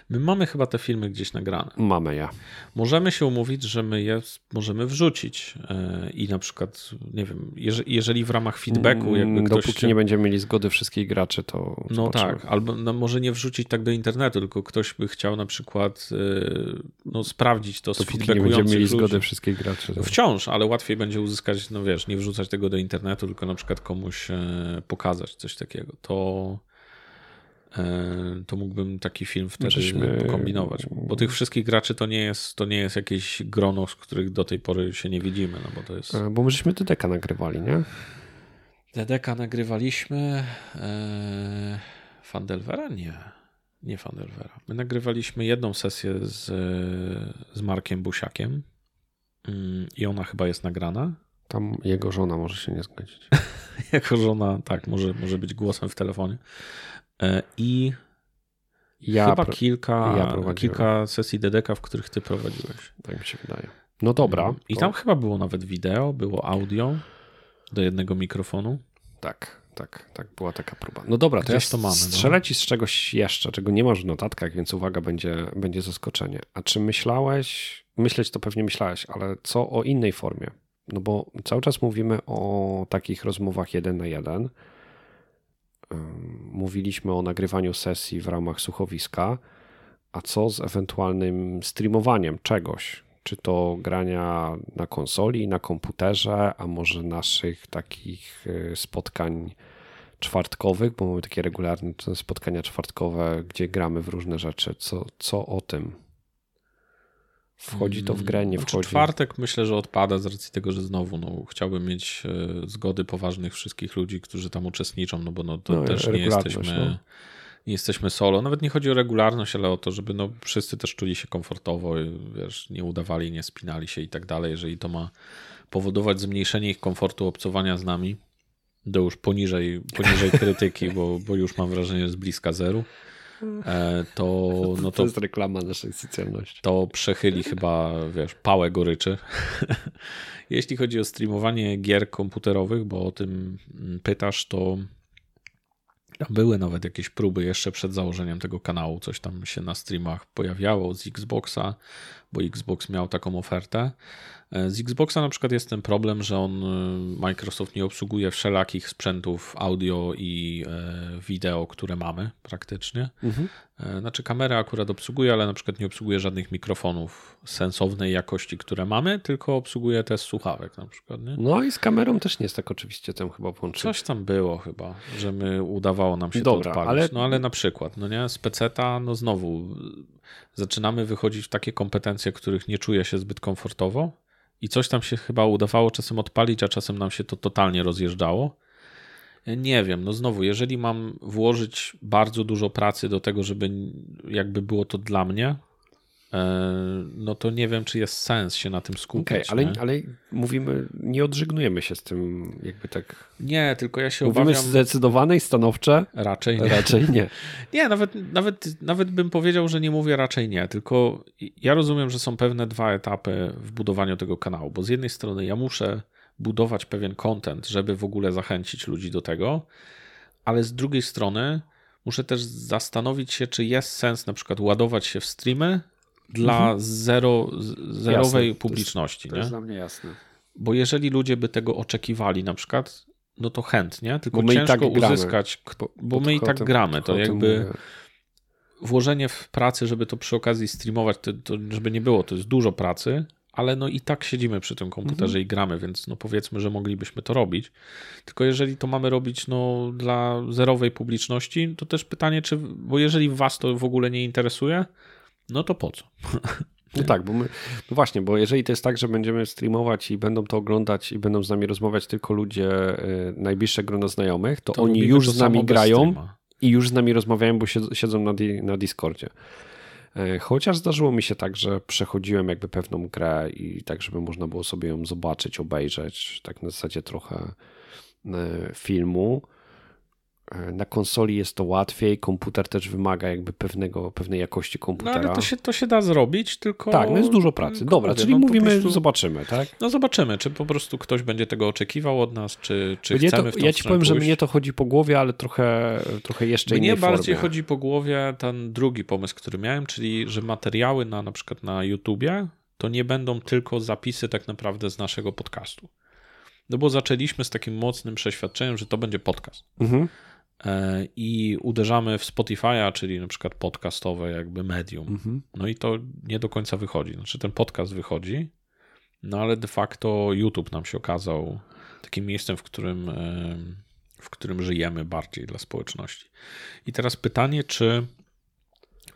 My mamy chyba te filmy gdzieś nagrane.
Mamy ja.
Możemy się umówić, że my je możemy wrzucić e, i na przykład, nie wiem, jeżeli w ramach feedbacku
jakby mm, ktoś... Dopóki nie będziemy mieli zgody wszystkich graczy, to...
No zobaczymy. tak, albo no może nie wrzucić tak do internetu, tylko ktoś by chciał na przykład e, no, sprawdzić to
Dopóki z feedbackujących nie będziemy mieli ludzi. zgody wszystkich graczy.
To... Wciąż, ale łatwiej będzie uzyskać, no wiesz, nie wrzucać tego do internetu, tylko na przykład komuś e, pokazać coś takiego. To to mógłbym taki film wtedy Żeśmy... kombinować. Bo tych wszystkich graczy to nie jest, to nie jest jakieś grono, z których do tej pory się nie widzimy, no bo to jest...
E, bo my żeśmy DDK nagrywali, nie?
DDK nagrywaliśmy e... Fandelwera? Nie. Nie Fandelwera. My nagrywaliśmy jedną sesję z, z Markiem Busiakiem mm, i ona chyba jest nagrana.
Tam jego żona może się nie zgodzić.
jego żona, tak, może, może być głosem w telefonie. E, I ja chyba kilka, ja kilka sesji DDK, w których ty prowadziłeś.
Tak mi się wydaje. No dobra. Mm.
I to... tam chyba było nawet wideo, było audio do jednego mikrofonu.
Tak. tak, tak, była taka próba. No dobra, to ja
to mamy, no.
strzelę ci z czegoś jeszcze, czego nie masz w notatkach, więc uwaga, będzie, będzie zaskoczenie. A czy myślałeś, myśleć to pewnie myślałeś, ale co o innej formie? No bo cały czas mówimy o takich rozmowach jeden na jeden. Mówiliśmy o nagrywaniu sesji w ramach słuchowiska, a co z ewentualnym streamowaniem czegoś? Czy to grania na konsoli, na komputerze, a może naszych takich y, spotkań czwartkowych, bo mamy takie regularne spotkania czwartkowe, gdzie gramy w różne rzeczy. Co, co o tym? Wchodzi to w grę, nie
Znaczy,
wchodzi?
Czwartek myślę, że odpada z racji tego, że znowu no, chciałbym mieć e, zgody poważnych wszystkich ludzi, którzy tam uczestniczą, no bo no, to
No,
też nie jesteśmy,
no.
nie jesteśmy solo. Nawet nie chodzi o regularność, ale o to, żeby no, wszyscy też czuli się komfortowo, wiesz, nie udawali, nie spinali się i tak dalej. Jeżeli to ma powodować zmniejszenie ich komfortu obcowania z nami, do już poniżej, poniżej krytyki, bo, bo już mam wrażenie, że z bliska zeru, to, no
to
to
jest reklama naszej socjalności.
to przechyli chyba, wiesz, pałę goryczy. Jeśli chodzi o streamowanie gier komputerowych, bo o tym mm, pytasz, to były nawet jakieś próby jeszcze przed założeniem tego kanału, coś tam się na streamach pojawiało z Xboxa, bo Xbox miał taką ofertę. E, Z Xboxa na przykład jest ten problem, że on, y, Microsoft nie obsługuje wszelakich sprzętów audio i e, wideo, które mamy praktycznie.
Mhm.
E, Znaczy kamerę akurat obsługuje, ale na przykład nie obsługuje żadnych mikrofonów sensownej jakości, które mamy, tylko obsługuje te słuchawek na przykład. Nie?
No i z kamerą też nie jest tak oczywiście tam chyba włączyć.
Coś tam było chyba, że my udawało nam się
Dobra,
to odpalić.
ale-
No ale na przykład, no nie, z peceta, no znowu zaczynamy wychodzić w takie kompetencje, których nie czuję się zbyt komfortowo i coś tam się chyba udawało czasem odpalić, a czasem nam się to totalnie rozjeżdżało. Nie wiem, no znowu, jeżeli mam włożyć bardzo dużo pracy do tego, żeby jakby było to dla mnie, e, no to nie wiem, czy jest sens się na tym skupić.
Okej, ale,
nie?
ale mówimy, nie odżygnujemy się z tym jakby tak.
nie, tylko ja się
Mówimy
obawiam...
zdecydowane i stanowcze,
Raczej nie.
raczej nie.
Nie, nawet, nawet, nawet bym powiedział, że nie mówię raczej nie, tylko ja rozumiem, że są pewne dwa etapy w budowaniu tego kanału, bo z jednej strony ja muszę budować pewien content, żeby w ogóle zachęcić ludzi do tego, ale z drugiej strony muszę też zastanowić się, czy jest sens na przykład ładować się w streamy dla zero, z- zerowej
Mhm. to jest-
publiczności.
To
nie?
jest dla mnie jasne.
Bo jeżeli ludzie by tego oczekiwali na przykład, no to chętnie, tylko
Bo
ciężko
tak gramy.
uzyskać,
Po-
bo my i tak gramy, to jakby
mówię.
włożenie w pracy, żeby to przy okazji streamować, to, to żeby nie było, to jest dużo pracy, ale no i tak siedzimy przy tym komputerze i gramy, więc no powiedzmy, że moglibyśmy to robić. Tylko jeżeli to mamy robić no dla zerowej publiczności, to też pytanie, czy, bo jeżeli was to w ogóle nie interesuje, no to po co?
No tak, bo my, no właśnie, bo jeżeli to jest tak, że będziemy streamować i będą to oglądać i będą z nami rozmawiać tylko ludzie, y, najbliższe grono znajomych, to,
To
oni już z nami grają i już z nami rozmawiają, bo siedzą, siedzą na, di, na Discordzie. E, Chociaż zdarzyło mi się tak, że przechodziłem jakby pewną grę i tak, żeby można było sobie ją zobaczyć, obejrzeć, tak na zasadzie trochę e, filmu. E, Na konsoli jest to łatwiej, komputer też wymaga jakby pewnego, pewnej jakości
No
komputera.
ale to się, to się da zrobić, tylko...
Tak, no jest dużo pracy. Dobra,
mówię,
czyli
no
mówimy,
prostu-
zobaczymy, tak?
No zobaczymy, czy po prostu ktoś będzie tego oczekiwał od nas, czy, czy
Mnie to,
chcemy w tą
ja ci powiem, że
pójść.
mnie to chodzi po głowie, ale trochę, trochę jeszcze
Mnie
innej
bardziej
formie.
chodzi po głowie ten drugi pomysł, który miałem, czyli że materiały na na przykład na YouTubie to nie będą tylko zapisy tak naprawdę z naszego podcastu. No bo zaczęliśmy z takim mocnym przeświadczeniem, że to będzie podcast.
Mhm.
E, I uderzamy w Spotify'a, czyli na przykład podcastowe jakby medium.
Mhm.
No i to nie do końca wychodzi. Znaczy ten podcast wychodzi, no ale de facto YouTube nam się okazał takim miejscem, w którym, em, w którym żyjemy bardziej dla społeczności. I teraz pytanie, czy.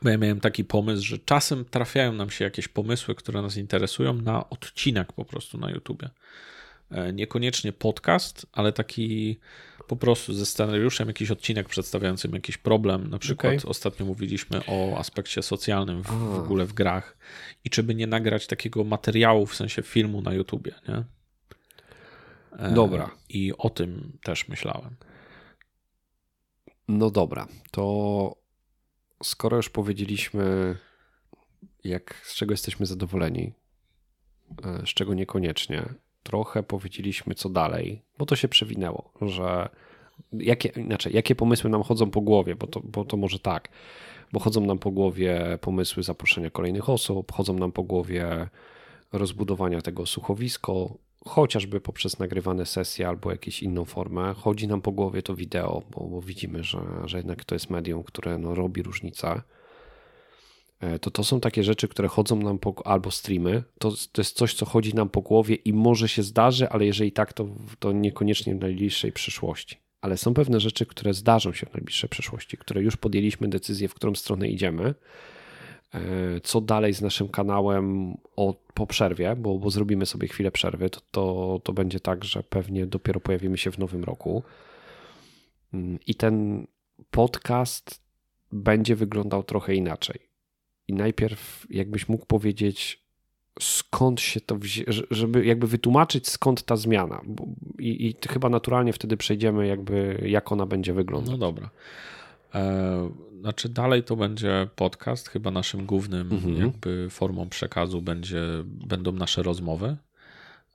Bo ja miałem taki pomysł, że czasem trafiają nam się jakieś pomysły, które nas interesują na odcinek po prostu na YouTubie. E, Niekoniecznie podcast, ale taki po prostu ze scenariuszem jakiś odcinek przedstawiającym jakiś problem. Na przykład
Okej.
ostatnio mówiliśmy o aspekcie socjalnym w, w ogóle w grach i czy by nie nagrać takiego materiału, w sensie filmu na YouTubie, nie? E,
Dobra.
I o tym też myślałem.
No dobra, to skoro już powiedzieliśmy, jak, z czego jesteśmy zadowoleni, e, z czego niekoniecznie, trochę powiedzieliśmy co dalej, bo to się przewinęło, że jakie, inaczej, jakie pomysły nam chodzą po głowie, bo to, bo to może tak, bo chodzą nam po głowie pomysły zaproszenia kolejnych osób, chodzą nam po głowie rozbudowania tego słuchowisko, chociażby poprzez nagrywane sesje albo jakąś inną formę. Chodzi nam po głowie to wideo, bo, bo widzimy, że, że jednak to jest medium, które no, robi różnicę. E, to to są takie rzeczy, które chodzą nam po, albo streamy. To, to jest coś, co chodzi nam po głowie i może się zdarzy, ale jeżeli tak, to, to niekoniecznie w najbliższej przyszłości. Ale są pewne rzeczy, które zdarzą się w najbliższej przyszłości, które już podjęliśmy decyzję, w którą stronę idziemy. E, co dalej z naszym kanałem o, po przerwie, bo, bo zrobimy sobie chwilę przerwy, to, to, to będzie tak, że pewnie dopiero pojawimy się w nowym roku. Mm, I ten podcast będzie wyglądał trochę inaczej i najpierw jakbyś mógł powiedzieć, skąd się to wzięło, żeby jakby wytłumaczyć, skąd ta zmiana. I, I, chyba naturalnie wtedy przejdziemy, jakby jak ona będzie wyglądać.
No dobra. E, znaczy, dalej to będzie podcast. Chyba naszym głównym mhm. jakby formą przekazu będzie, będą nasze rozmowy.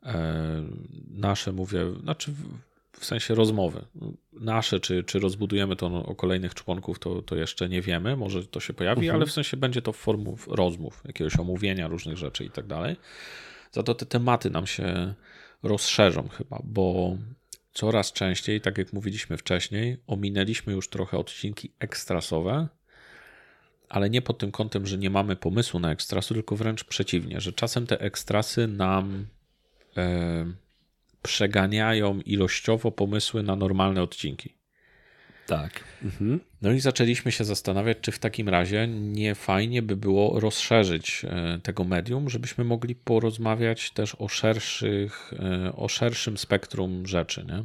E, nasze mówię, znaczy w sensie rozmowy. Nasze, czy, czy rozbudujemy to o kolejnych członków, to, to jeszcze nie wiemy. Może to się pojawi, mhm. ale w sensie będzie to w formie rozmów, jakiegoś omówienia różnych rzeczy i tak dalej. Za to te tematy nam się rozszerzą chyba, bo coraz częściej, tak jak mówiliśmy wcześniej, ominęliśmy już trochę odcinki ekstrasowe, ale nie pod tym kątem, że nie mamy pomysłu na ekstrasy, tylko wręcz przeciwnie, że czasem te ekstrasy nam. Yy, przeganiają ilościowo pomysły na normalne odcinki.
Tak.
Mhm. No i zaczęliśmy się zastanawiać, czy w takim razie nie fajnie by było rozszerzyć e, tego medium, żebyśmy mogli porozmawiać też o szerszych, e, o szerszym spektrum rzeczy, nie?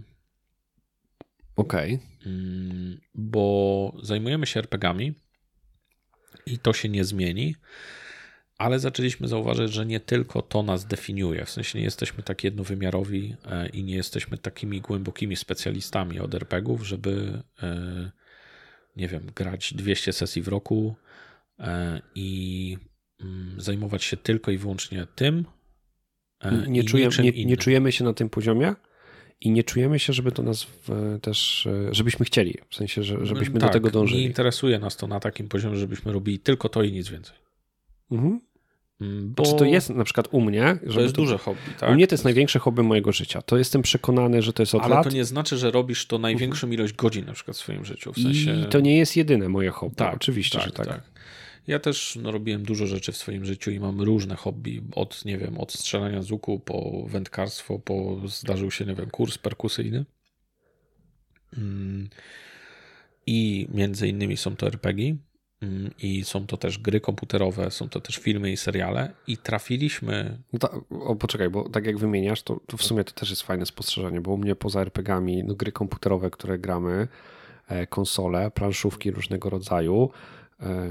Okej. Okay.
Mm, bo zajmujemy się RPGami i to się nie zmieni ale zaczęliśmy zauważyć, że nie tylko to nas definiuje. W sensie nie jesteśmy tak jednowymiarowi e, i nie jesteśmy takimi głębokimi specjalistami od RPGów, żeby e, nie wiem, grać 200 sesji w roku e, i mm, zajmować się tylko i wyłącznie tym.
Nie, czujemy, nie, nie czujemy się na tym poziomie? i nie czujemy się, żeby to nas w, też, żebyśmy chcieli, w sensie, że, żebyśmy tak, do tego dążyli.
Nie interesuje nas to na takim poziomie, żebyśmy robili tylko to i nic więcej.
Mhm. Mm, bo... Czy to jest na przykład u mnie?
To jest to... duże hobby, tak?
U mnie to jest największe hobby mojego życia. To jestem przekonany, że to jest od
Ale
lat.
to nie znaczy, że robisz to największą mhm. ilość godzin na przykład w swoim życiu. W sensie...
I to nie jest jedyne moje hobby. Tak, oczywiście, tak, że tak. tak.
Ja też no, robiłem dużo rzeczy w swoim życiu i mam różne hobby. Od, nie wiem, od strzelania z łuku po wędkarstwo, po zdarzył się, nie wiem, kurs perkusyjny. Mm. I między innymi są to RPG. Mm, i są to też gry komputerowe, są to też filmy i seriale i trafiliśmy...
No ta, o, poczekaj, bo tak jak wymieniasz, to, to w sumie to też jest fajne spostrzeżenie, bo u mnie poza RPGami, no gry komputerowe, które gramy, e, konsole, planszówki różnego rodzaju, e,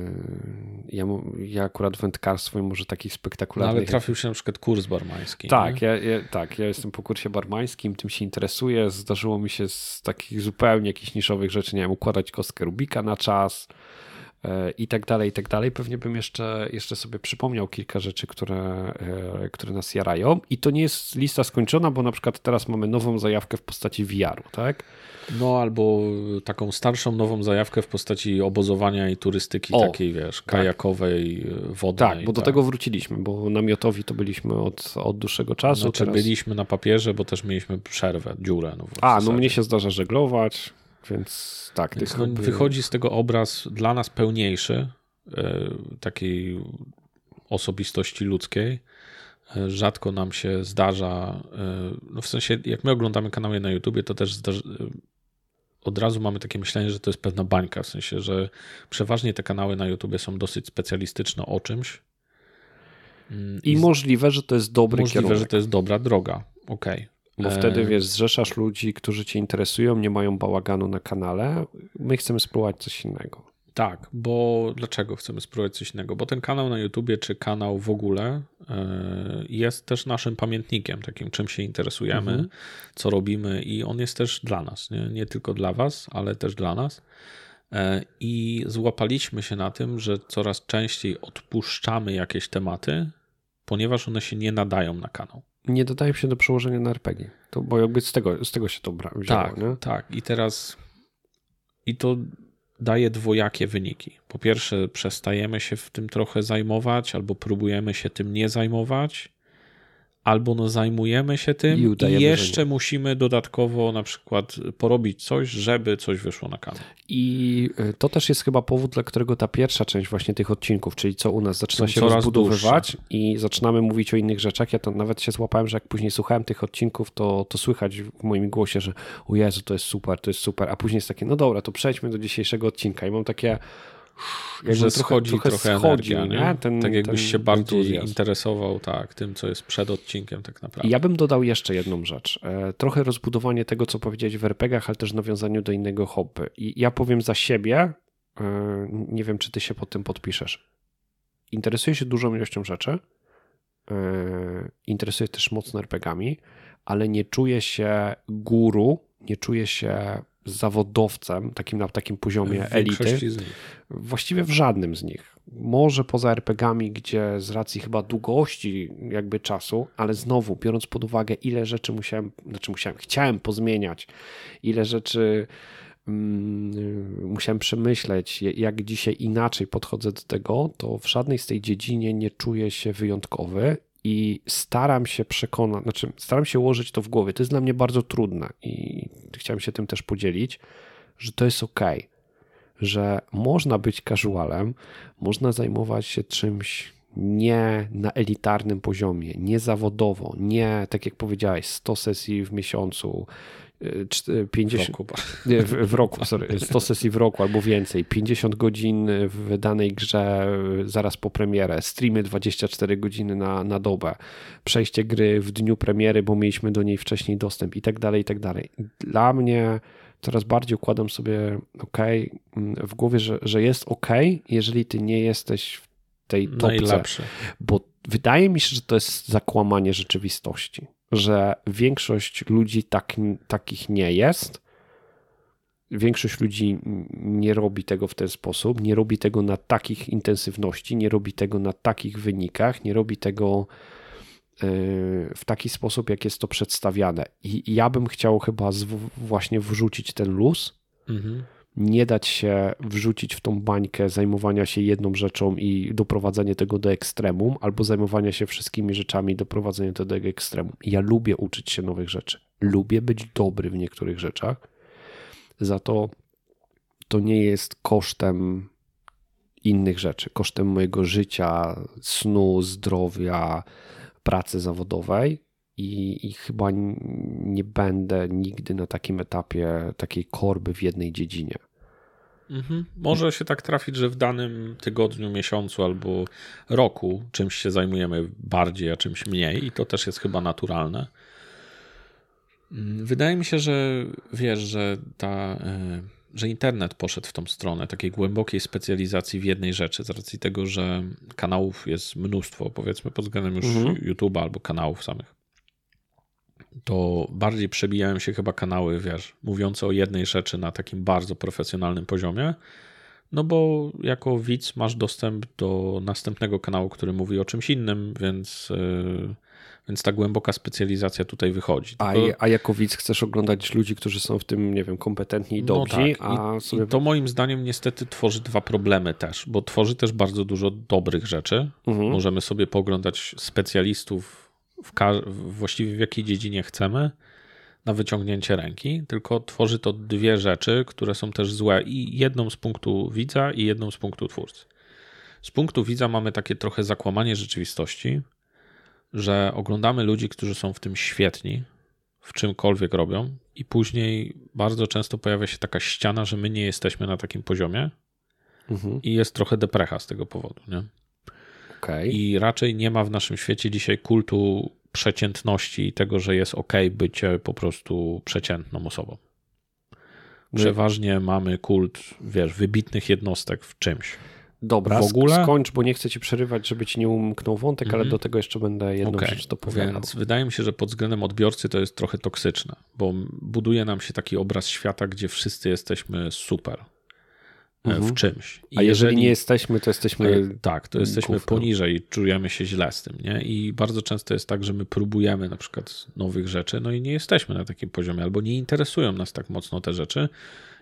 ja, ja akurat wędkarstwo może taki spektakularny.
No, ale trafił się na przykład kurs barmański.
Tak ja, ja, tak, ja jestem po kursie barmańskim, tym się interesuję. Zdarzyło mi się z takich zupełnie jakichś niszowych rzeczy, nie wiem, układać kostkę Rubika na czas, i tak dalej, i tak dalej. Pewnie bym jeszcze, jeszcze sobie przypomniał kilka rzeczy, które, e, które nas jarają. I to nie jest lista skończona, bo na przykład teraz mamy nową zajawkę w postaci VR-u, tak?
No albo taką starszą nową zajawkę w postaci obozowania i turystyki o, takiej, wiesz, tak. kajakowej, tak. wodnej.
Tak, bo do tak. tego wróciliśmy, bo namiotowi to byliśmy od, od dłuższego czasu.
Znaczy teraz... byliśmy na papierze, bo też mieliśmy przerwę, dziurę. No
A, no mnie się zdarza żeglować, więc tak.
Więc no, wychodzi z tego obraz dla nas pełniejszy, e, takiej osobistości ludzkiej. E, rzadko nam się zdarza, e, no w sensie, jak my oglądamy kanały na YouTubie, to też zdarza, od razu mamy takie myślenie, że to jest pewna bańka, w sensie, że przeważnie te kanały na YouTubie są dosyć specjalistyczne o czymś.
Mm, I, I możliwe, że to jest dobry
możliwe,
kierunek.
że to jest dobra droga. Okej. Okay.
Bo wtedy, wiesz, zrzeszasz ludzi, którzy cię interesują, nie mają bałaganu na kanale. My chcemy spróbować coś innego.
Tak, bo dlaczego chcemy spróbować coś innego? Bo ten kanał na YouTubie, czy kanał w ogóle e, jest też naszym pamiętnikiem, takim czym się interesujemy, mhm. co robimy i on jest też dla nas, nie? nie tylko dla was, ale też dla nas. E, I złapaliśmy się na tym, że coraz częściej odpuszczamy jakieś tematy, ponieważ one się nie nadają na kanał.
Nie dodają się do przełożenia na RPG. To, bo jakby z tego, z tego się to wzięło,
Tak,
nie?
tak. I teraz i to daje dwojakie wyniki. Po pierwsze, przestajemy się w tym trochę zajmować, albo próbujemy się tym nie zajmować, albo no zajmujemy się tym
I
i, jeszcze musimy dodatkowo na przykład porobić coś, żeby coś wyszło na kanał.
I y, to też jest chyba powód, dla którego ta pierwsza część właśnie tych odcinków, czyli co u nas zaczyna się
coraz
rozbudowywać i zaczynamy mówić o innych rzeczach. Ja to nawet się złapałem, że jak później słuchałem tych odcinków, to, to słychać w moim głosie, że o Jezu, to jest super, to jest super, a później jest takie, no dobra, to przejdźmy do dzisiejszego odcinka i mam takie jakbym
że schodzi trochę,
schodził,
energia, nie?
Ten,
tak jakbyś
ten
się bardziej
entuzjazm.
interesował tak, tym, co jest przed odcinkiem tak naprawdę.
Ja bym dodał jeszcze jedną rzecz. E, Trochę rozbudowanie tego, co powiedziałeś w RPGach, ale też nawiązaniu do innego hobby. I ja powiem za siebie, e, nie wiem, czy ty się pod tym podpiszesz. Interesuję się dużą ilością rzeczy. e, Interesuję też mocno RPGami, ale nie czuję się guru, nie czuję się zawodowcem, takim na takim poziomie
w
elity. Właściwie w żadnym z nich. Może poza RPGami, gdzie z racji chyba długości jakby czasu, ale znowu biorąc pod uwagę ile rzeczy musiałem, znaczy musiałem, chciałem pozmieniać, ile rzeczy mm, musiałem przemyśleć, jak dzisiaj inaczej podchodzę do tego, to w żadnej z tej dziedzinie nie czuję się wyjątkowy i staram się przekonać, znaczy staram się ułożyć to w głowie. To jest dla mnie bardzo trudne i chciałem się tym też podzielić, że to jest ok że można być casualem, można zajmować się czymś nie na elitarnym poziomie, nie zawodowo, nie tak jak powiedziałeś, 100 sesji w miesiącu, y, czt- 50
Roku.
nie, w, w roku, sorry, 100 sesji w roku albo więcej, 50 godzin w danej grze zaraz po premierę, streamy 24 godziny na, na dobę, przejście gry w dniu premiery, bo mieliśmy do niej wcześniej dostęp i tak dalej, i tak dalej. Dla mnie coraz bardziej układam sobie ok w głowie, że, że jest ok, jeżeli ty nie jesteś w tej topce, bo wydaje mi się, że to jest zakłamanie rzeczywistości, że większość ludzi tak, takich nie jest. Większość ludzi nie robi tego w ten sposób, nie robi tego na takich intensywności, nie robi tego na takich wynikach, nie robi tego yy, w taki sposób, jak jest to przedstawiane. I ja bym chciał chyba właśnie wrzucić ten luz,
Mhm.
Nie dać się wrzucić w tą bańkę zajmowania się jedną rzeczą i doprowadzenie tego do ekstremum, albo zajmowania się wszystkimi rzeczami i doprowadzenie tego do ekstremum. Ja lubię uczyć się nowych rzeczy. Lubię być dobry w niektórych rzeczach. Za to to nie jest kosztem innych rzeczy, kosztem mojego życia, snu, zdrowia, pracy zawodowej. I, I chyba nie będę nigdy na takim etapie takiej korby w jednej dziedzinie.
Mhm. Może się tak trafić, że w danym tygodniu, miesiącu albo roku czymś się zajmujemy bardziej, a czymś mniej, i to też jest chyba naturalne. Mm, Wydaje mi się, że wiesz, że ta. e, Że internet poszedł w tą stronę takiej głębokiej specjalizacji w jednej rzeczy, z racji tego, że kanałów jest mnóstwo, powiedzmy pod względem już
Mhm.
YouTube'a albo kanałów samych. To bardziej przebijają się chyba kanały, wiesz, mówiące o jednej rzeczy na takim bardzo profesjonalnym poziomie, no bo jako widz masz dostęp do następnego kanału, który mówi o czymś innym, więc, yy, więc ta głęboka specjalizacja tutaj wychodzi.
A,
Tylko-
a jako widz chcesz oglądać ludzi, którzy są w tym, nie wiem, kompetentni i
No
dobrzy,
tak.
a
I,
sobie...
I to moim zdaniem niestety tworzy dwa problemy też, bo tworzy też bardzo dużo dobrych rzeczy.
Mhm.
Możemy sobie pooglądać specjalistów w właściwie w jakiej dziedzinie chcemy na wyciągnięcie ręki, tylko tworzy to dwie rzeczy, które są też złe i jedną z punktu widza i jedną z punktu twórcy. Z punktu widza mamy takie trochę zakłamanie rzeczywistości, że oglądamy ludzi, którzy są w tym świetni, w czymkolwiek robią, i później bardzo często pojawia się taka ściana, że my nie jesteśmy na takim poziomie
Mhm.
i jest trochę deprecha z tego powodu. Nie?
Okej.
I raczej nie ma w naszym świecie dzisiaj kultu przeciętności i tego, że jest ok bycie po prostu przeciętną osobą. Przeważnie mamy kult, wiesz, wybitnych jednostek w czymś.
Dobra,
w ogóle-
skończ, bo nie chcę ci przerywać, żeby ci nie umknął wątek, ale
Mhm.
do tego jeszcze będę jedną
Okej,
rzecz dopowiadał.
Więc wydaje mi się, że pod względem odbiorcy to jest trochę toksyczne, bo buduje nam się taki obraz świata, gdzie wszyscy jesteśmy super. Mhm. w czymś.
I A jeżeli, jeżeli, nie jesteśmy, to jesteśmy.
Tak, to jesteśmy gówno. poniżej, czujemy się źle z tym, nie? I bardzo często jest tak, że my próbujemy na przykład nowych rzeczy, no i nie jesteśmy na takim poziomie, albo nie interesują nas tak mocno te rzeczy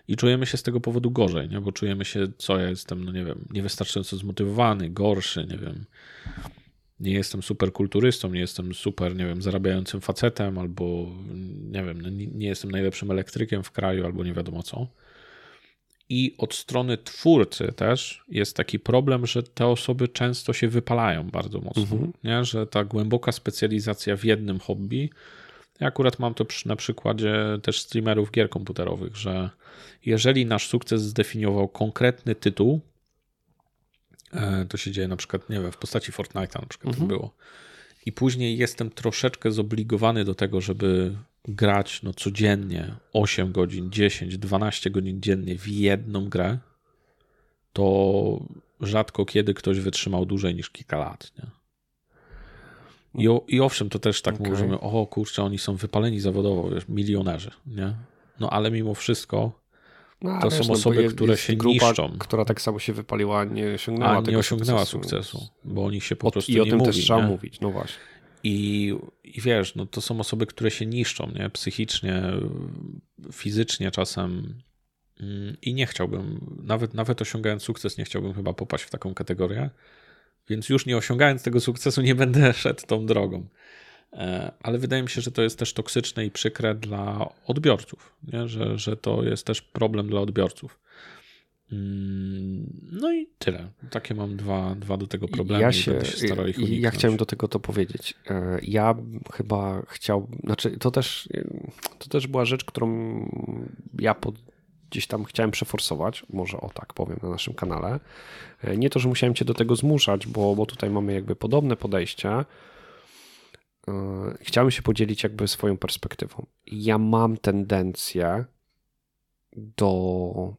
i czujemy się z tego powodu gorzej, nie? Bo czujemy się, co ja jestem, no nie wiem, niewystarczająco zmotywowany, gorszy, nie wiem. Nie jestem super kulturystą, nie jestem super, nie wiem, zarabiającym facetem, albo nie wiem, no nie jestem najlepszym elektrykiem w kraju, albo nie wiadomo co. I od strony twórcy też jest taki problem, że te osoby często się wypalają bardzo mocno. Mhm. Nie? Że ta głęboka specjalizacja w jednym hobby. Ja akurat mam to przy, na przykładzie też streamerów gier komputerowych, że jeżeli nasz sukces zdefiniował konkretny tytuł, e, to się dzieje na przykład, nie wiem, w postaci Fortnite'a na przykład mhm. było. I później jestem troszeczkę zobligowany do tego, żeby grać no, codziennie 8 godzin, 10, 12 godzin dziennie w jedną grę, to rzadko kiedy ktoś wytrzymał dłużej niż kilka lat. Nie? I, o, I owszem, to też tak okay. mówimy, o kurczę, oni są wypaleni zawodowo, wiesz, milionerzy, nie? No ale mimo wszystko no, to wiesz, są no, osoby, jest, które jest się grupa, niszczą.
która tak samo się wypaliła, nie osiągnęła,
A, nie osiągnęła sukcesu. sukcesu, bo o nich się po o, prostu
I o
nie
tym
mówi,
też trzeba mówić, no właśnie.
I, I wiesz, no to są osoby, które się niszczą, nie? Psychicznie, fizycznie czasem. Mm, I nie chciałbym, nawet, nawet osiągając sukces, nie chciałbym chyba popaść w taką kategorię. Więc już nie osiągając tego sukcesu, nie będę szedł tą drogą. E, ale wydaje mi się, że to jest też toksyczne i przykre dla odbiorców, nie? Że, że to jest też problem dla odbiorców. Mm, no i tyle. Takie mam dwa, dwa do tego problemy.
Ja, się, się ich ja chciałem do tego to powiedzieć. E, ja chyba chciał, znaczy to też, to też była rzecz, którą ja pod, gdzieś tam chciałem przeforsować, może o tak powiem na naszym kanale. E, nie to, że musiałem cię do tego zmuszać, bo, bo tutaj mamy jakby podobne podejście. Chciałem się podzielić jakby swoją perspektywą. Ja mam tendencję do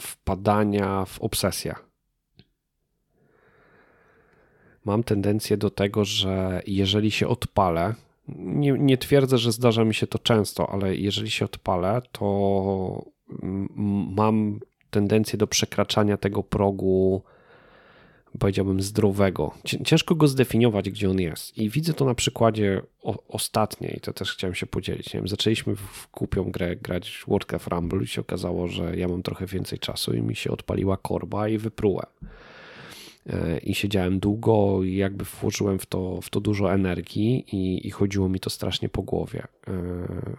wpadania w obsesję. Mam tendencję do tego, że jeżeli się odpalę, nie, nie twierdzę, że zdarza mi się to często, ale jeżeli się odpalę, to mam tendencję do przekraczania tego progu powiedziałbym, zdrowego. Ciężko go zdefiniować, gdzie on jest. I widzę to na przykładzie o, ostatniej, to też chciałem się podzielić. Nie wiem, zaczęliśmy w kupią grę grać Warcraft Rumble i się okazało, że ja mam trochę więcej czasu i mi się odpaliła korba i wyprułem. E, I siedziałem długo i jakby włożyłem w to, w to dużo energii i, i chodziło mi to strasznie po głowie e,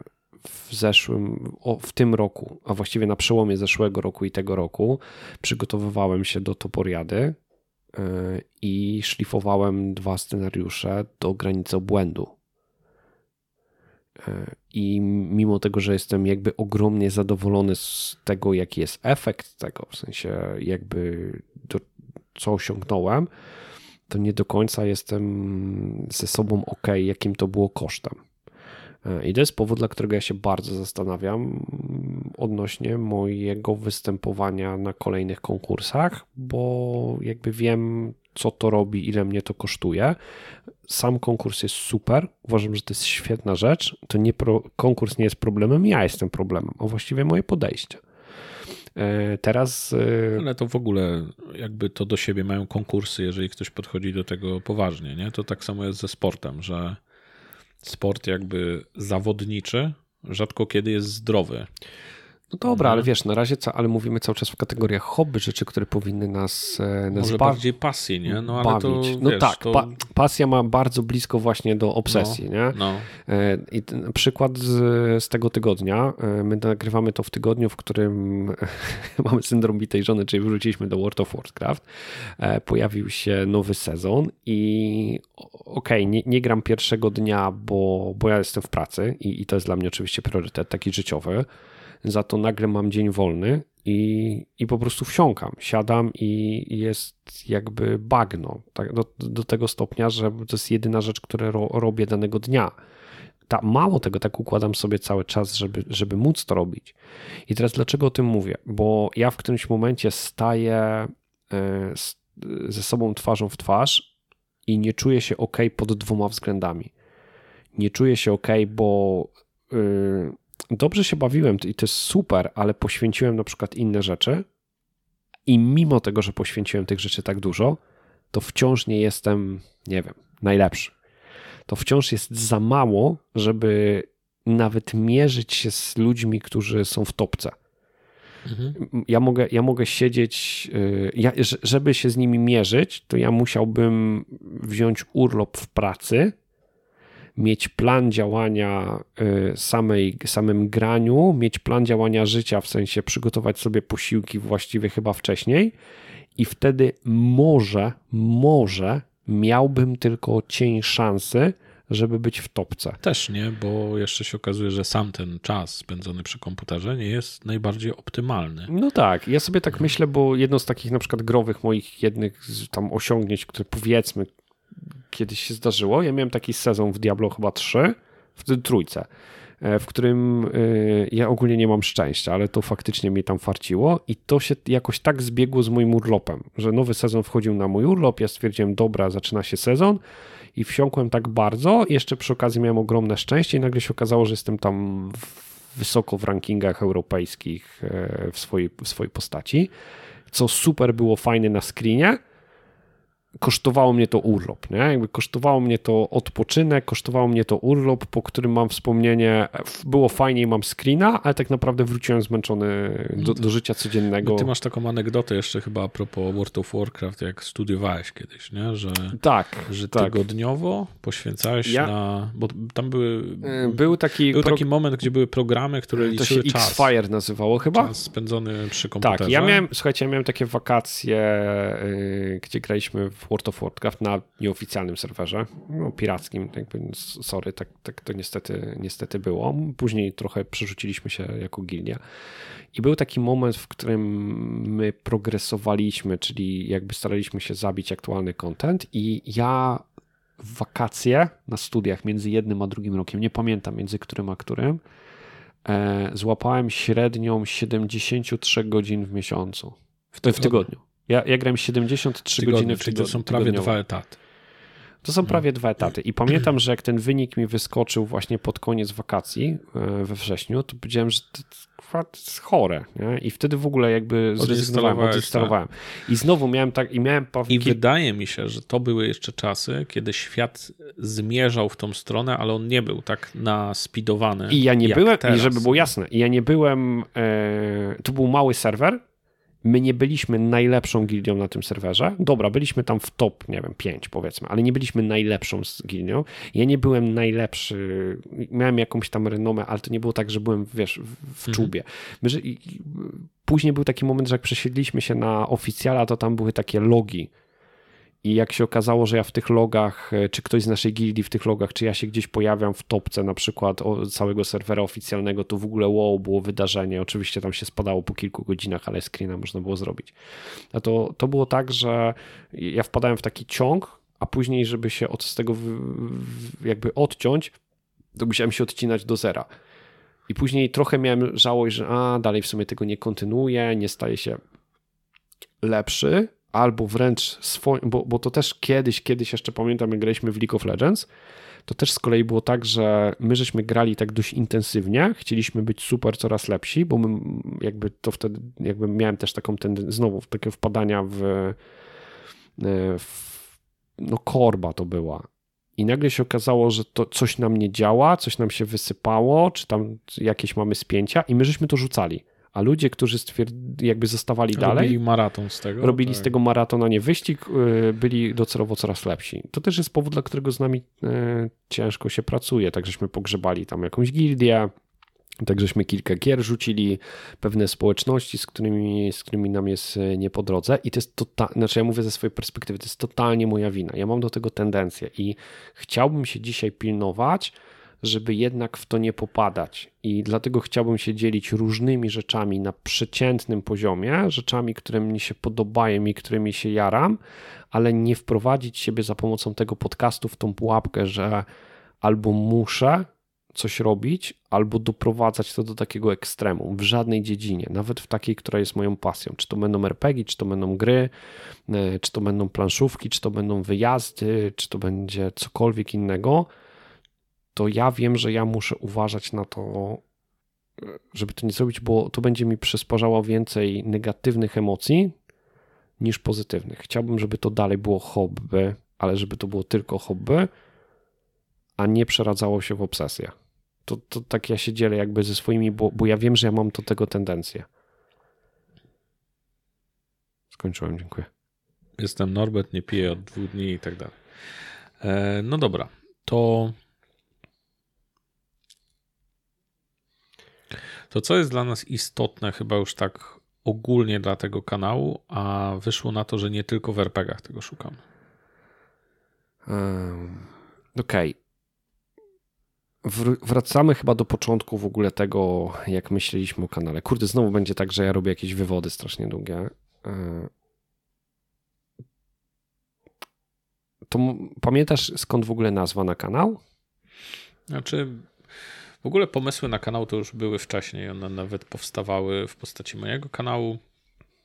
w zeszłym, w tym roku, a właściwie na przełomie zeszłego roku i tego roku przygotowywałem się do Toporiady i szlifowałem dwa scenariusze do granicy obłędu. I mimo tego, że jestem jakby ogromnie zadowolony z tego, jaki jest efekt tego, w sensie jakby do, co osiągnąłem, to nie do końca jestem ze sobą ok, jakim to było kosztem. I to jest powód, dla którego ja się bardzo zastanawiam odnośnie mojego występowania na kolejnych konkursach, bo jakby wiem, co to robi, ile mnie to kosztuje. Sam konkurs jest super, uważam, że to jest świetna rzecz. To nie pro, konkurs nie jest problemem, ja jestem problemem, a właściwie moje podejście. E, teraz.
E, Ale to w ogóle jakby to do siebie mają konkursy, jeżeli ktoś podchodzi do tego poważnie, nie? To tak samo jest ze sportem, że sport jakby zawodniczy rzadko kiedy jest zdrowy.
No dobra, ale mhm. wiesz, na razie, ale mówimy cały czas w kategoriach hobby, rzeczy, które powinny nas, e, nas
Może bardziej pasji, nie? No, ale to,
no
wiesz,
tak, to... pa pasja ma bardzo blisko właśnie do obsesji, no, nie? No. E, I przykład z, z, tego tygodnia, e, my nagrywamy to w tygodniu, w którym mamy syndrom bitej żony, czyli wróciliśmy do World of Warcraft, pojawił się nowy sezon i okej, okay, nie, nie, gram pierwszego dnia, bo, bo ja jestem w pracy i, i to jest dla mnie oczywiście priorytet taki życiowy, za to nagle mam dzień wolny i, i po prostu wsiąkam, siadam i jest jakby bagno, tak, do, do tego stopnia, że to jest jedyna rzecz, którą ro, robię danego dnia. Ta, mało tego, tak układam sobie cały czas, żeby, żeby móc to robić. I teraz dlaczego o tym mówię? Bo ja w którymś momencie staję e, ze sobą twarzą w twarz i nie czuję się ok pod dwoma względami. Nie czuję się ok, bo yy, dobrze się bawiłem i to jest super, ale poświęciłem na przykład inne rzeczy i mimo tego, że poświęciłem tych rzeczy tak dużo, to wciąż nie jestem, nie wiem, najlepszy. To wciąż jest za mało, żeby nawet mierzyć się z ludźmi, którzy są w topce. Mhm. Ja, mogę, ja mogę siedzieć, y, ja, żeby się z nimi mierzyć, to ja musiałbym wziąć urlop w pracy, mieć plan działania y, samej, samym graniu, mieć plan działania życia, w sensie przygotować sobie posiłki właściwie chyba wcześniej i wtedy może, może miałbym tylko cień szansy, żeby być w topce.
Też nie, bo jeszcze się okazuje, że sam ten czas spędzony przy komputerze nie jest najbardziej optymalny.
No tak, ja sobie tak myślę, bo jedno z takich na przykład growych moich jednych tam osiągnięć, które powiedzmy kiedyś się zdarzyło, ja miałem taki sezon w Diablo chyba 3, w trójce, e, w którym e, ja ogólnie nie mam szczęścia, ale to faktycznie mnie tam farciło i to się jakoś tak zbiegło z moim urlopem, że nowy sezon wchodził na mój urlop, ja stwierdziłem, dobra, zaczyna się sezon, i wsiąkłem tak bardzo. Jeszcze przy okazji miałem ogromne szczęście i nagle się okazało, że jestem tam wysoko w rankingach europejskich e, w swojej, w swojej postaci, co super było fajne na screenie kosztowało mnie to urlop, nie? Jakby kosztowało mnie to odpoczynek, kosztowało mnie to urlop, po którym mam wspomnienie, było fajnie i mam screena, ale tak naprawdę wróciłem zmęczony do, do życia codziennego. No
ty masz taką anegdotę jeszcze chyba a propos World of Warcraft, jak studiowałeś kiedyś, nie? Że,
tak,
że
tak.
tygodniowo poświęcałeś ja... na, bo tam były...
Y, był taki...
Był taki moment, gdzie były programy, które liczyły
to się
czas.
X-Fire nazywało chyba?
Czas spędzony przy komputerze.
Tak, ja miałem, słuchajcie, ja miałem takie wakacje, yy, gdzie graliśmy w World of Warcraft na nieoficjalnym serwerze, no, pirackim, jakby, sorry, tak, tak to niestety, niestety było. Później trochę przerzuciliśmy się jako gildia i był taki moment, w którym my progresowaliśmy, czyli jakby staraliśmy się zabić aktualny content i ja w wakacje na studiach między jednym a drugim rokiem, nie pamiętam między którym a którym, e, złapałem średnią 73 godzin w miesiącu. W, w tygodniu. Ja, ja grałem 73 tygodniu, godziny w tygodniu.
To są prawie dwa etaty.
To są prawie dwa etaty. I pamiętam, że jak ten wynik mi wyskoczył właśnie pod koniec wakacji e, we wrześniu, to powiedziałem, że to jest chore. Nie? I wtedy w ogóle jakby zrezygnowałem, odinstalowałem. Tak. I znowu miałem tak, i miałem...
I wydaje mi się, że to były jeszcze czasy, kiedy świat zmierzał w tą stronę, ale on nie był tak naspidowany.
I ja nie byłem, teraz. i żeby było jasne, ja nie byłem, e, to był mały serwer, My nie byliśmy najlepszą gildią na tym serwerze. Dobra, byliśmy tam w top, nie wiem, 5 powiedzmy, ale nie byliśmy najlepszą z gildią. Ja nie byłem najlepszy, miałem jakąś tam renomę, ale to nie było tak, że byłem, wiesz, w mhm. czubie. My, że, później był taki moment, że jak przesiedliśmy się na oficjala, to tam były takie logi i jak się okazało, że ja w tych logach, e, czy ktoś z naszej gildii w tych logach, czy ja się gdzieś pojawiam w topce na przykład całego serwera oficjalnego, to w ogóle wow, było wydarzenie. Oczywiście tam się spadało po kilku godzinach, ale screena można było zrobić. A to, to było tak, że ja wpadałem w taki ciąg, a później, żeby się od tego jakby odciąć, to musiałem się odcinać do zera. I później trochę miałem żałość, że a, dalej w sumie tego nie kontynuuję, nie staje się lepszy, albo wręcz swoim, bo, bo to też kiedyś, kiedyś jeszcze pamiętam, jak graliśmy w League of Legends, to też z kolei było tak, że my żeśmy grali tak dość intensywnie, chcieliśmy być super, coraz lepsi, bo my jakby to wtedy, jakby miałem też taką tendencję, znowu takie wpadania w, e, w no korba to była. I nagle się okazało, że to coś nam nie działa, coś nam się wysypało, czy tam jakieś mamy spięcia i my żeśmy to rzucali a ludzie, którzy jakby zostawali
robili
dalej,
robili maraton z tego.
Robili tak. z tego maratona nie wyścig, y, byli docelowo coraz lepsi. To też jest powód, dla którego z nami y, ciężko się pracuje. Tak żeśmy pogrzebali tam jakąś gildię, tak żeśmy kilka gier rzucili, pewne społeczności, z którymi, z którymi nam jest y, nie po drodze i to jest totalnie, znaczy ja mówię ze swojej perspektywy, to jest totalnie moja wina. Ja mam do tego tendencję i chciałbym się dzisiaj pilnować, żeby jednak w to nie popadać. I dlatego chciałbym się dzielić różnymi rzeczami na przeciętnym poziomie, rzeczami, które mi się podobają i którymi się jaram, ale nie wprowadzić siebie za pomocą tego podcastu w tą pułapkę, że albo muszę coś robić, albo doprowadzać to do takiego ekstremu w żadnej dziedzinie, nawet w takiej, która jest moją pasją. Czy to będą RPG, czy to będą gry, e, czy to będą planszówki, czy to będą wyjazdy, czy to będzie cokolwiek innego to ja wiem, że ja muszę uważać na to żeby to nie zrobić, bo to będzie mi przysparzało więcej negatywnych emocji niż pozytywnych. Chciałbym, żeby to dalej było hobby, ale żeby to było tylko hobby, a nie przeradzało się w obsesję. To, to tak ja się dzielę jakby ze swoimi, bo, bo ja wiem, że ja mam do tego tendencję. Skończyłem, dziękuję.
Jestem Norbert, nie piję od dwóch dni i tak dalej. E, no dobra, to to co jest dla nas istotne chyba już tak ogólnie dla tego kanału, a wyszło na to, że nie tylko w RPGach tego szukamy.
Um, Okej. Okay. Wracamy chyba do początku w ogóle tego, jak myśleliśmy o kanale. Kurde, znowu będzie tak, że ja robię jakieś wywody strasznie długie. To pamiętasz skąd w ogóle nazwa na kanał?
Znaczy, w ogóle pomysły na kanał to już były wcześniej. One nawet powstawały w postaci mojego kanału,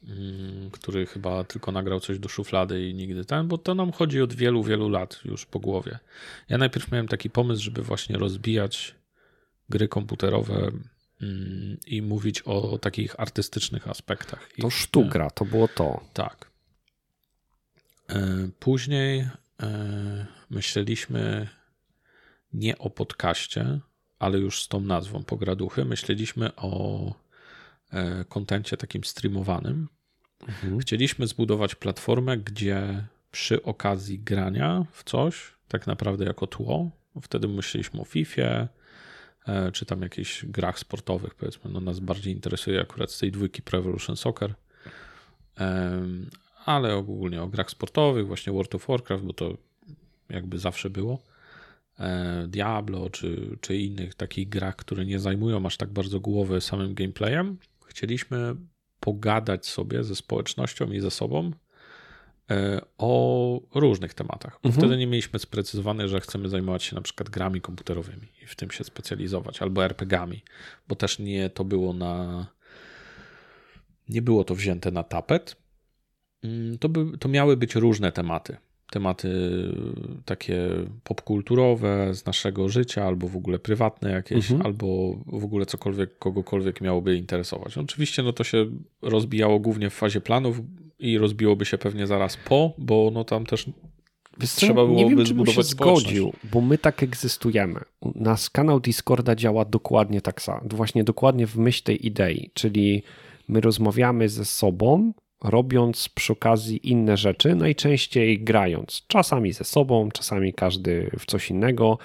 mm, który chyba tylko nagrał coś do szuflady i nigdy ten, bo to nam chodzi od wielu, wielu lat już po głowie. Ja najpierw miałem taki pomysł, żeby właśnie rozbijać gry komputerowe mm, i mówić o takich artystycznych aspektach.
To sztuka, to było to.
Tak. E, później e, myśleliśmy nie o podcaście, ale już z tą nazwą Pograduchy. Myśleliśmy o e, kontencie takim streamowanym. Mhm. Chcieliśmy zbudować platformę, gdzie przy okazji grania w coś, tak naprawdę jako tło, wtedy myśleliśmy o FIFA, e, czy tam jakichś grach sportowych, powiedzmy, no nas bardziej interesuje akurat z tej dwójki Pro Evolution Soccer, ale ogólnie o grach sportowych, właśnie World of Warcraft, bo to jakby zawsze było. E, Diablo czy, czy innych takich grach, które nie zajmują aż tak bardzo głowy samym gameplayem, chcieliśmy pogadać sobie ze społecznością i ze sobą e, o różnych tematach. Mhm. Wtedy nie mieliśmy sprecyzowane, że chcemy zajmować się na przykład grami komputerowymi i w tym się specjalizować, albo RPGami, bo też nie to było na. Nie było to wzięte na tapet. Mm, to, by, to miały być różne tematy tematy takie popkulturowe z naszego życia, albo w ogóle prywatne jakieś, mhm. albo w ogóle cokolwiek, kogokolwiek miałoby interesować. Oczywiście no to się rozbijało głównie w fazie planów i rozbiłoby się pewnie zaraz po, bo no tam też
Wiesz trzeba byłoby nie wiem, czy zbudować się zgodził, bo my tak egzystujemy. Nasz kanał Discorda działa dokładnie tak samo, właśnie dokładnie w myśl tej idei, czyli my rozmawiamy ze sobą, robiąc przy okazji inne rzeczy, najczęściej grając, czasami ze sobą, czasami każdy w coś innego.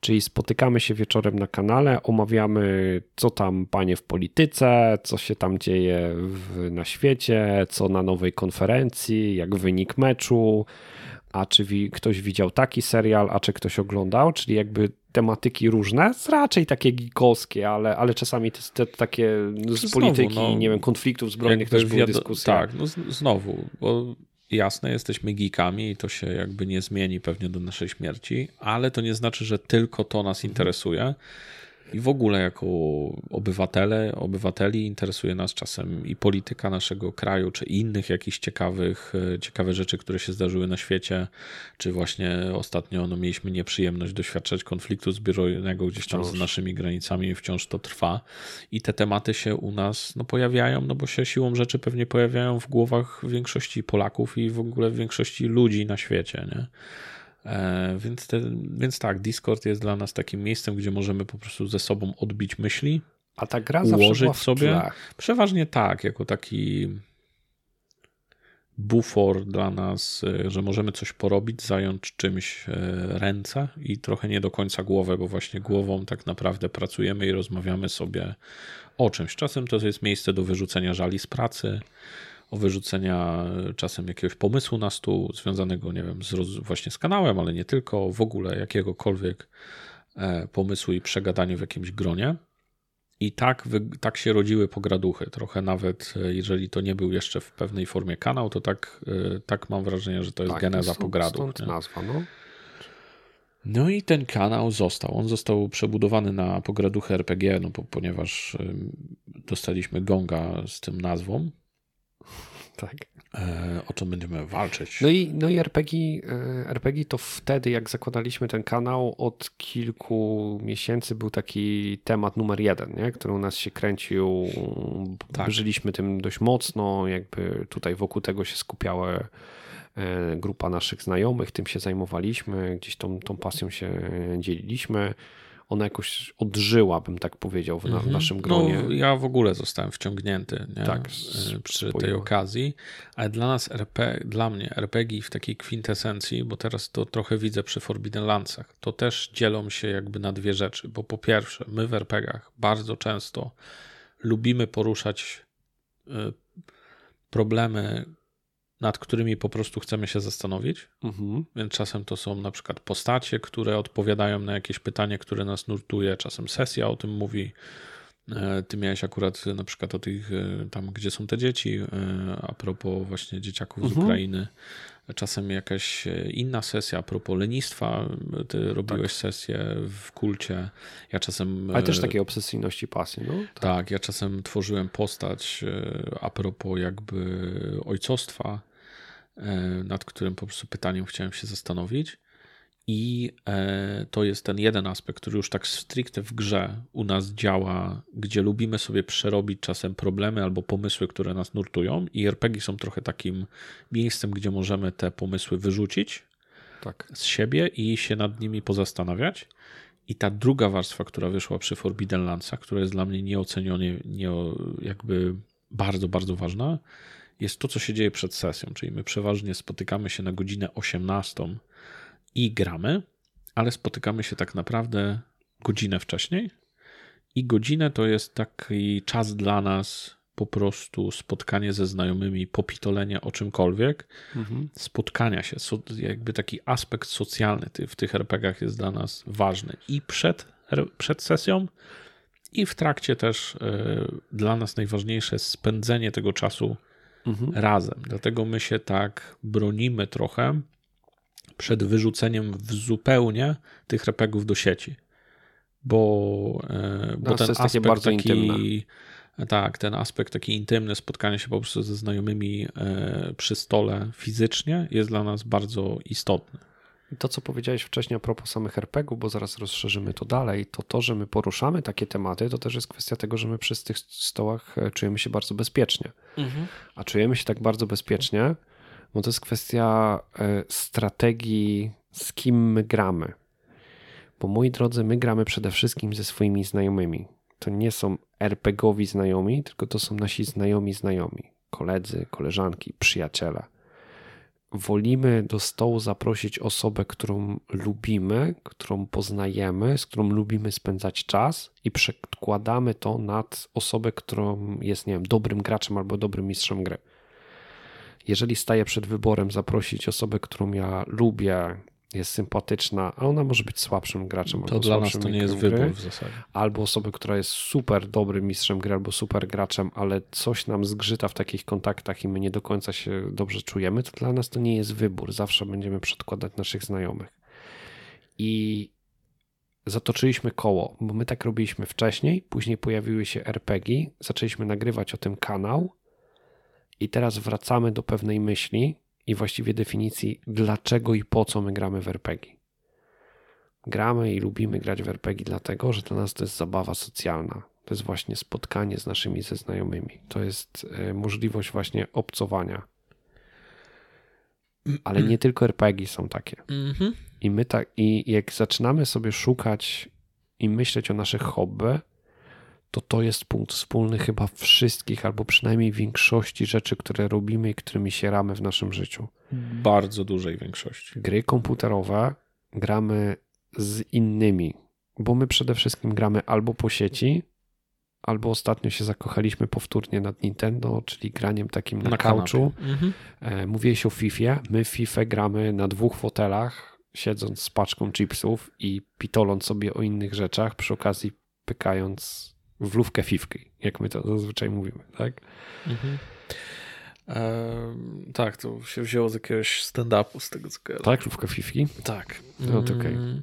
Czyli spotykamy się wieczorem na kanale, omawiamy, co tam panie w polityce, co się tam dzieje w, na świecie, co na nowej konferencji, jak wynik meczu, a czy wi ktoś widział taki serial, a czy ktoś oglądał, czyli jakby tematyki różne, raczej takie geekowskie, ale, ale czasami te, te takie z znowu, polityki, no, nie wiem, konfliktów zbrojnych też były dyskusje.
Tak, no znowu, bo jasne, jesteśmy geekami i to się jakby nie zmieni pewnie do naszej śmierci, ale to nie znaczy, że tylko to nas interesuje. I w ogóle jako obywatele, obywateli interesuje nas czasem i polityka naszego kraju, czy innych jakichś ciekawych, e, ciekawe rzeczy, które się zdarzyły na świecie, czy właśnie ostatnio no, mieliśmy nieprzyjemność doświadczać konfliktu zbrojnego gdzieś tam wciąż. z naszymi granicami, wciąż to trwa i te tematy się u nas no, pojawiają, no bo się siłą rzeczy pewnie pojawiają w głowach większości Polaków i w ogóle większości ludzi na świecie, nie? E, więc, te, więc tak, Discord jest dla nas takim miejscem, gdzie możemy po prostu ze sobą odbić myśli.
A ta gra
ułożyć sobie. Przeważnie tak, jako taki bufor dla nas, e, że możemy coś porobić, zająć czymś e, ręce i trochę nie do końca głowę, bo właśnie głową tak naprawdę pracujemy i rozmawiamy sobie o czymś. Czasem to jest miejsce do wyrzucenia żali z pracy, o wyrzucenia czasem jakiegoś pomysłu na stół związanego, nie wiem, z, właśnie z kanałem, ale nie tylko, w ogóle jakiegokolwiek e, pomysłu i przegadaniu w jakimś gronie. I tak, tak się rodziły pograduchy. Trochę nawet, e, jeżeli to nie był jeszcze w pewnej formie kanał, to tak, e, tak mam wrażenie, że to jest tak, geneza pograduch.
Stąd nazwa, no.
No i ten kanał został. On został przebudowany na pograduchy RPG, no bo, ponieważ dostaliśmy gonga z tym nazwą.
Tak.
E, o czym będziemy walczyć.
No i, no i RPG, e, RPG to wtedy, jak zakładaliśmy ten kanał, od kilku miesięcy był taki temat numer jeden, nie? który u nas się kręcił. Tak. Żyliśmy tym dość mocno, jakby tutaj wokół tego się skupiała e, grupa naszych znajomych, tym się zajmowaliśmy, gdzieś tą, tą pasją się dzieliliśmy ona jakoś odżyła, bym tak powiedział, w, na, mhm. naszym gronie.
No, ja w ogóle zostałem wciągnięty nie? Tak, y, przy tej okazji, ale dla nas RP, dla mnie RPG w takiej kwintesencji, bo teraz to trochę widzę przy Forbidden Landsach, to też dzielą się jakby na dwie rzeczy, bo po pierwsze, my w RPGach bardzo często lubimy poruszać y, problemy, nad którymi po prostu chcemy się zastanowić. Mhm. Więc czasem to są na przykład postacie, które odpowiadają na jakieś pytanie, które nas nurtuje. Czasem sesja o tym mówi. E, ty miałeś akurat na przykład o tych, e, tam gdzie są te dzieci, e, a propos właśnie dzieciaków mhm. z Ukrainy. Czasem jakaś inna sesja a propos lenistwa. Ty robiłeś tak. sesję w kulcie. Ja czasem.
Ale też takiej obsesyjności pasji, no?
Tak. tak, ja czasem tworzyłem postać a propos jakby ojcostwa E, nad którym po prostu pytaniem chciałem się zastanowić. I e, to jest ten jeden aspekt, który już tak stricte w grze u nas działa, gdzie lubimy sobie przerobić czasem problemy albo pomysły, które nas nurtują. I RPG są trochę takim miejscem, gdzie możemy te pomysły wyrzucić tak. z siebie i się nad nimi pozastanawiać. I ta druga warstwa, która wyszła przy Forbidden Landsach, która jest dla mnie nieocenione, nie, jakby bardzo, bardzo ważna, jest to, co się dzieje przed sesją, czyli my przeważnie spotykamy się na godzinę 18 i gramy, ale spotykamy się tak naprawdę godzinę wcześniej. I godzinę to jest taki czas dla nas po prostu spotkanie ze znajomymi, popitolenie o czymkolwiek, mhm. spotkania się, jakby taki aspekt socjalny w tych RPGach jest dla nas ważny i przed, przed sesją, i w trakcie też y, dla nas najważniejsze jest spędzenie tego czasu mhm. razem. Dlatego my się tak bronimy trochę przed wyrzuceniem w zupełnie tych repegów do sieci. Bo, e, bo ten aspekt bardzo taki. Intymne. Tak, ten aspekt taki intymny, spotkanie się po prostu ze znajomymi e, przy stole fizycznie jest dla nas bardzo istotny.
To, co powiedziałeś wcześniej a propos samych RPGów, bo zaraz rozszerzymy to dalej, to to, że my poruszamy takie tematy, to też jest kwestia tego, że my przy tych stołach e, czujemy się bardzo bezpiecznie. Mhm. A czujemy się tak bardzo bezpiecznie, bo to jest kwestia e, strategii, z kim my gramy. Bo moi drodzy, my gramy przede wszystkim ze swoimi znajomymi. To nie są RPGowi znajomi, tylko to są nasi znajomi znajomi. Koledzy, koleżanki, przyjaciele wolimy do stołu zaprosić osobę, którą lubimy, którą poznajemy, z którą lubimy spędzać czas i przekładamy to nad osobę, którą jest, nie wiem, dobrym graczem albo dobrym mistrzem gry. Jeżeli staję przed wyborem zaprosić osobę, którą ja lubię, jest sympatyczna, a ona może być słabszym graczem.
To dla nas to nie jest gry, wybór w zasadzie.
Albo osoby, która jest super dobrym mistrzem gry, albo super graczem, ale coś nam zgrzyta w takich kontaktach i my nie do końca się dobrze czujemy, to dla nas to nie jest wybór. Zawsze będziemy przedkładać naszych znajomych. I zatoczyliśmy koło, bo my tak robiliśmy wcześniej, później pojawiły się RPG, zaczęliśmy nagrywać o tym kanał i teraz wracamy do pewnej myśli, i właściwie definicji, dlaczego i po co my gramy w RPG. Gramy i lubimy grać w RPG dlatego, że dla nas to jest zabawa socjalna. To jest właśnie spotkanie z naszymi ze znajomymi. To jest e, możliwość właśnie obcowania. Ale nie tylko RPG są takie. Mhm. I my tak, i jak zaczynamy sobie szukać i myśleć o naszych hobby, to to jest punkt wspólny chyba wszystkich, albo przynajmniej większości rzeczy, które robimy i którymi się ramy w naszym życiu.
Bardzo dużej większości.
Gry komputerowe gramy z innymi, bo my przede wszystkim gramy albo po sieci, albo ostatnio się zakochaliśmy powtórnie nad Nintendo, czyli graniem takim na, na couchu. Mhm. E, mówiłeś o FIFA. My FIFA gramy na dwóch fotelach, siedząc z paczką chipsów i pitoląc sobie o innych rzeczach, przy okazji pykając w lówkę fifki, jak my to zazwyczaj mówimy, tak? Mhm.
Tak, to się wzięło z jakiegoś stand-upu, z tego co kojarzę.
Tak, lówka fifki?
Tak.
No to okej. Okay. Mm.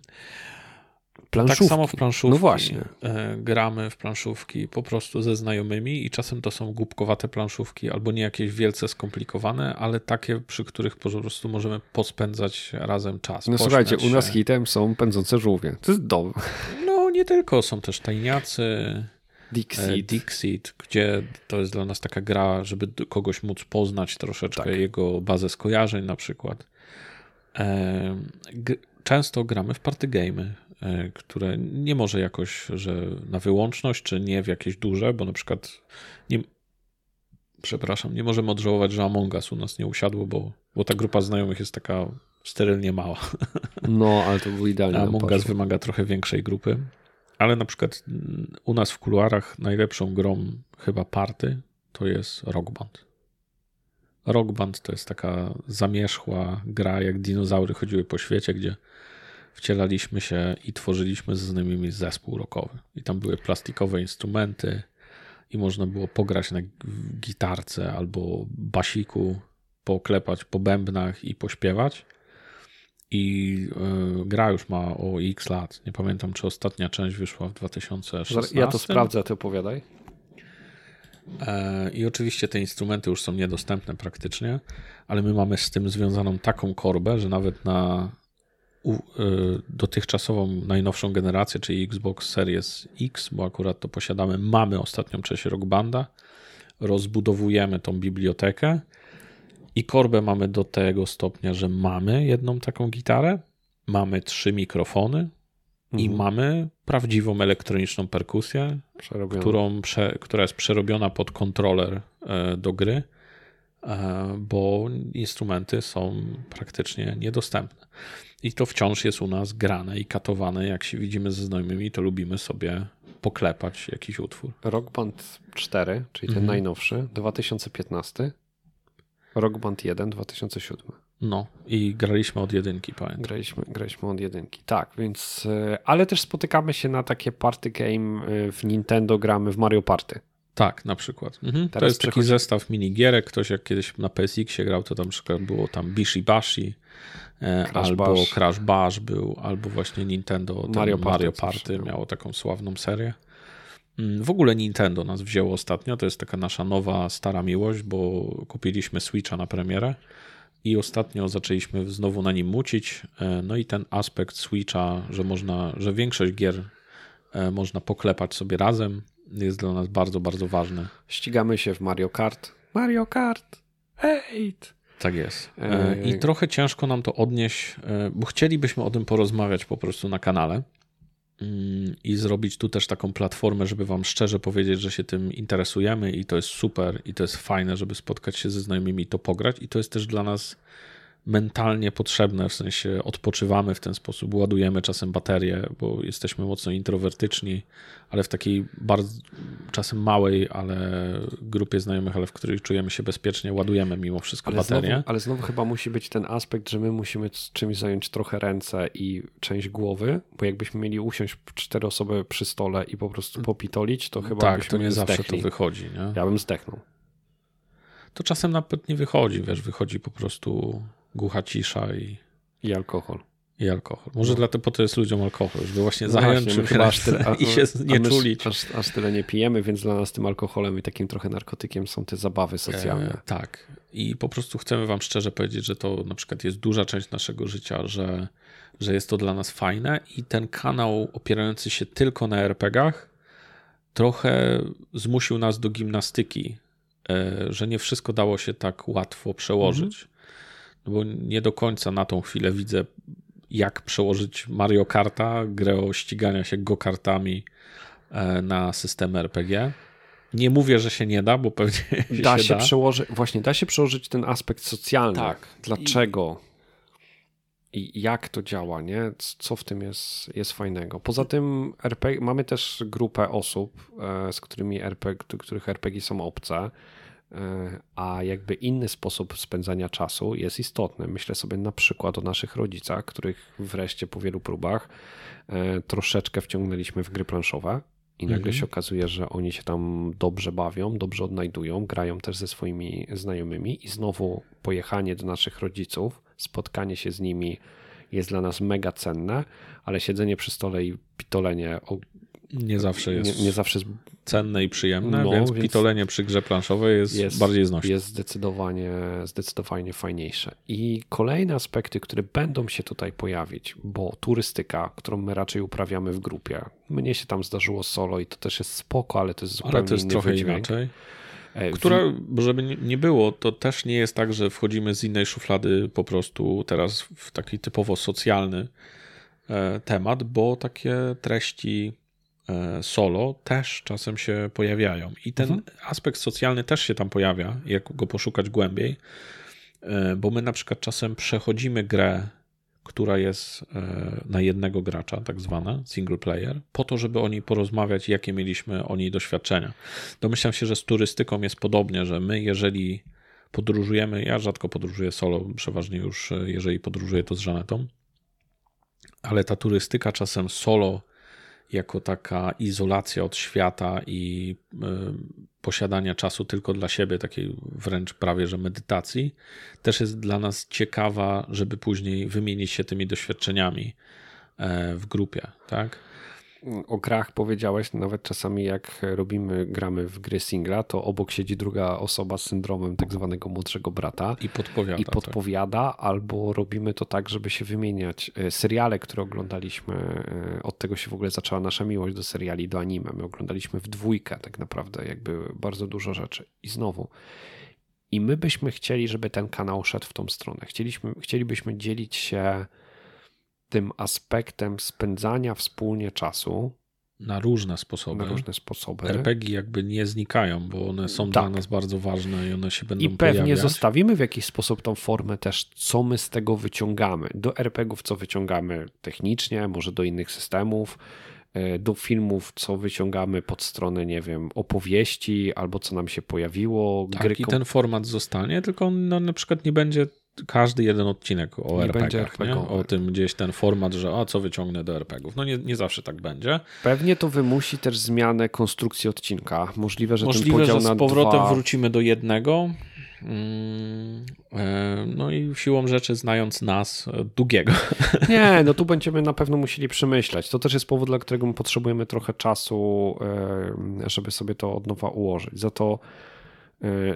planszówki.
Tak samo w planszówki.
No właśnie.
E, gramy w planszówki po prostu ze znajomymi i czasem to są głupkowate planszówki albo nie jakieś wielce skomplikowane, ale takie, przy których po prostu możemy pospędzać razem czas.
No słuchajcie,
pośmiać
u nas
się.
hitem są pędzące żółwie. To jest dobre.
No nie tylko, są też tajniacy,
Dixit.
e, Dixit, gdzie to jest dla nas taka gra, żeby kogoś móc poznać troszeczkę,
Tak.
jego bazę skojarzeń na przykład. E, Często gramy w party gamey, e, które nie może jakoś, że na wyłączność, czy nie w jakieś duże, bo na przykład nie, przepraszam, nie możemy odżałować, że Among Us u nas nie usiadło, bo, bo ta grupa znajomych jest taka sterylnie mała.
No, ale to był idealnie.
Among Us wymaga trochę większej grupy. Ale na przykład mm, u nas w kuluarach najlepszą grą chyba party to jest Rock Band. Rock Band to jest taka zamierzchła gra, jak dinozaury chodziły po świecie, gdzie wcielaliśmy się i tworzyliśmy z znajomymi zespół rockowy. I tam były plastikowe instrumenty i można było pograć na gitarce albo basiku, poklepać po bębnach i pośpiewać. I y, gra już ma o x lat. Nie pamiętam, czy ostatnia część wyszła w 2016.
Ja to sprawdzę, ty opowiadaj.
E, I oczywiście te instrumenty już są niedostępne praktycznie, ale my mamy z tym związaną taką korbę, że nawet na y, dotychczasową najnowszą generację, czyli Xbox Series X, bo akurat to posiadamy, mamy ostatnią część Rock Banda, rozbudowujemy tą bibliotekę i korbę mamy do tego stopnia, że mamy jedną taką gitarę, mamy trzy mikrofony i
Mhm.
mamy prawdziwą elektroniczną perkusję, którą prze, która jest przerobiona pod kontroler e, do gry, e, bo instrumenty są praktycznie niedostępne. I to wciąż jest u nas grane i katowane. Jak się widzimy ze znajomymi, to lubimy sobie poklepać jakiś utwór.
Rock Band 4, czyli ten
Mhm.
najnowszy, 2015. Rock Band 1, 2007.
No i graliśmy od jedynki, pamiętam.
Graliśmy, graliśmy od jedynki. Tak, więc. e, Ale też spotykamy się na takie party game e, w Nintendo, gramy w Mario Party.
Tak, na przykład. Mhm. To jest taki zestaw minigierek. Ktoś jak kiedyś na PSX grał, to tam przykład było tam Bishi Bashi, e,
Crash
albo
Bash.
Crash Bash był, albo właśnie Nintendo ten
Mario
Mario
Party
Party,
zawsze było.
miało taką sławną serię. Mm, W ogóle Nintendo nas wzięło ostatnio, to jest taka nasza nowa, stara miłość, bo kupiliśmy Switcha na premierę i ostatnio zaczęliśmy znowu na nim mucić. E, No i ten aspekt Switcha, że można, że większość gier e, można poklepać sobie razem, jest dla nas bardzo, bardzo ważny.
Ścigamy się w Mario Kart. Mario Kart! Hejt!
Tak jest.
E,
I trochę ciężko nam to odnieść, bo chcielibyśmy o tym porozmawiać po prostu na kanale i zrobić tu też taką platformę, żeby Wam szczerze powiedzieć, że się tym interesujemy i to jest super i to jest fajne, żeby spotkać się ze znajomymi i to pograć. I to jest też dla nas mentalnie potrzebne, w sensie odpoczywamy w ten sposób, ładujemy czasem baterię, bo jesteśmy mocno introwertyczni, ale w takiej bardzo czasem małej, ale grupie znajomych, ale w której czujemy się bezpiecznie, ładujemy mimo wszystko
Ale
baterię.
znowu, ale znowu chyba musi być ten aspekt, że my musimy z czymś zająć trochę ręce i część głowy, bo jakbyśmy mieli usiąść cztery osoby przy stole i po prostu popitolić, to chyba
tak,
byśmy
to nie zawsze
zdechli.
to wychodzi. Nie?
Ja bym zdechnął.
To czasem nawet nie wychodzi, wiesz, wychodzi po prostu głucha cisza i,
I alkohol.
i alkohol. Może
No.
dlatego po to jest ludziom alkohol, żeby właśnie
No
zająć
właśnie, chyba aż tyle-
i się
a
nie
my
czulić.
Aż, aż tyle nie pijemy, więc dla nas tym alkoholem i takim trochę narkotykiem są te zabawy socjalne.
E, tak. I po prostu chcemy Wam szczerze powiedzieć, że to na przykład jest duża część naszego życia, że, że jest to dla nas fajne i ten kanał opierający się tylko na RPGach trochę zmusił nas do gimnastyki, e, że nie wszystko dało się tak łatwo przełożyć. Bo nie do końca na tą chwilę widzę, jak przełożyć Mario Karta, grę o ścigania się go-kartami e, na system RPG. Nie mówię, że się nie da, bo pewnie się,
Da się
da.
przełożyć, właśnie da się przełożyć ten aspekt socjalny.
Tak.
Dlaczego? I jak to działa, nie? Co w tym jest, jest fajnego? Poza tym RPG, mamy też grupę osób, e, z którymi RPG, których RPG są obce, a jakby inny sposób spędzania czasu jest istotny. Myślę sobie na przykład o naszych rodzicach, których wreszcie po wielu próbach e, troszeczkę wciągnęliśmy w gry planszowe. I nagle
Mhm.
się okazuje, że oni się tam dobrze bawią, dobrze odnajdują, grają też ze swoimi znajomymi i znowu pojechanie do naszych rodziców, spotkanie się z nimi jest dla nas mega cenne, ale siedzenie przy stole i pitolenie o,
nie zawsze jest
nie, nie zawsze jest,
cenne i przyjemne,
No,
więc,
więc-
pitolenie przy grze planszowej jest,
jest,
bardziej znośne.
jest zdecydowanie, zdecydowanie fajniejsze. I kolejne aspekty, które będą się tutaj pojawić, bo turystyka, którą my raczej uprawiamy w grupie, mnie się tam zdarzyło solo i to też jest spoko, ale to jest zupełnie
Ale to jest
inny
trochę
wydźwięk.
inaczej.
E,
Która, żeby nie- było, to też nie jest tak, że wchodzimy z innej szuflady po prostu teraz w taki typowo socjalny e, temat, bo takie treści solo też czasem się pojawiają. I ten
Mhm.
aspekt socjalny też się tam pojawia, jak go poszukać głębiej, e, bo my na przykład czasem przechodzimy grę, która jest e, na jednego gracza, tak zwana single player, po to, żeby o niej porozmawiać, jakie mieliśmy o niej doświadczenia. Domyślam się, że z turystyką jest podobnie, że my, jeżeli podróżujemy, ja rzadko podróżuję solo, przeważnie już, e, jeżeli podróżuję, to z Żanetą, ale ta turystyka czasem solo, jako taka izolacja od świata i y, posiadania czasu tylko dla siebie, takiej wręcz prawie że medytacji, też jest dla nas ciekawa, żeby później wymienić się tymi doświadczeniami e, w grupie, tak?
O grach powiedziałeś, nawet czasami jak robimy, gramy w gry singla, to obok siedzi druga osoba z syndromem tak zwanego młodszego brata
I podpowiada.
i podpowiada, albo robimy to tak, żeby się wymieniać. E, Seriale, które oglądaliśmy, e, od tego się w ogóle zaczęła nasza miłość do seriali, do anime. My oglądaliśmy w dwójkę tak naprawdę, jakby bardzo dużo rzeczy. I znowu, i my byśmy chcieli, żeby ten kanał szedł w tą stronę. Chcieliśmy, chcielibyśmy dzielić się tym aspektem spędzania wspólnie czasu
na różne sposoby.
na różne sposoby.
RPG jakby nie znikają, bo one są
Tak.
dla nas bardzo ważne i one się będą
I pewnie
pojawiać.
zostawimy w jakiś sposób tą formę też, co my z tego wyciągamy. Do RPGów, co wyciągamy technicznie, może do innych systemów, e, do filmów, co wyciągamy pod stronę, nie wiem, opowieści albo co nam się pojawiło.
Tak, i
kom-
ten format zostanie, tylko on no, na przykład nie będzie każdy jeden odcinek o?
RPG-owy.
o tym gdzieś ten format, że a co wyciągnę do RPG-ów. No nie, nie zawsze tak będzie.
Pewnie to wymusi też zmianę konstrukcji odcinka. Możliwe, że ten
Możliwe,
podział
że
na
z powrotem
dwa...
wrócimy do jednego. Mm, e, No i siłą rzeczy, znając nas, długiego.
Nie, no tu będziemy na pewno musieli przemyśleć. To też jest powód, dla którego my potrzebujemy trochę czasu, e, żeby sobie to od nowa ułożyć. Za to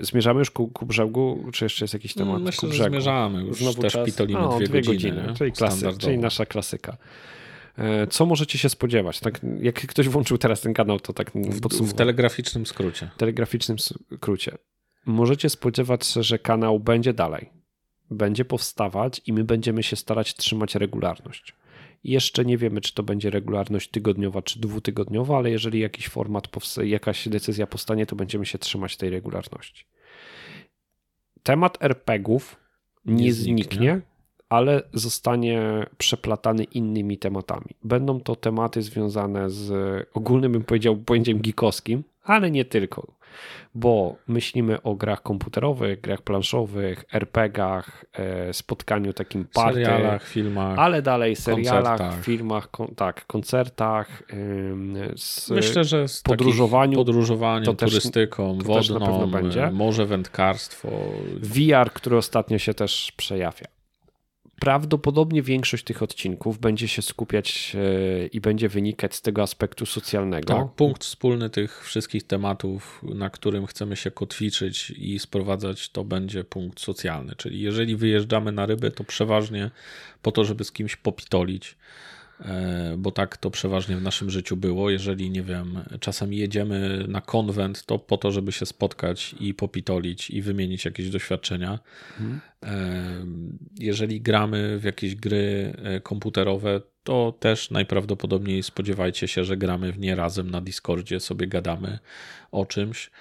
zmierzamy już ku, ku brzegu, czy jeszcze jest jakiś temat ku
Myślę, że
brzegu?
zmierzamy. Już
Znowu
też
czas?
pitolimy
No,
dwie,
dwie
godziny.
godziny czyli, czyli nasza klasyka. E, Co możecie się spodziewać? Tak, jak ktoś włączył teraz ten kanał, to tak
w, w
podsumowuję.
telegraficznym skrócie.
telegraficznym skrócie. Możecie spodziewać się, że kanał będzie dalej. Będzie powstawać i my będziemy się starać trzymać regularność. Jeszcze nie wiemy, czy to będzie regularność tygodniowa czy dwutygodniowa, ale jeżeli jakiś format, jakaś decyzja powstanie, to będziemy się trzymać tej regularności. Temat RPGów nie,
Nie
zniknie,
zniknie.
Ale zostanie przeplatany innymi tematami. Będą to tematy związane z ogólnym, bym powiedział, pojęciem geekowskim, ale nie tylko, bo myślimy o grach komputerowych, grach planszowych, RPGach, e, spotkaniu takim party,
serialach, filmach.
ale dalej serialach,
koncertach.
filmach, kon, tak, koncertach, z,
Myślę, że z
podróżowaniu
podróżowaniem,
to też-
turystyką,
to też na
wodną,
pewno będzie.
może wędkarstwo.
VR, który ostatnio się też przejawia. Prawdopodobnie większość tych odcinków będzie się skupiać e, i będzie wynikać z tego aspektu socjalnego.
Tak, punkt wspólny tych wszystkich tematów, na którym chcemy się kotwiczyć i sprowadzać, to będzie punkt socjalny. Czyli jeżeli wyjeżdżamy na ryby, to przeważnie po to, żeby z kimś popitolić, bo tak to przeważnie w naszym życiu było. Jeżeli, nie wiem, czasami jedziemy na konwent, to po to, żeby się spotkać i popitolić i wymienić jakieś doświadczenia. E, Jeżeli gramy w jakieś gry e, komputerowe, to też najprawdopodobniej spodziewajcie się, że gramy w nie razem na Discordzie, sobie gadamy o czymś.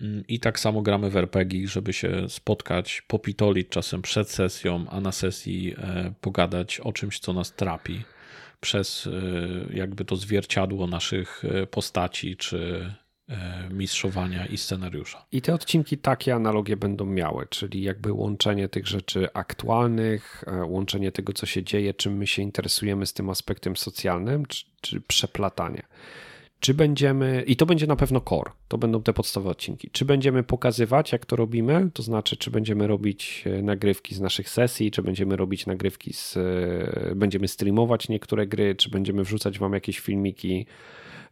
Mm, I tak samo gramy w RPG, żeby się spotkać, popitolić czasem przed sesją, a na sesji e, pogadać o czymś, co nas trapi przez e, jakby to zwierciadło naszych e, postaci czy e, mistrzowania i scenariusza.
I te odcinki takie analogie będą miały, czyli jakby łączenie tych rzeczy aktualnych, e, łączenie tego, co się dzieje, czym my się interesujemy z tym aspektem socjalnym, czy, czy przeplatanie. Czy będziemy, i to będzie na pewno core, to będą te podstawowe odcinki. Czy będziemy pokazywać, jak to robimy? To znaczy, czy będziemy robić e, nagrywki z naszych sesji, czy będziemy robić nagrywki z. E, będziemy streamować niektóre gry, czy będziemy wrzucać Wam jakieś filmiki,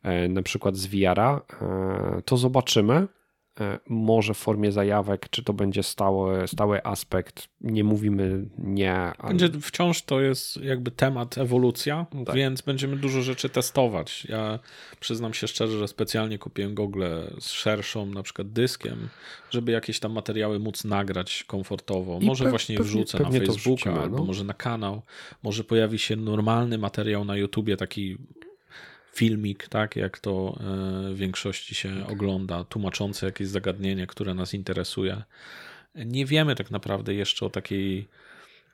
e, na przykład z VR-a? To zobaczymy. E, może w formie zajawek, czy to będzie stały, stały aspekt, nie mówimy nie.
Ale... Będzie wciąż to jest jakby temat ewolucja, tak. więc będziemy dużo rzeczy testować. Ja przyznam się szczerze, że specjalnie kupiłem gogle z szerszą na przykład dyskiem, żeby jakieś tam materiały móc nagrać komfortowo. I może pe właśnie je wrzucę na Facebooka, no. albo może na kanał. Może pojawi się normalny materiał na YouTubie, taki filmik, tak, jak to e, w większości się ogląda, tłumaczący jakieś zagadnienie, które nas interesuje. Nie wiemy tak naprawdę jeszcze o takiej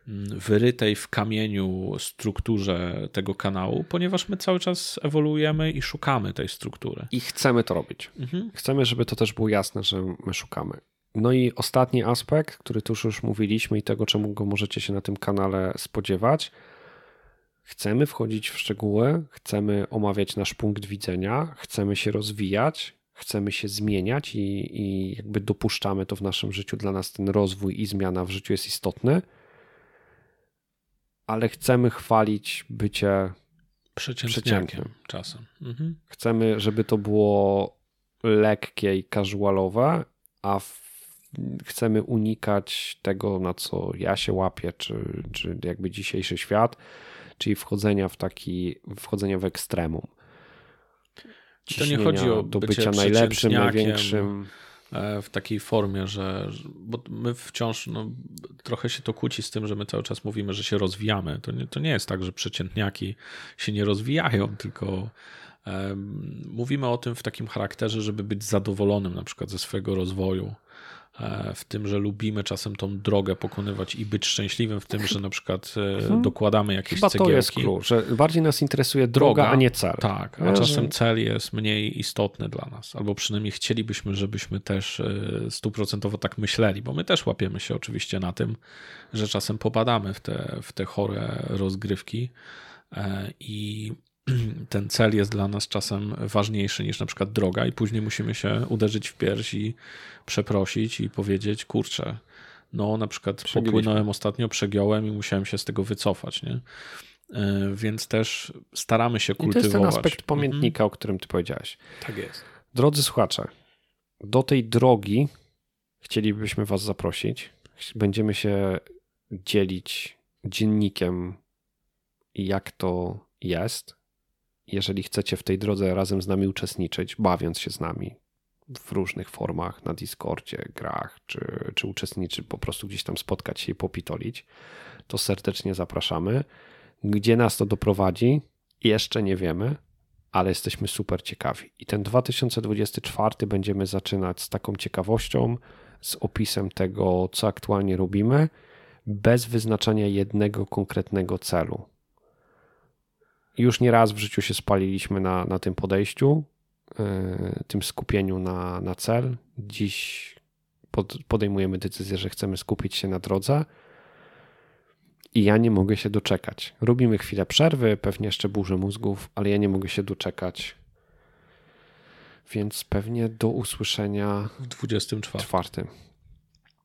mm, wyrytej w kamieniu strukturze tego kanału, ponieważ my cały czas ewoluujemy i szukamy tej struktury.
I chcemy to robić. Mhm. Chcemy, żeby to też było jasne, że my szukamy. No i ostatni aspekt, który tu już mówiliśmy i tego, czemu go możecie się na tym kanale spodziewać – Chcemy wchodzić w szczegóły, chcemy omawiać nasz punkt widzenia, chcemy się rozwijać, chcemy się zmieniać i, i jakby dopuszczamy to w naszym życiu. Dla nas ten rozwój i zmiana w życiu jest istotny, ale chcemy chwalić bycie przeciętnym
czasem. Mhm.
Chcemy, żeby to było lekkie i casualowe, a chcemy unikać tego, na co ja się łapię, czy, czy jakby dzisiejszy świat czyli wchodzenia w taki, wchodzenia w ekstremum.
to nie chodzi o do bycia najlepszym, największym. E, w takiej formie, że bo my wciąż no, trochę się to kłóci z tym, że my cały czas mówimy, że się rozwijamy. To nie, to nie jest tak, że przeciętniaki się nie rozwijają, tylko um, mówimy o tym w takim charakterze, żeby być zadowolonym na przykład ze swojego rozwoju w tym, że lubimy czasem tą drogę pokonywać i być szczęśliwym w tym, że na przykład e, mhm. dokładamy jakieś Chyba cegiełki. to jest
klucz, że bardziej nas interesuje droga, droga a nie cel.
Tak, a czasem cel jest mniej istotny dla nas, albo przynajmniej chcielibyśmy, żebyśmy też e, stuprocentowo tak myśleli, bo my też łapiemy się oczywiście na tym, że czasem popadamy w te, w te chore rozgrywki i ten cel jest dla nas czasem ważniejszy niż na przykład droga, i później musimy się uderzyć w pierś i przeprosić i powiedzieć: Kurczę, no na przykład popłynąłem ostatnio, przegiąłem i musiałem się z tego wycofać, nie? E, więc też staramy się kultywować. I to
jest ten aspekt pamiętnika, mhm. o którym ty powiedziałeś.
Tak jest.
Drodzy słuchacze, do tej drogi chcielibyśmy was zaprosić. Będziemy się dzielić dziennikiem, jak to jest jeżeli chcecie w tej drodze razem z nami uczestniczyć, bawiąc się z nami w różnych formach, na Discordzie, grach, czy, czy po prostu gdzieś tam spotkać się i popitolić, to serdecznie zapraszamy. Gdzie nas to doprowadzi, jeszcze nie wiemy, ale jesteśmy super ciekawi. I ten 2024 będziemy zaczynać z taką ciekawością, z opisem tego, co aktualnie robimy, bez wyznaczania jednego konkretnego celu już nie raz w życiu się spaliliśmy na, na tym podejściu, yy, tym skupieniu na, na cel. Dziś pod, podejmujemy decyzję, że chcemy skupić się na drodze. I ja nie mogę się doczekać. Robimy chwilę przerwy, pewnie jeszcze burzę mózgów, ale ja nie mogę się doczekać. Więc pewnie do usłyszenia
w 24.
Czwartym.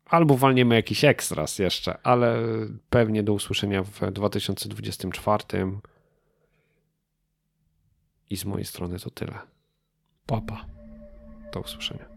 Albo walniemy jakiś ekstras jeszcze, ale pewnie do usłyszenia w 2024. I z mojej strony to tyle.
Papa.
Do usłyszenia.